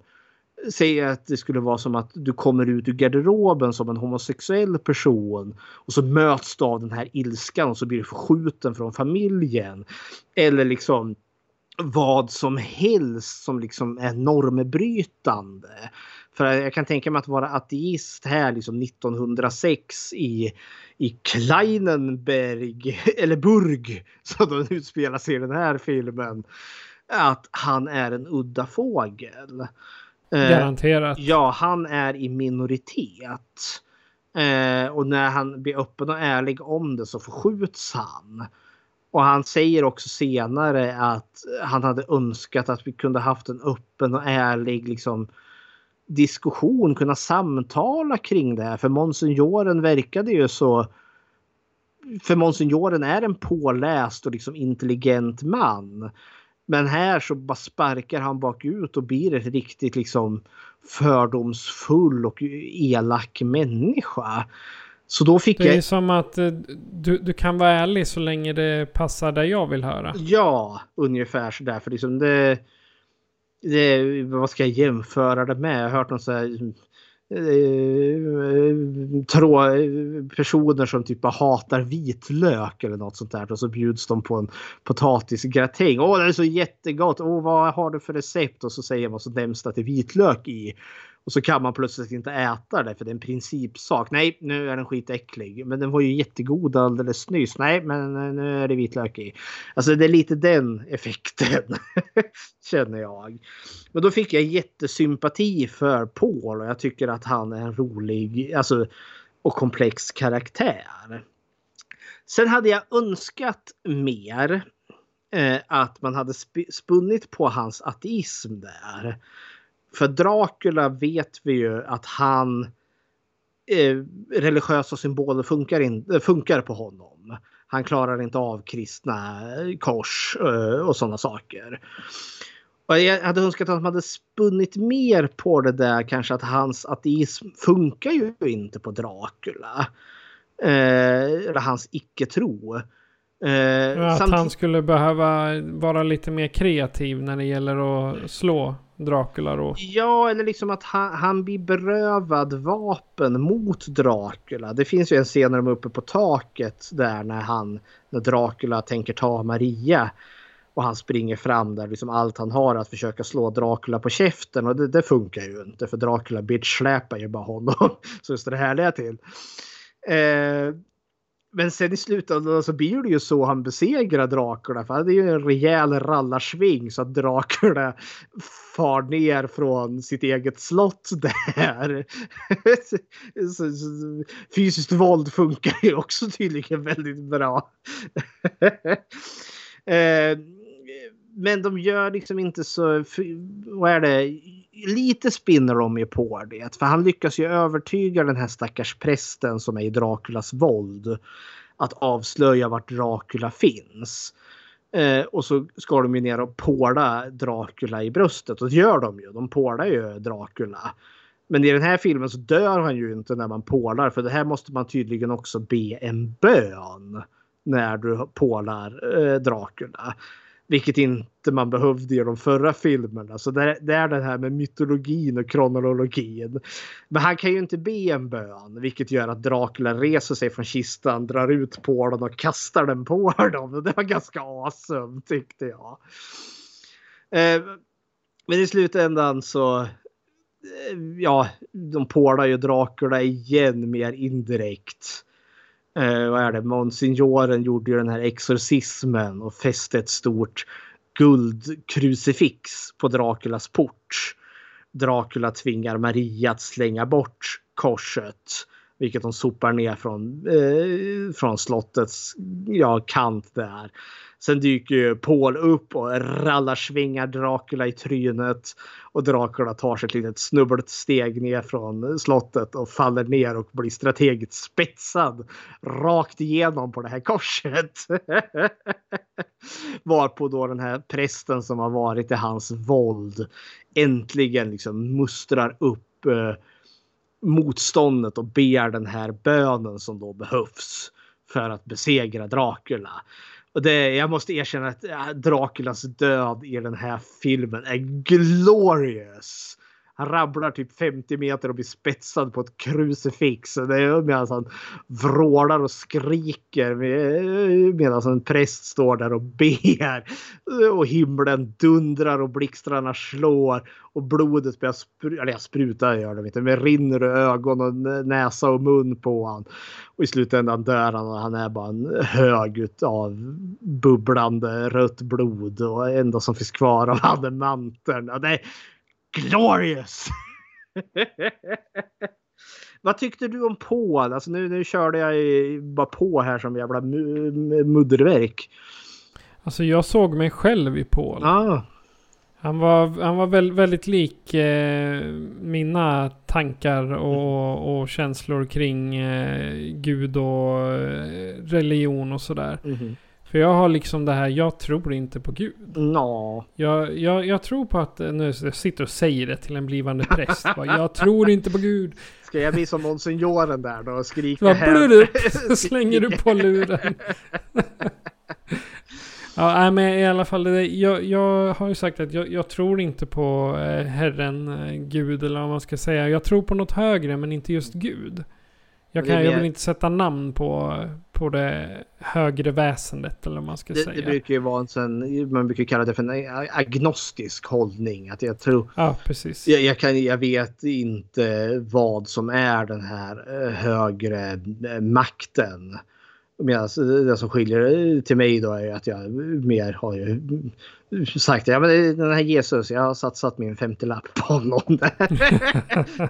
Säg att det skulle vara som att du kommer ut ur garderoben som en homosexuell person och så möts du av den här ilskan och så blir du förskjuten från familjen. Eller liksom vad som helst som liksom är normbrytande. För jag kan tänka mig att vara ateist här liksom 1906 i, i Kleinenberg eller Burg som de utspelar sig i den här filmen. Att han är en udda fågel. Garanterat. Eh, ja, han är i minoritet. Eh, och när han blir öppen och ärlig om det så förskjuts han. Och han säger också senare att han hade önskat att vi kunde haft en öppen och ärlig liksom, diskussion, kunna samtala kring det här. För monsignoren verkade ju så... För monsignoren är en påläst och liksom intelligent man. Men här så bara sparkar han bakut och blir ett riktigt liksom fördomsfull och elak människa. Så då fick det är jag... som att eh, du, du kan vara ärlig så länge det passar där jag vill höra. Ja, ungefär sådär. För liksom det, det... Vad ska jag jämföra det med? Jag har hört någon så här eh, trå, personer som typ hatar vitlök eller något sånt där och så bjuds de på en potatisgratäng. Åh, det är så jättegott! Åh, vad har du för recept? Och så säger man så nämns det att det är vitlök i. Och så kan man plötsligt inte äta det för det är en principsak. Nej, nu är den skitäcklig. Men den var ju jättegod alldeles nyss. Nej, men eh, nu är det vitlök i. Alltså det är lite den effekten. känner jag. Men då fick jag jättesympati för Paul och jag tycker att han är en rolig alltså, och komplex karaktär. Sen hade jag önskat mer eh, att man hade spunnit på hans ateism där. För Dracula vet vi ju att han eh, religiösa symboler funkar, in, eh, funkar på honom. Han klarar inte av kristna kors eh, och sådana saker. Och jag hade önskat att man hade spunnit mer på det där kanske att hans ateism funkar ju inte på Dracula. Eh, eller hans icke-tro. Eh, att han skulle behöva vara lite mer kreativ när det gäller att slå Dracula då? Ja, eller liksom att han, han blir berövad vapen mot Dracula. Det finns ju en scen när de är uppe på taket där när han, när Dracula tänker ta Maria. Och han springer fram där liksom allt han har att försöka slå Dracula på käften och det, det funkar ju inte för Dracula bitch-släpar ju bara honom. Så just det härliga till. Eh, men sen i slutändan så blir det ju så han besegrar Dracula. För det är ju en rejäl rallarsving så att Dracula far ner från sitt eget slott där. fysiskt våld funkar ju också tydligen väldigt bra. Eh, men de gör liksom inte så... Vad är det? Lite spinner de ju på det. För han lyckas ju övertyga den här stackars prästen som är i Draculas våld. Att avslöja vart Dracula finns. Eh, och så ska de ju ner och påla Dracula i bröstet och det gör de ju. De pålar ju Dracula. Men i den här filmen så dör han ju inte när man pålar för det här måste man tydligen också be en bön när du pålar eh, Dracula. Vilket inte man behövde i de förra filmerna. Så det, det är det här med mytologin och kronologin. Men han kan ju inte be en bön. Vilket gör att Dracula reser sig från kistan, drar ut pålen och kastar den på dem. Det var ganska awesome tyckte jag. Eh, men i slutändan så eh, ja, de pålar ju Dracula igen mer indirekt. Eh, vad är det? Monsignoren gjorde ju den här exorcismen och fäste ett stort guldkrucifix på Draculas port. Dracula tvingar Maria att slänga bort korset. Vilket hon sopar ner från, eh, från slottets ja, kant där. Sen dyker ju Paul upp och rallarsvingar Dracula i trynet. Och Dracula tar sig ett litet snubbelt steg ner från slottet och faller ner och blir strategiskt spetsad rakt igenom på det här korset. Varpå då den här prästen som har varit i hans våld äntligen liksom mustrar upp eh, motståndet och ber den här bönen som då behövs för att besegra Dracula. Och det, jag måste erkänna att äh, Draculas död i den här filmen är glorious. Han rabblar typ 50 meter och blir spetsad på ett krucifix. Det är medan han vrålar och skriker medan en präst står där och ber. Och himlen dundrar och blixtrarna slår och blodet börjar spruta, eller sprutar gör det inte, men rinner ur ögon och näsa och mun på han. Och i slutändan dör han och han är bara en hög av bubblande rött blod och det enda som finns kvar av han är manteln. Och det är glorious! Vad tyckte du om Paul? Alltså nu, nu körde jag bara på här som jävla mudderverk. Alltså jag såg mig själv i Paul. Ah. Han var, han var väl, väldigt lik eh, mina tankar och, och känslor kring eh, Gud och eh, religion och sådär. Mm -hmm. För jag har liksom det här, jag tror inte på Gud. No. Jag, jag, jag tror på att, nu jag sitter och säger det till en blivande präst. jag tror inte på Gud. Ska jag bli som monsignoren där då och skrika Vad här? Så slänger du på luren. Ja, men i alla fall. Det, jag, jag har ju sagt att jag, jag tror inte på eh, Herren, eh, Gud eller vad man ska säga. Jag tror på något högre men inte just Gud. Jag, kan, jag vill inte sätta namn på, på det högre väsendet eller vad man ska det, säga. Det brukar ju vara en sån, man brukar kalla det för en agnostisk hållning. Att jag tror... Ja, precis. Jag, jag, kan, jag vet inte vad som är den här eh, högre eh, makten. Medan det som skiljer till mig då är att jag mer har ju sagt ja men den här Jesus, jag har satsat min 50-lapp på honom.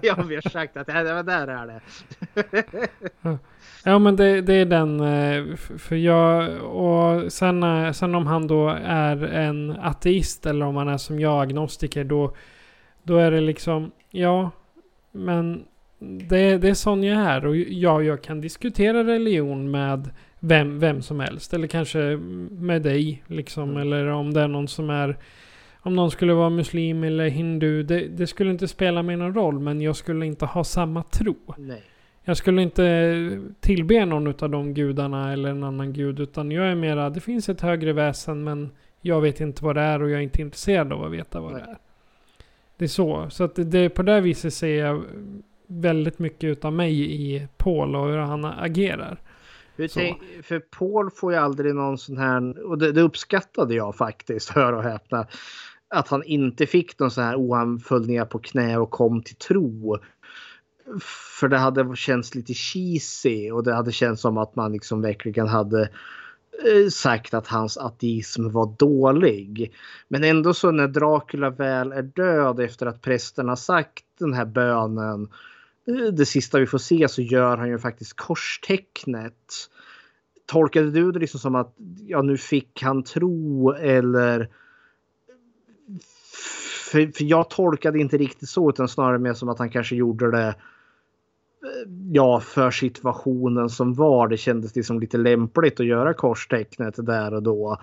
jag har mer sagt att ja, där är det. Ja men det, det, är den, eh, för jag, och sen, eh, sen om han då är en ateist eller om han är som jag agnostiker då, då är det liksom, ja men det, det är sån jag är. Och ja, jag kan diskutera religion med vem, vem som helst. Eller kanske med dig. Liksom. Mm. Eller om det är någon som är... Om någon skulle vara muslim eller hindu. Det, det, skulle inte spela mig någon roll. Men jag skulle inte ha samma tro. Nej. Jag skulle inte tillbe någon av de gudarna eller en annan gud. Utan jag är mera, det finns ett högre väsen men jag vet inte vad det är och jag är inte intresserad av att veta vad Nej. det är. Det är så. Så att det, på det viset ser jag väldigt mycket utav mig i Paul och hur han agerar. Tänk, för Paul får ju aldrig någon sån här, och det, det uppskattade jag faktiskt, hör och häpna, att han inte fick någon sån här, oh han föll ner på knä och kom till tro. För det hade känts lite cheesy och det hade känts som att man liksom verkligen hade eh, sagt att hans ateism var dålig. Men ändå så när Dracula väl är död efter att prästen har sagt den här bönen eh, det sista vi får se så gör han ju faktiskt korstecknet. Tolkade du det liksom som att ja, nu fick han tro eller? För, för jag tolkade inte riktigt så utan snarare mer som att han kanske gjorde det ja, för situationen som var. Det kändes liksom lite lämpligt att göra korstecknet där och då.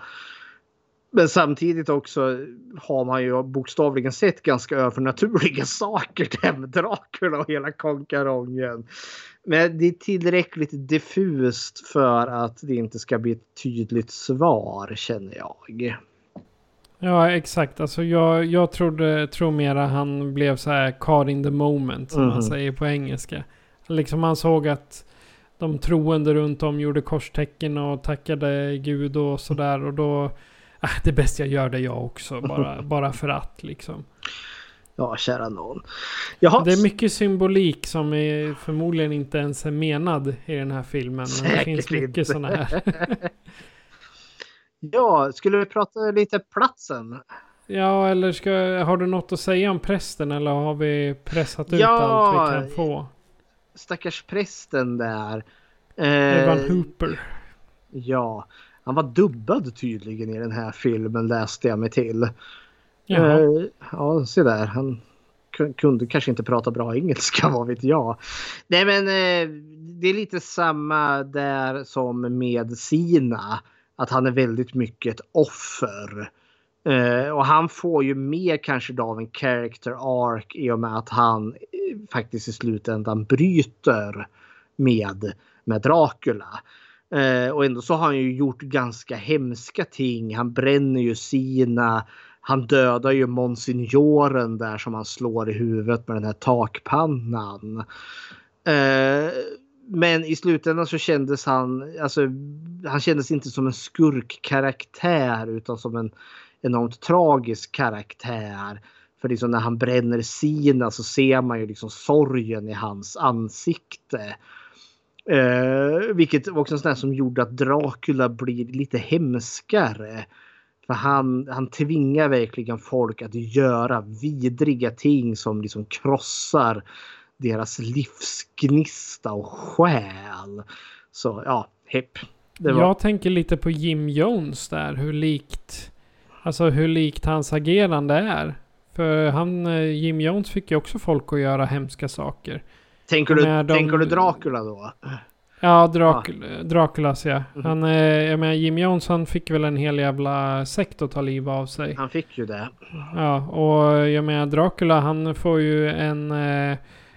Men samtidigt också har man ju bokstavligen sett ganska övernaturliga saker med Dracula och hela konkarongen. Men det är tillräckligt diffust för att det inte ska bli ett tydligt svar känner jag. Ja, exakt. Alltså jag, jag trodde, tror mera han blev så här caught in the moment som Mhm. man säger på engelska. Liksom man såg att de troende runt om gjorde korstecken och tackade Gud och sådär. Och då, äh, det är bäst jag gör det jag också. Bara, bara för att liksom. Ja, kära någon. Jaha. Det är mycket symbolik som är förmodligen inte ens är menad i den här filmen. Men det finns Säkert mycket sådana här. Ja, skulle vi prata lite platsen? Ja, eller ska, har du något att säga om prästen eller har vi pressat ut Ja, allt vi kan få? Stackars prästen där. Evan Eh, Hooper. Ja, han var dubbad tydligen i den här filmen läste jag mig till. Jaha. Eh, ja, se där. Han ku- kunde kanske inte prata bra engelska, vad vet jag. Nej, men eh, det är lite samma där som med Sina. Att han är väldigt mycket ett offer. Uh, och han får ju mer kanske då av en character arc i och med att han eh, faktiskt i slutändan bryter med, med Dracula. Uh, och ändå så har han ju gjort ganska hemska ting. Han bränner ju sina. Han dödar ju monsignoren där som han slår i huvudet med den här takpannan. Men i slutändan så kändes han, alltså han kändes inte som en skurkkaraktär utan som en enormt tragisk karaktär. För liksom när han bränner sina så ser man ju liksom sorgen i hans ansikte. Eh, vilket också en sån där som gjorde att Dracula blir lite hemskare. För han, han tvingar verkligen folk att göra vidriga ting som liksom krossar deras livsgnista och själ. Så ja, hepp. Var... Jag tänker lite på Jim Jones där. Hur likt, alltså hur likt hans agerande är. För han, eh, Jim Jones fick ju också folk att göra hemska saker. Tänker du, de- tänker du Dracula då? Ja, Drac Draculas ja. Mhm. Han, eh, jag menar Jim Jones han fick väl en hel jävla sekt att ta liv av sig. Han fick ju det. Ja, och jag menar Dracula han får ju en eh,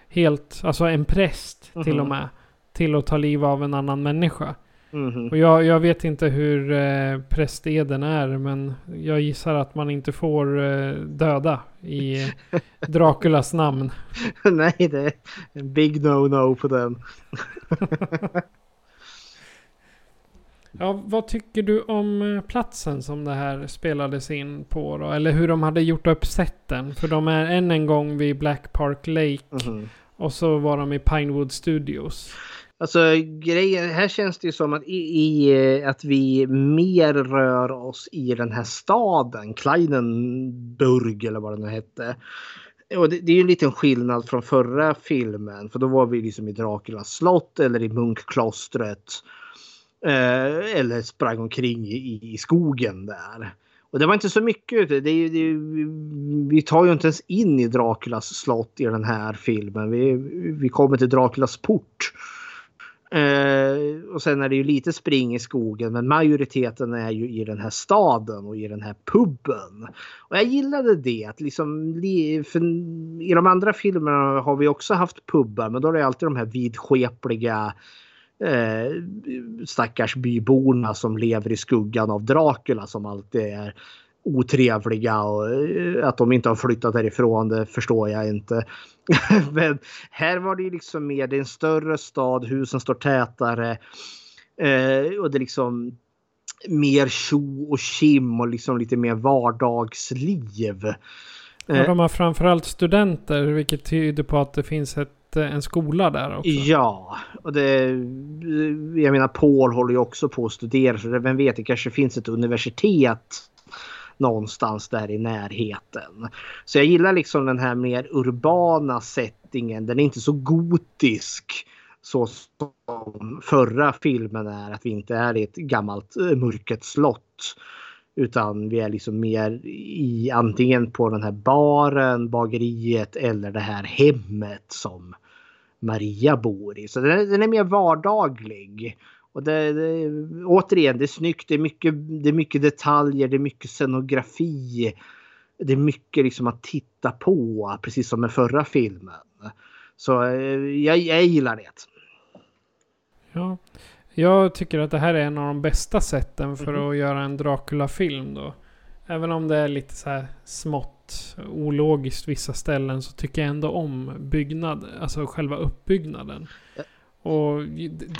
helt, alltså en präst till Mhm. och med. Till att ta liv av en annan människa. Mhm. Och jag, jag vet inte hur eh, prästeden är men jag gissar att man inte får eh, döda i Draculas namn. Nej, det är en big no-no på den. Ja, vad tycker du om eh, platsen som det här spelades in på då? Eller hur de hade gjort upp sätten? För de är än en gång vid Black Park Lake. Mhm. Och så var de i Pinewood Studios. Alltså grejen, här känns det ju som att, i, i, eh, att vi mer rör oss i den här staden, Kleinenburg eller vad den nu hette. Och det, det är ju en liten skillnad från förra filmen för då var vi liksom i Draculas slott eller i munkklostret. Eh, eller sprang omkring i, i skogen där. Och det var inte så mycket. Det, Det, det, vi tar ju inte ens in i Draculas slott i den här filmen. Vi, vi kommer till Draculas port. Eh, och sen är det ju lite spring i skogen men majoriteten är ju i den här staden och i den här puben. Och jag gillade det. Att liksom, för I de andra filmerna har vi också haft pubbar men då är det alltid de här vidskepliga eh, stackars byborna som lever i skuggan av Dracula som alltid är otrevliga och eh, att de inte har flyttat därifrån det förstår jag inte. Men här var det ju liksom mer, det är en större stad, husen står tätare eh, och det är liksom mer tjo och kim och liksom lite mer vardagsliv. Eh, de har framförallt studenter vilket tyder på att det finns ett, eh, en skola där också. Ja, och det, jag menar Paul håller ju också på att studera så vem vet det kanske finns ett universitet någonstans där i närheten. Så jag gillar liksom den här mer urbana settingen. Den är inte så gotisk så som förra filmen är. Att vi inte är i ett gammalt eh, mörket slott. Utan vi är liksom mer i antingen på den här baren, bageriet eller det här hemmet som Maria bor i. Så den är, den är mer vardaglig. Och det, det, återigen, det är snyggt, det är, mycket, det är mycket detaljer, det är mycket scenografi. Det är mycket liksom att titta på, precis som med förra filmen. Så eh, jag, jag gillar det. Ja. Jag tycker att det här är en av de bästa sätten för Mhm. att göra en Dracula-film då. Även om det är lite så här smått ologiskt vissa ställen så tycker jag ändå om byggnad, alltså själva uppbyggnaden. Och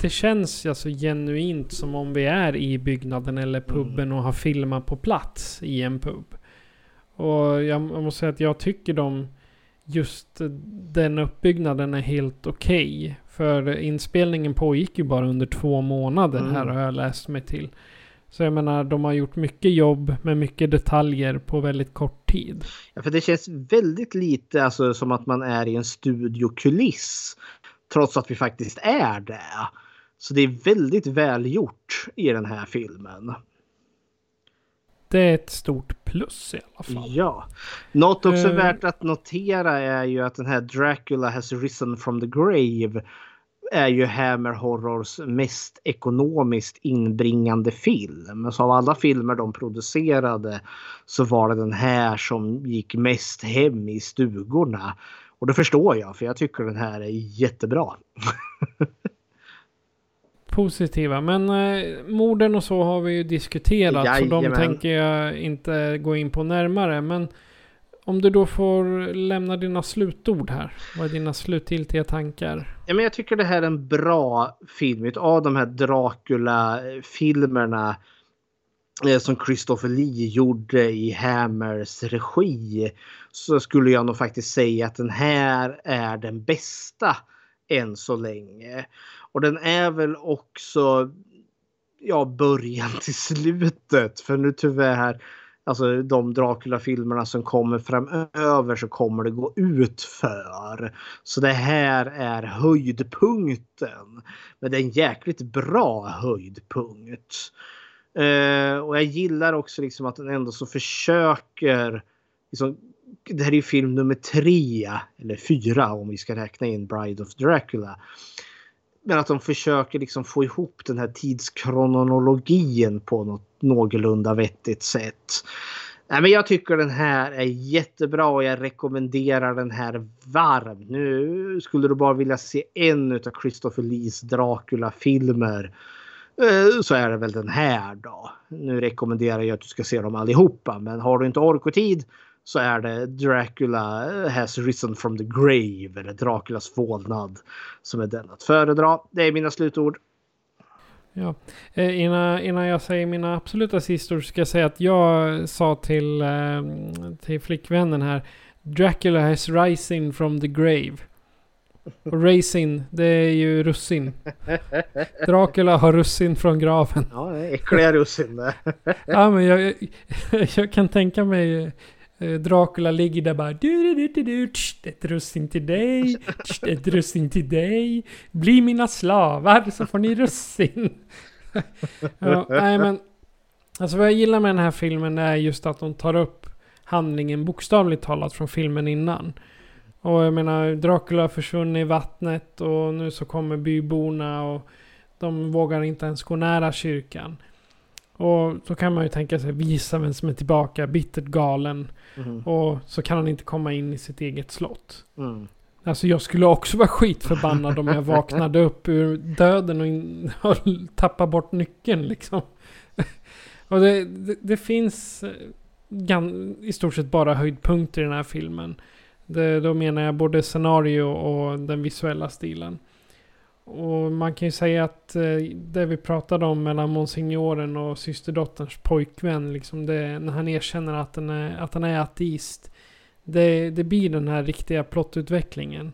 det- känns alltså genuint som om vi är i byggnaden eller puben och har filmat på plats i en pub. Och jag må- jag måste säga att jag tycker de just den uppbyggnaden är helt okej. För inspelningen pågick ju bara under två månader Mm. här har jag läst mig till. Så jag menar, de har gjort mycket jobb med mycket detaljer på väldigt kort tid. Ja, för det känns väldigt lite alltså, som att man är i en studiokuliss. Trots att vi faktiskt är det. Så det är väldigt välgjort i den här filmen. Det är ett stort plus i alla fall. Ja. Något också Eh. värt att notera är ju att den här Dracula has risen from the grave är ju Hammer Horrors mest ekonomiskt inbringande film. Så av alla filmer de producerade så var det den här som gick mest hem i stugorna. Och det förstår jag för jag tycker den här är jättebra. Positiva. Men eh, morden och så har vi ju diskuterat. Så de Jajamän. tänker jag inte gå in på närmare. Men om du då får lämna dina slutord här. Vad är dina slutgiltiga tankar? Ja, men jag tycker det här är en bra film. Av de här Dracula-filmerna Eh, som Christopher Lee gjorde i Hammers regi så skulle jag nog faktiskt säga att den här är den bästa än så länge. Och den är väl också ja, början till slutet. För nu tyvärr, alltså de Dracula-filmerna som kommer framöver så kommer det gå ut för. Så det här är höjdpunkten. Men det är en jäkligt bra höjdpunkt. Eh, och jag gillar också liksom att den ändå så försöker liksom, det här är ju film nummer tre, eller fyra om vi ska räkna in Bride of Dracula. Men att de försöker liksom få ihop den här tidskronologin på något någorlunda vettigt sätt. Nej, men jag tycker den här är jättebra och jag rekommenderar den här varmt. Nu skulle du bara vilja se en av Christopher Lees Dracula-filmer eh, Eh, så är det väl den här då. Nu rekommenderar jag att du ska se dem allihopa men har du inte ork och tid så är det Dracula has risen from the grave eller Draculas vålnad som är den att föredra. Det är mina slutord. Ja. Eh, innan, innan jag säger mina absoluta sista ska jag säga att jag sa till, eh, till flickvännen här. Dracula has risen from the grave. Och racing, det är ju russin. Dracula har russin från graven. Ja, det är äckliga russin det. ja, men jag, jag, jag kan tänka mig eh, Dracula ligger där bara du, du, du, du, du, tsch, Ett russin till dig, tsch, ett russin till dig. Bli mina slavar så får ni russin. ja, nej men. Alltså vad jag gillar med den här filmen är just att de tar upp handlingen bokstavligt talat från filmen innan. Och jag menar Dracula har försvunnit i vattnet och nu så kommer byborna och de vågar inte ens gå nära kyrkan. Och så kan man ju tänka sig visa vem som är tillbaka, bittert galen. Mhm. Och så kan han inte komma in i sitt eget slott. Mm. Alltså jag skulle också vara skitförbannad om jag vaknade upp ur döden och, in, och tappade bort nyckeln liksom. och det, det, det finns eh, i stort sett bara höjdpunkter i den här filmen. Det, då menar jag både scenario och den visuella stilen. Och man kan ju säga att eh, det vi pratade om mellan monsignoren och systerdotterns pojkvän, liksom det, när han erkänner att han är, att han är ateist. Det, det blir den här riktiga plottutvecklingen.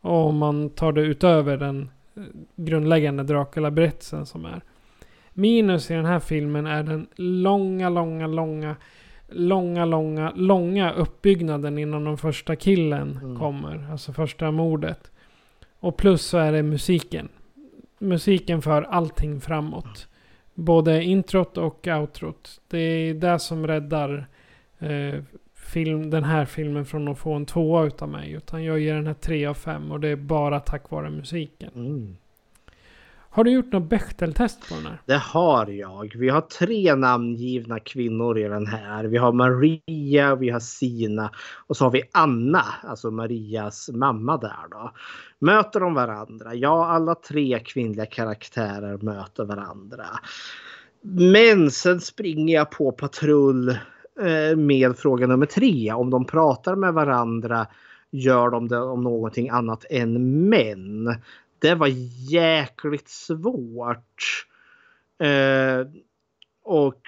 Och om man tar det utöver den eh, grundläggande Dracula-berättelsen som är. Minus i den här filmen är den långa, långa, långa, långa, långa, långa uppbyggnaden innan den första killen kommer. Alltså första mordet. Och plus så är det musiken. Musiken för allting framåt. Både introt och outrot. Det är det som räddar eh, film, den här filmen från att få en tvåa utav mig. Utan jag ger den här tre av fem och det är bara tack vare musiken. Mm. Har du gjort något Bechteltest på den här? Det har jag. Vi har tre namngivna kvinnor i den här. Vi har Maria, vi har Sina och så har vi Anna, alltså Marias mamma där då. Möter de varandra? Ja, alla tre kvinnliga karaktärer möter varandra. Men sen springer jag på patrull eh, med fråga nummer tre. Om de pratar med varandra gör de det om någonting annat än män. Det var jäkligt svårt. Eh, och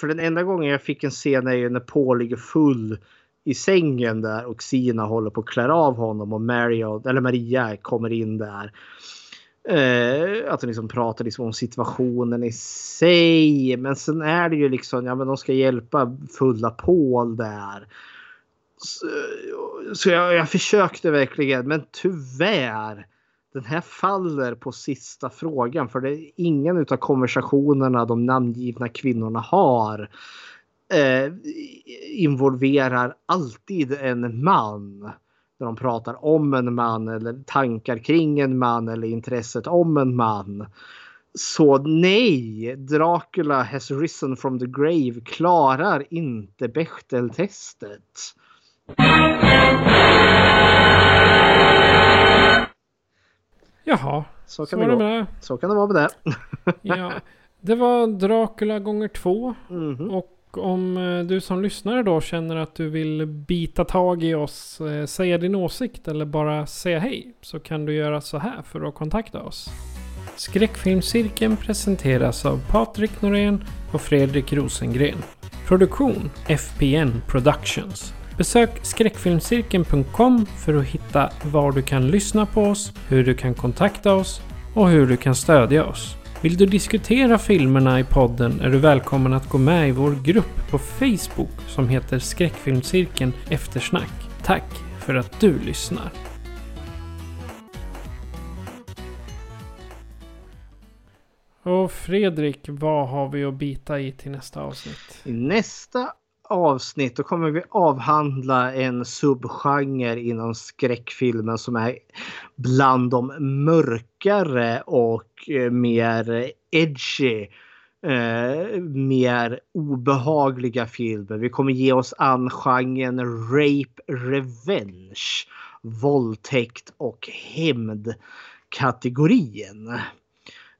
för den enda gången jag fick en scen är ju när Paul ligger full i sängen där och Sina håller på att klä av honom och Maria, eller Maria kommer in där. Eh, att de liksom pratar liksom om situationen i sig. Men sen är det ju liksom, ja men de ska hjälpa fulla Paul där. Så, eh, så jag, jag försökte verkligen men tyvärr. Den här faller på sista frågan för det är ingen av konversationerna de namngivna kvinnorna har eh, involverar alltid en man. När de pratar om en man eller tankar kring en man eller intresset om en man. Så nej, Dracula has risen from the grave klarar inte Bechteltestet. Jaha, så så kan, var det gå. med det. så kan det vara med det. Ja, det var Dracula gånger två. Mhm. Och om eh, du som lyssnare då känner att du vill bita tag i oss, eh, säga din åsikt eller bara säga hej. Så kan du göra så här för att kontakta oss. Skräckfilmscirkeln presenteras av Patrik Norén och Fredrik Rosengren. Produktion FPN Productions. Besök skräckfilmscirkeln.com för att hitta var du kan lyssna på oss, hur du kan kontakta oss och hur du kan stödja oss. Vill du diskutera filmerna i podden är du välkommen att gå med i vår grupp på Facebook som heter Skräckfilmscirkeln Eftersnack. Tack för att du lyssnar. Och Fredrik, vad har vi att bita i till nästa avsnitt? I nästa avsnitt då kommer vi avhandla en subgenre inom skräckfilmen som är bland de mörkare och eh, mer edgy. Eh, mer obehagliga filmer. Vi kommer ge oss an genren Rape Revenge. Våldtäkt och hämndkategorien.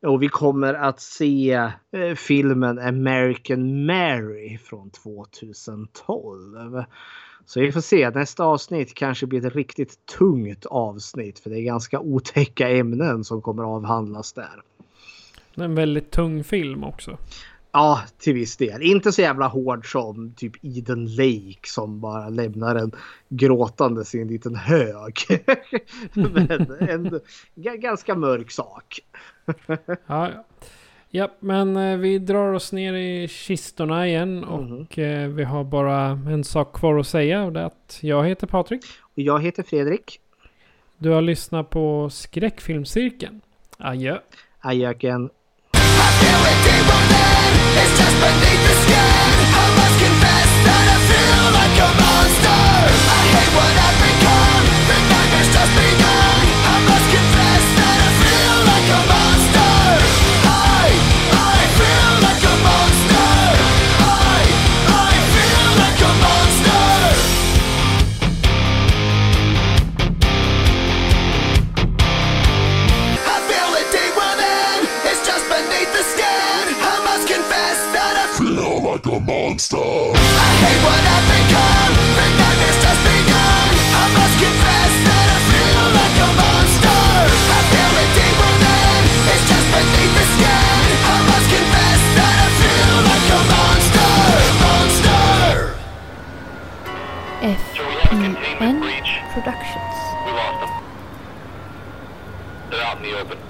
Och vi kommer att se eh, filmen American Mary från 2012. Så vi får se. Nästa avsnitt kanske blir ett riktigt tungt avsnitt för det är ganska otäcka ämnen som kommer avhandlas där. Det är en väldigt tung film också. Ja, till viss del. Inte så jävla hård som typ Eden Lake som bara lämnar en gråtandes i en liten hög. Men en ganska mörk sak. Ja, ja. ja, men eh, vi drar oss ner i kistorna igen och eh, vi har bara en sak kvar att säga och det är att jag heter Patrik. Och jag heter Fredrik. Du har lyssnat på Skräckfilmscirkeln. Adjö. Ajöken. It's just beneath the skin I monster I hate what I've become The nightmare's just begun I must confess that I feel like a monster I feel it deep within It's just beneath the skin I must confess that I feel like a monster Monster FPN Productions. We lost them. They're out in the open.